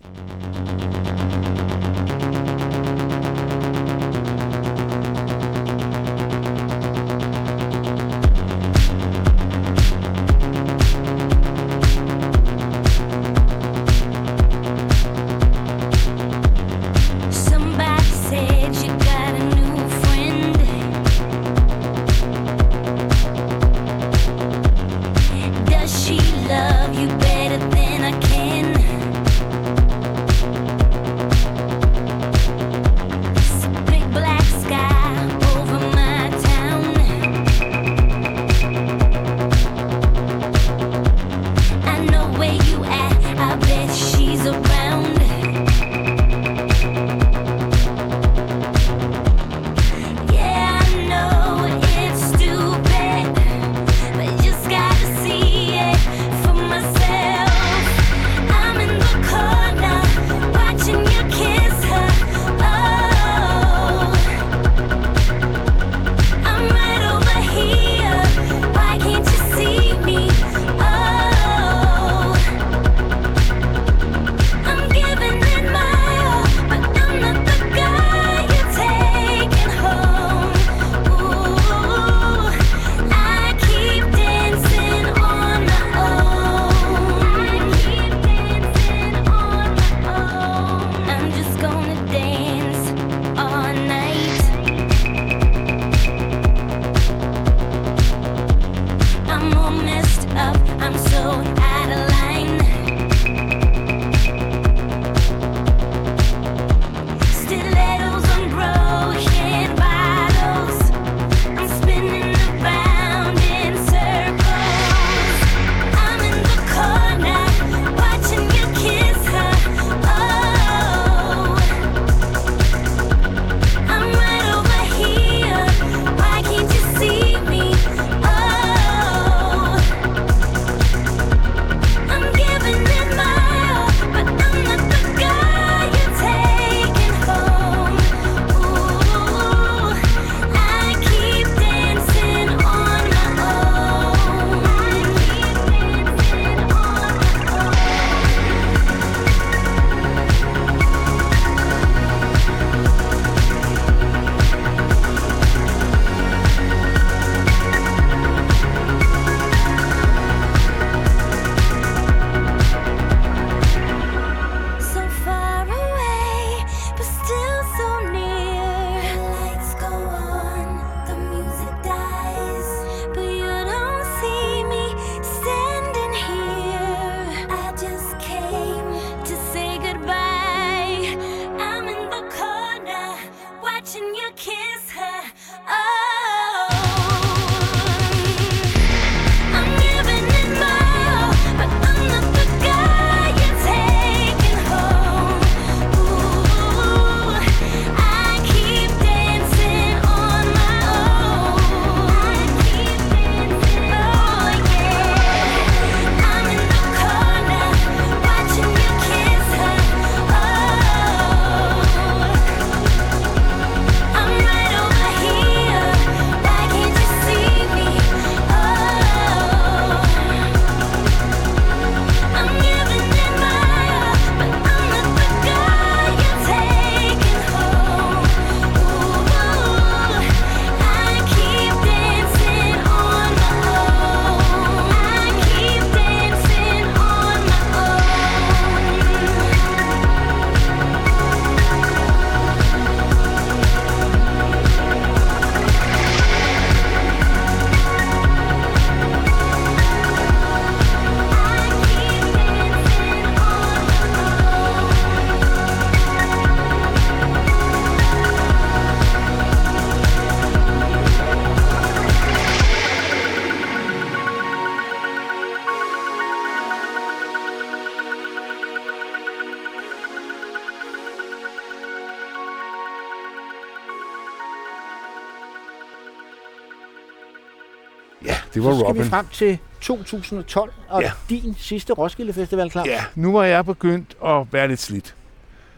Så skal Robin. vi frem til 2012 og Ja. din sidste Roskilde Festival, Claus. Ja, nu var jeg begyndt at være lidt slidt.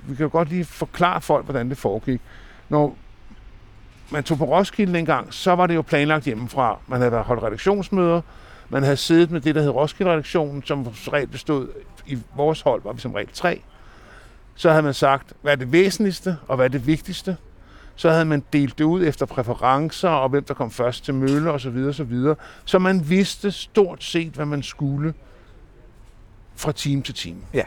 Vi kan jo godt lige forklare folk, hvordan det foregik. Når man tog på Roskilde dengang, så var det jo planlagt hjemmefra. Man havde holdt redaktionsmøder, man havde siddet med det, der hed Roskilde-redaktionen, som som regel bestod, i vores hold var vi som regel tre. Så havde man sagt, hvad er det væsentligste, og hvad er det vigtigste. Så havde man delt det ud efter præferencer, og hvem der kom først til mølle, osv. osv. Så man vidste stort set, hvad man skulle fra time til time. Ja.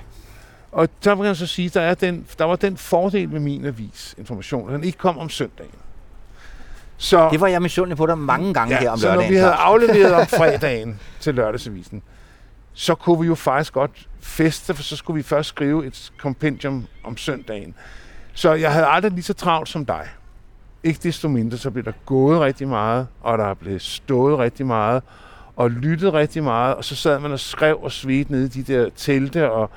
Og der vil jeg så sige, der, er den, der var den fordel med min avis, information, at den ikke kom om søndagen. Så, Det var jeg misundelig på dig mange gange her om så når lørdagen. vi havde afleveret om fredagen til lørdagsavisen, så kunne vi jo faktisk godt feste, for så skulle vi først skrive et kompendium om søndagen. Så jeg havde aldrig lige så travlt som dig. Ikke desto mindre, så blev der gået rigtig meget, og der blev stået rigtig meget, og lyttet rigtig meget, og så sad man og skrev og svedte nede i de der telte, og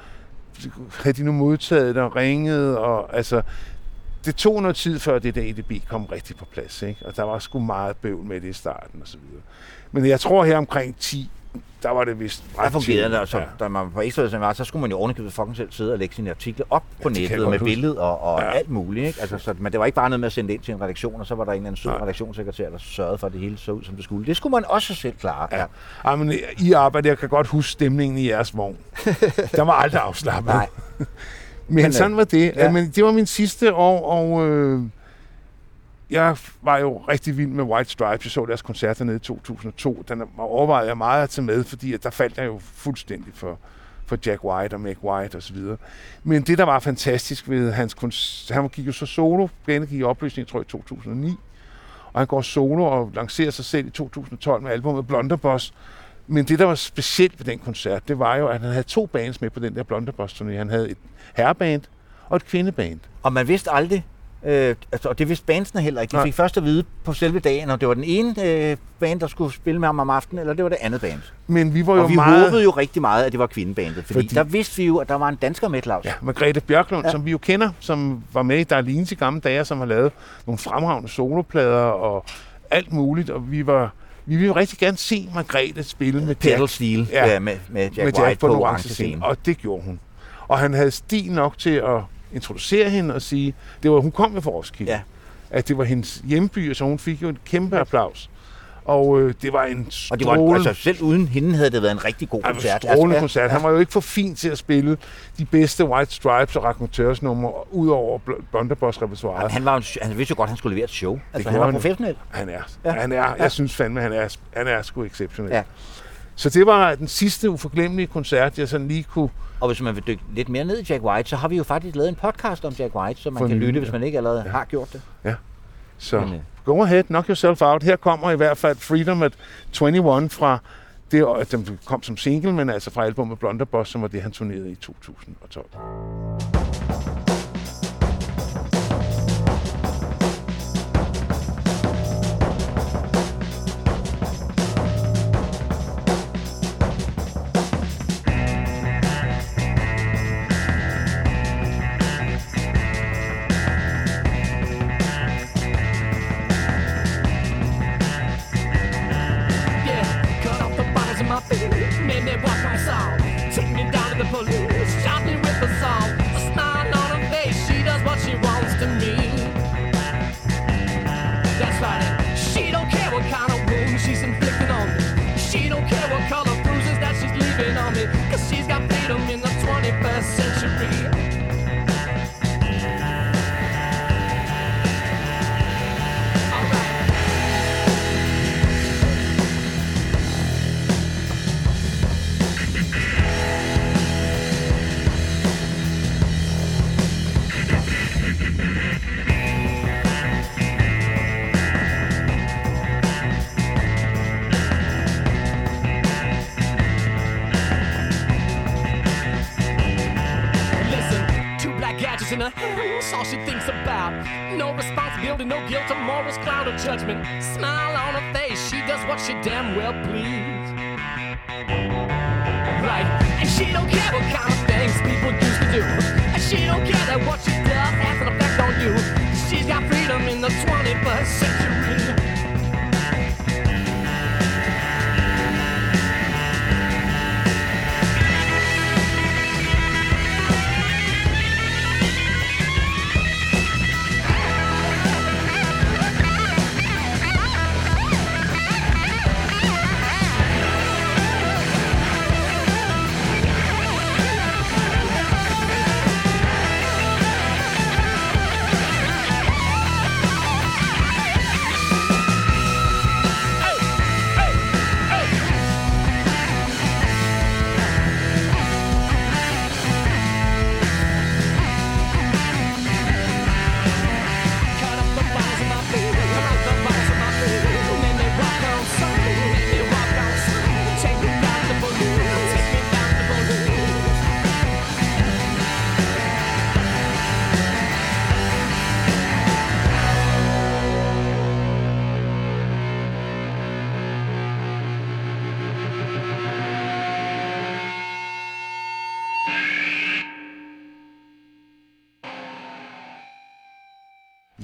havde de nu modtaget det og ringet, og altså, det tog noget tid, før det der EDB kom rigtig på plads, ikke? og der var sgu meget bøvl med det i starten og så videre. Men jeg tror her omkring 10, der var det vist Der fungerede det, altså, da man på Ekstrabladet var, så skulle man jo ovenikøbet fucking selv sidde og lægge sine artikler op på nettet med huske. billede og, og Ja. ja. alt muligt. Ikke? Altså, så, men det var ikke bare noget med at sende det ind til en redaktion, og så var der en eller anden sød redaktionssekretær, der sørgede for, at det hele så ud, som det skulle. Det skulle man også selv klare. Ja. ja men I arbejde, jeg kan godt huske stemningen i jeres vogn. der var aldrig afslappet. Nej. Men, Men, sådan var det. ja. Ja. Men det var min sidste år, og øh, jeg var jo rigtig vild med White Stripes. Jeg så deres koncert nede i 2002. Den overvejede jeg meget at tage med, fordi at der faldt jeg jo fuldstændig for, for Jack White og Meg White osv. Men det, der var fantastisk ved hans koncert, han gik jo så solo, bandet gik i opløsning, tror jeg, i 2009, og han går solo og lancerer sig selv i 2012 med albumet Blunderboss. Men det, der var specielt ved den koncert, det var jo, at han havde to bands med på den der Blunderboss-turné. Han havde et herreband og et kvindeband. Og man vidste aldrig, øh, altså, og det vidste bandsene heller ikke. De Nej. fik først at vide på selve dagen, om det var den ene øh, band, der skulle spille med ham om aftenen, eller det var det andet band. Men vi var jo Og vi meget... håbede jo rigtig meget, at det var kvindebandet, fordi, Fordi- der vidste vi jo, at der var en dansker med, Claus. Ja, Margrethe Bjørklund, ja. Som vi jo kender, som var med i Darlene i gamle dage, som har lavet nogle fremragende soloplader og alt muligt. Og vi var vi ville rigtig gerne se Margrethe spille med Pedal Jack, Steel Ja. ja. med, med Jack med White Jack på, på orange scene. scene. Og det gjorde hun. Og han havde stil nok til at introducere hende og sige, det var, hun kom jo fra Roskilde. Ja. At det var hendes hjemby, så hun fik jo en kæmpe applaus. Og øh, det var en Og det var, strålende, altså, selv uden hende havde det været en rigtig god Ej, koncert. Strålende ja, koncert. Han var jo ikke for fin til at spille de bedste White Stripes og Raconteurs numre ud over Blunderboss repertoireet. Jamen, han, var, en- han vidste jo godt, at han skulle levere et show. Altså, han var han. professionel. Han er, ja. Ja. han er, jeg synes fandme, han er, han er sgu exceptionel. Ja. Så det var den sidste uforglemmelige koncert, jeg sådan lige kunne... Og hvis man vil dykke lidt mere ned i Jack White, så har vi jo faktisk lavet en podcast om Jack White, så man For kan lytte, ja. hvis man ikke allerede har gjort det. Så Men, øh, go ahead, knock yourself out. Her kommer i hvert fald Freedom at 21 fra det den kom som single, men altså fra albumet Blunderboss, som var det, han turnerede i 2012. In her hands, all she thinks about. No responsibility, no guilt, or morals, cloud or judgment. Smile on her face, she does what she damn well please. Right, and she don't care what kind of things people used to do. And she don't care that what she does has an effect on you. She's got freedom in the 21st century.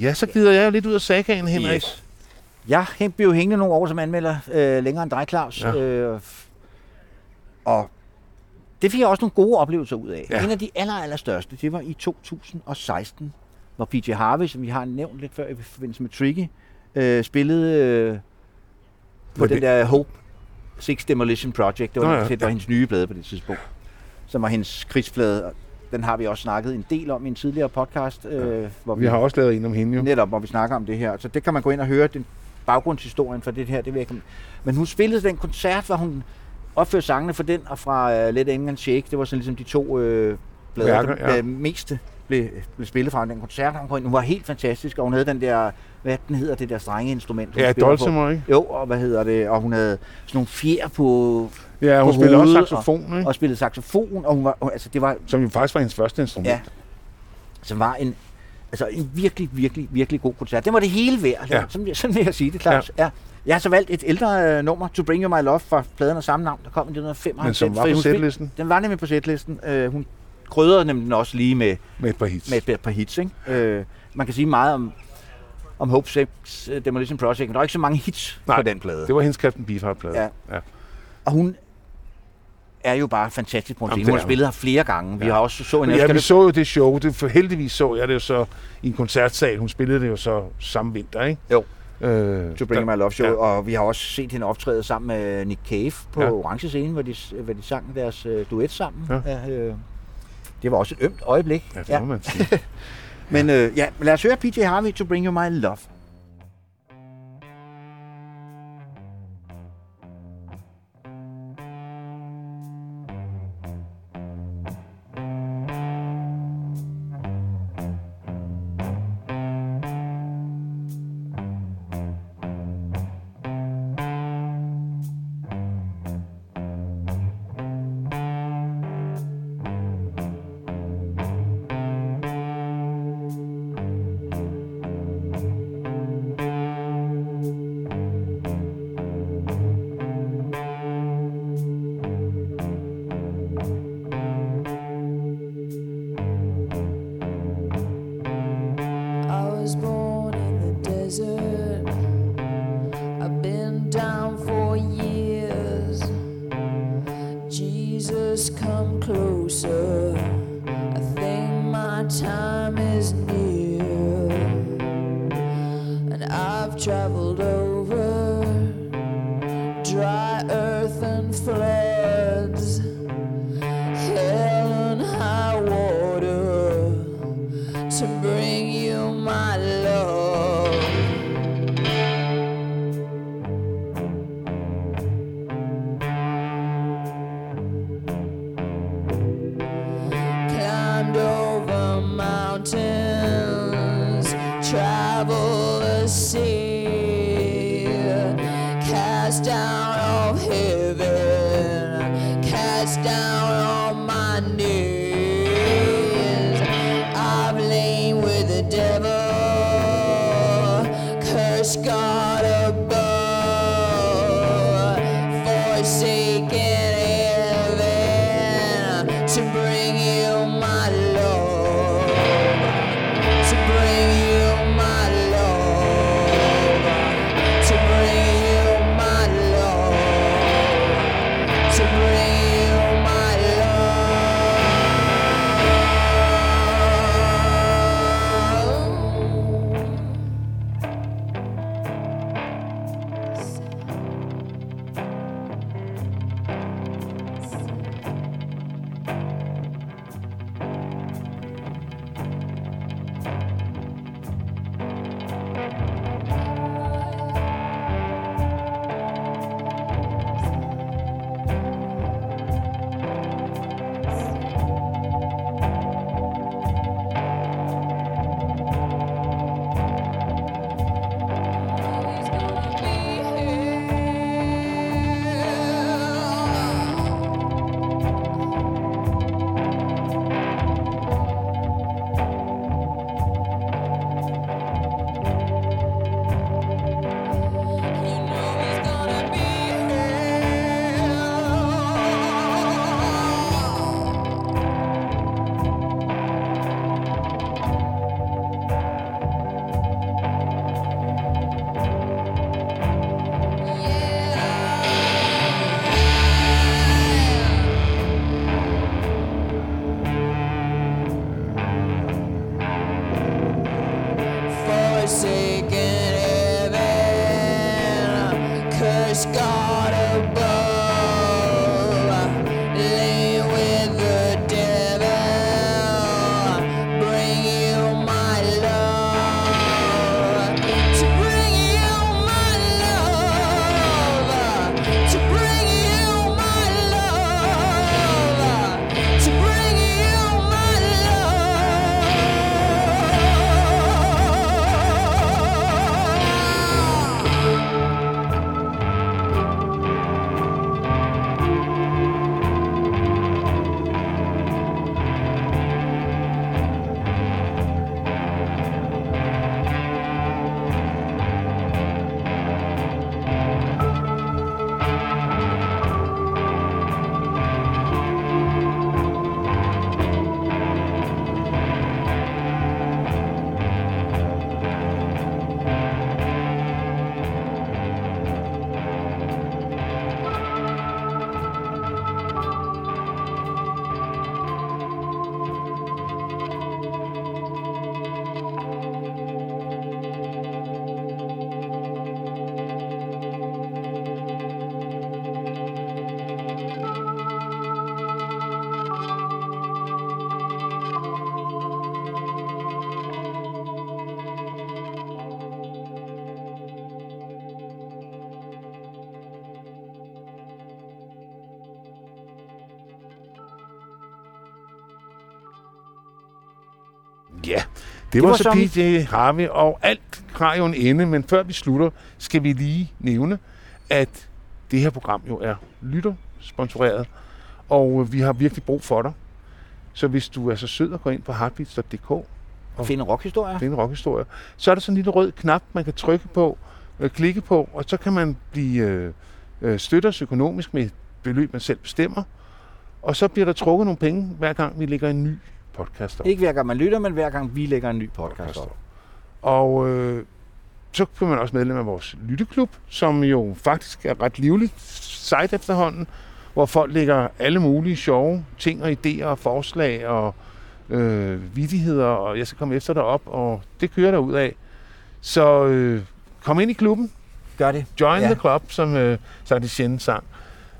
Ja, så gider jeg jo lidt ud af sagaen, Henrik. Yes. Jeg blev hængende nogle år som anmelder, øh, længere end dig, Claus. Ja. Øh, og det fik jeg også nogle gode oplevelser ud af. Ja. En af de aller, aller største, det var i 2016, hvor PJ Harvey, som vi har nævnt lidt før i forbindelse med Tricky, øh, spillede øh, på den der Hope Six Demolition Project. Det var, Nå ja, det var hendes nye plade på det tidspunkt, som var hendes krigsplade. Den har vi også snakket en del om i en tidligere podcast. Øh, hvor Vi har også lavet en om hende jo. Netop, hvor vi snakker om det her. Så det kan man gå ind og høre, den baggrundshistorien for det her. Det ikke... Men hun spillede den koncert, hvor hun opførte sangene for den, og fra uh, Let England Shake. Det var sådan ligesom de to øh, blader, Værker, der ja. meste blev, blev spillet fra den koncert. Hun, kom hun var helt fantastisk, og hun havde den der, hvad den hedder, det der strenge instrument, hun Ja. Dulcimer, ikke? Jo, og hvad hedder det, og hun havde sådan nogle fjer på, Ja, hun på spiller også saxofon, ikke? og spillede saxofon, og hun var, altså det var, Som jo faktisk var hendes første instrument. Ja. som var en, altså en virkelig, virkelig, virkelig god koncert. Det var det hele værd, Ja. ja. sådan, sådan vil jeg sige det, Claus. Ja. Jeg har så valgt et ældre øh, nummer, To Bring You My Love, fra pladen af samme navn, der kom i 1995. Men som var på sætlisten. Den var nemlig på sætlisten. Øh, hun krydrede nemlig den også lige med, Med et par hits. med et par hits. Ikke? Øh, man kan sige meget om, om Hope Six øh, Demolition Project, men der er ikke så mange hits Nej, på den plade. Det var hendes Captain Beefheart-plade. Ja. ja. Og hun er jo bare fantastisk på en Jamen, scene. det Hun har spillet her flere gange. Vi Ja. har også så en Ja, vi så jo det show. Det, for heldigvis så jeg det jo så i en koncertsal. Hun spillede det jo så samme vinter, ikke? Jo. Øh, To Bring der- My Love Show, ja. ja. og vi har også set hende optræde sammen med Nick Cave på Ja. ja. Orange Scene, hvor de, hvor de sang deres øh, duet sammen. Ja. Ja. øh, det var også et ømt øjeblik. Ja, det må man sige. Men øh, ja, lad os høre PJ Harvey, To Bring You My Love. Det, Det var, var så som- PJ Harvey, og alt har jo en ende, men før vi slutter, skal vi lige nævne, at det her program jo er lyttersponsoreret, og vi har virkelig brug for dig. Så hvis du er så sød at gå ind på heartbeats.dk og Finde rockhistorier. finde rockhistorier, så er der sådan en lille rød knap, man kan trykke på, øh, klikke på, og så kan man blive øh, øh, støtte os økonomisk med et beløb, man selv bestemmer. Og så bliver der trukket nogle penge, hver gang vi lægger en ny podcast op. Ikke hver gang man lytter, men hver gang vi lægger en ny podcast op. Og øh, så bliver man også medlem af vores lytteklub, som jo faktisk er ret livligt site efterhånden, hvor folk lægger alle mulige sjove ting og idéer og forslag og øh, vidigheder, og jeg skal komme efter dig op, og det kører der ud af. Så øh, kom ind i klubben. Gør det. Join Ja. the club, som øh, Sardichen sang.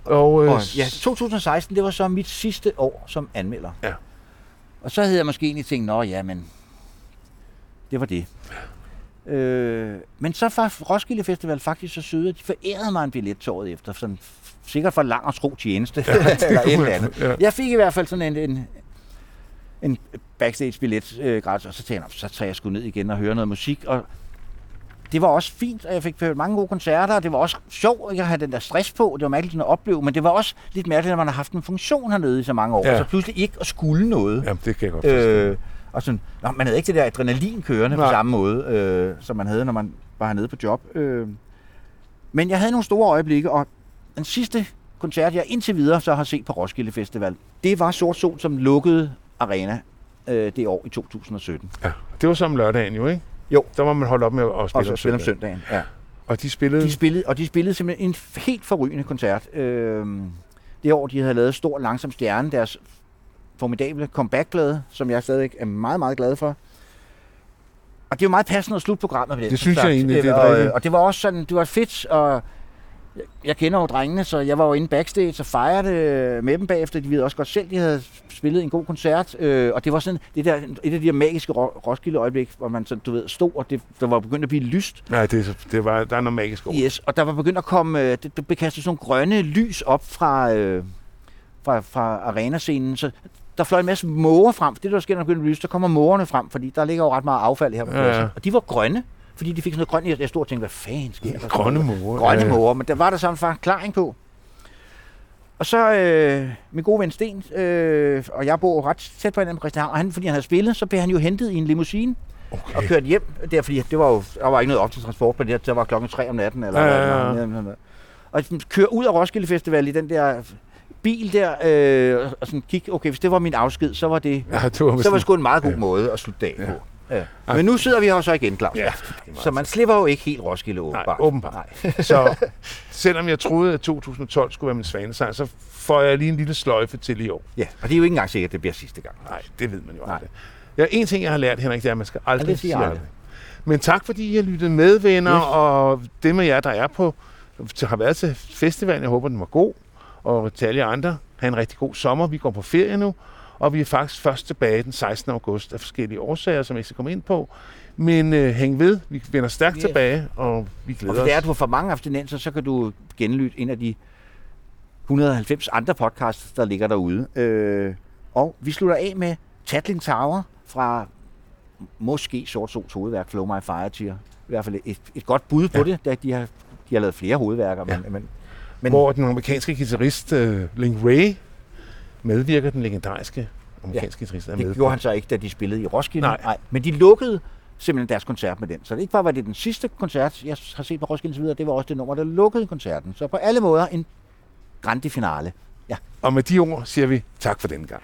Og, øh, Og ja, 2016, det var så mit sidste år som anmelder. Ja. Og så havde jeg måske egentlig tænkt, nå ja, men det var det. Øh, men så var Roskilde Festival faktisk så søde, at de forærede mig en billet til året efter. Sådan, sikkert for lang og tro tjeneste. Ja, eller et eller andet. ja. Jeg fik i hvert fald sådan en, en en backstage-billet øh, gratis, og så tænkte jeg, "Nå, så tager jeg sgu ned igen og hører noget musik, og det var også fint, og jeg fik mange gode koncerter, og det var også sjovt at have den der stress på, det var mærkeligt at opleve, men det var også lidt mærkeligt, at man har haft en funktion hernede i så mange år, Ja. så pludselig ikke at skulle noget. Jamen, det kan jeg godt forstå. Øh, og sådan, nå, man havde ikke det der adrenalin kørende. Nej. på samme måde, øh, som man havde, når man var hernede på job. Øh. Men jeg havde nogle store øjeblikke, og den sidste koncert, jeg indtil videre så har set på Roskilde Festival, det var Sort Sol, som lukkede arena øh, det år i 2017. Ja, det var som lørdagen jo, ikke? Jo. Der var man holdt op med at Og spille om spille om søndagen. søndagen. Ja. Og de spillede... De spillede, og de spillede simpelthen en helt forrygende koncert. Øh, det år, de havde lavet Stor Langsom Stjerne, deres formidable comeback-plade, som jeg stadig er meget, meget glad for. Og det var meget passende at slutte programmet med den. Det synes koncert. jeg egentlig, det er og, rigtigt. og det var også sådan, det var fedt, og jeg, jeg kender jo drengene, så jeg var jo inde backstage og fejrede det med dem bagefter. De ved også godt selv, de havde spillet en god koncert. Øh, og det var sådan det der, et af de der magiske Ro- Roskilde-øjeblik, hvor man sådan, du ved, stod, og det, der var begyndt at blive lyst. Nej, det, så- det var, der er noget magisk over. Yes, og der var begyndt at komme, øh, det, det blev kastet sådan nogle grønne lys op fra, øh, fra, fra arenascenen, så der fløj en masse måger frem. Det, der sker, når der begynder at lyse, der kommer mågerne frem, fordi der ligger jo ret meget affald her på Ja, ja. pladsen. Og de var grønne, fordi de fik sådan noget grønt. Jeg- stod og tænkte, hvad fanden sker der? Grønne måger. Grønne Ja, ja. måger, men der var der sådan en forklaring på. Og så øh, min gode ven Sten, øh, og jeg bor ret tæt på hinanden på Christianshavn, og han, fordi han havde spillet, så blev han jo hentet i en limousine Okay. og kørt hjem. Der, fordi det var jo, der var ikke noget offentlig transport på det, her. der var klokken 3 om natten. Eller Ja, hvad ja, det var. Og kører ud af Roskilde Festival i den der bil der, øh, og sådan kigge, okay, hvis det var min afsked, så var det, Ja, det var så var sgu en meget god måde at slutte dagen på. Ja. Men nu sidder vi her så igen, Claus. Ja, Så man slipper jo ikke helt Roskilde Nej, åbenbart. åbenbart. Nej. Så selvom jeg troede, at 2012 skulle være min svanesang, så får jeg lige en lille sløjfe til i år. Ja, og det er jo ikke engang sikkert, at det bliver sidste gang. Nej, det ved man jo aldrig. Ja, en ting, jeg har lært, Henrik, det er, at man skal aldrig Ja, det sige aldrig. Men tak, fordi I har lyttet med, venner, Yes. og dem af jer, der er på, har været til festivalen. Jeg håber, den var god. Og til alle jer andre, have en rigtig god sommer. Vi går på ferie nu, og vi er faktisk først tilbage den 16. august af forskellige årsager, som jeg skal komme ind på. Men øh, hæng ved, vi vender stærkt Yes. tilbage, og vi Og glæder hvis det er, at os. du har for mange abstinenser, så kan du genlytte en af de 190 andre podcasts, der ligger derude. Øh, og vi slutter af med Tattling Tower fra måske Sort Sols hovedværk, Flow My Fire Tear. I hvert fald et, et godt bud på Ja. det, da de har, de har lavet flere hovedværker. Ja. Men, men, men Hvor den amerikanske guitarist uh, Link Ray medvirker, den legendariske amerikanske guitarist. er med det på. gjorde han så ikke, da de spillede i Roskilde. Nej. Nej. Men de lukkede simpelthen deres koncert med den. Så det ikke bare var det den sidste koncert, jeg har set på Roskilde videre, det var også det nummer, der lukkede koncerten. Så på alle måder en grande finale. Ja. Og med de ord siger vi tak for den gang.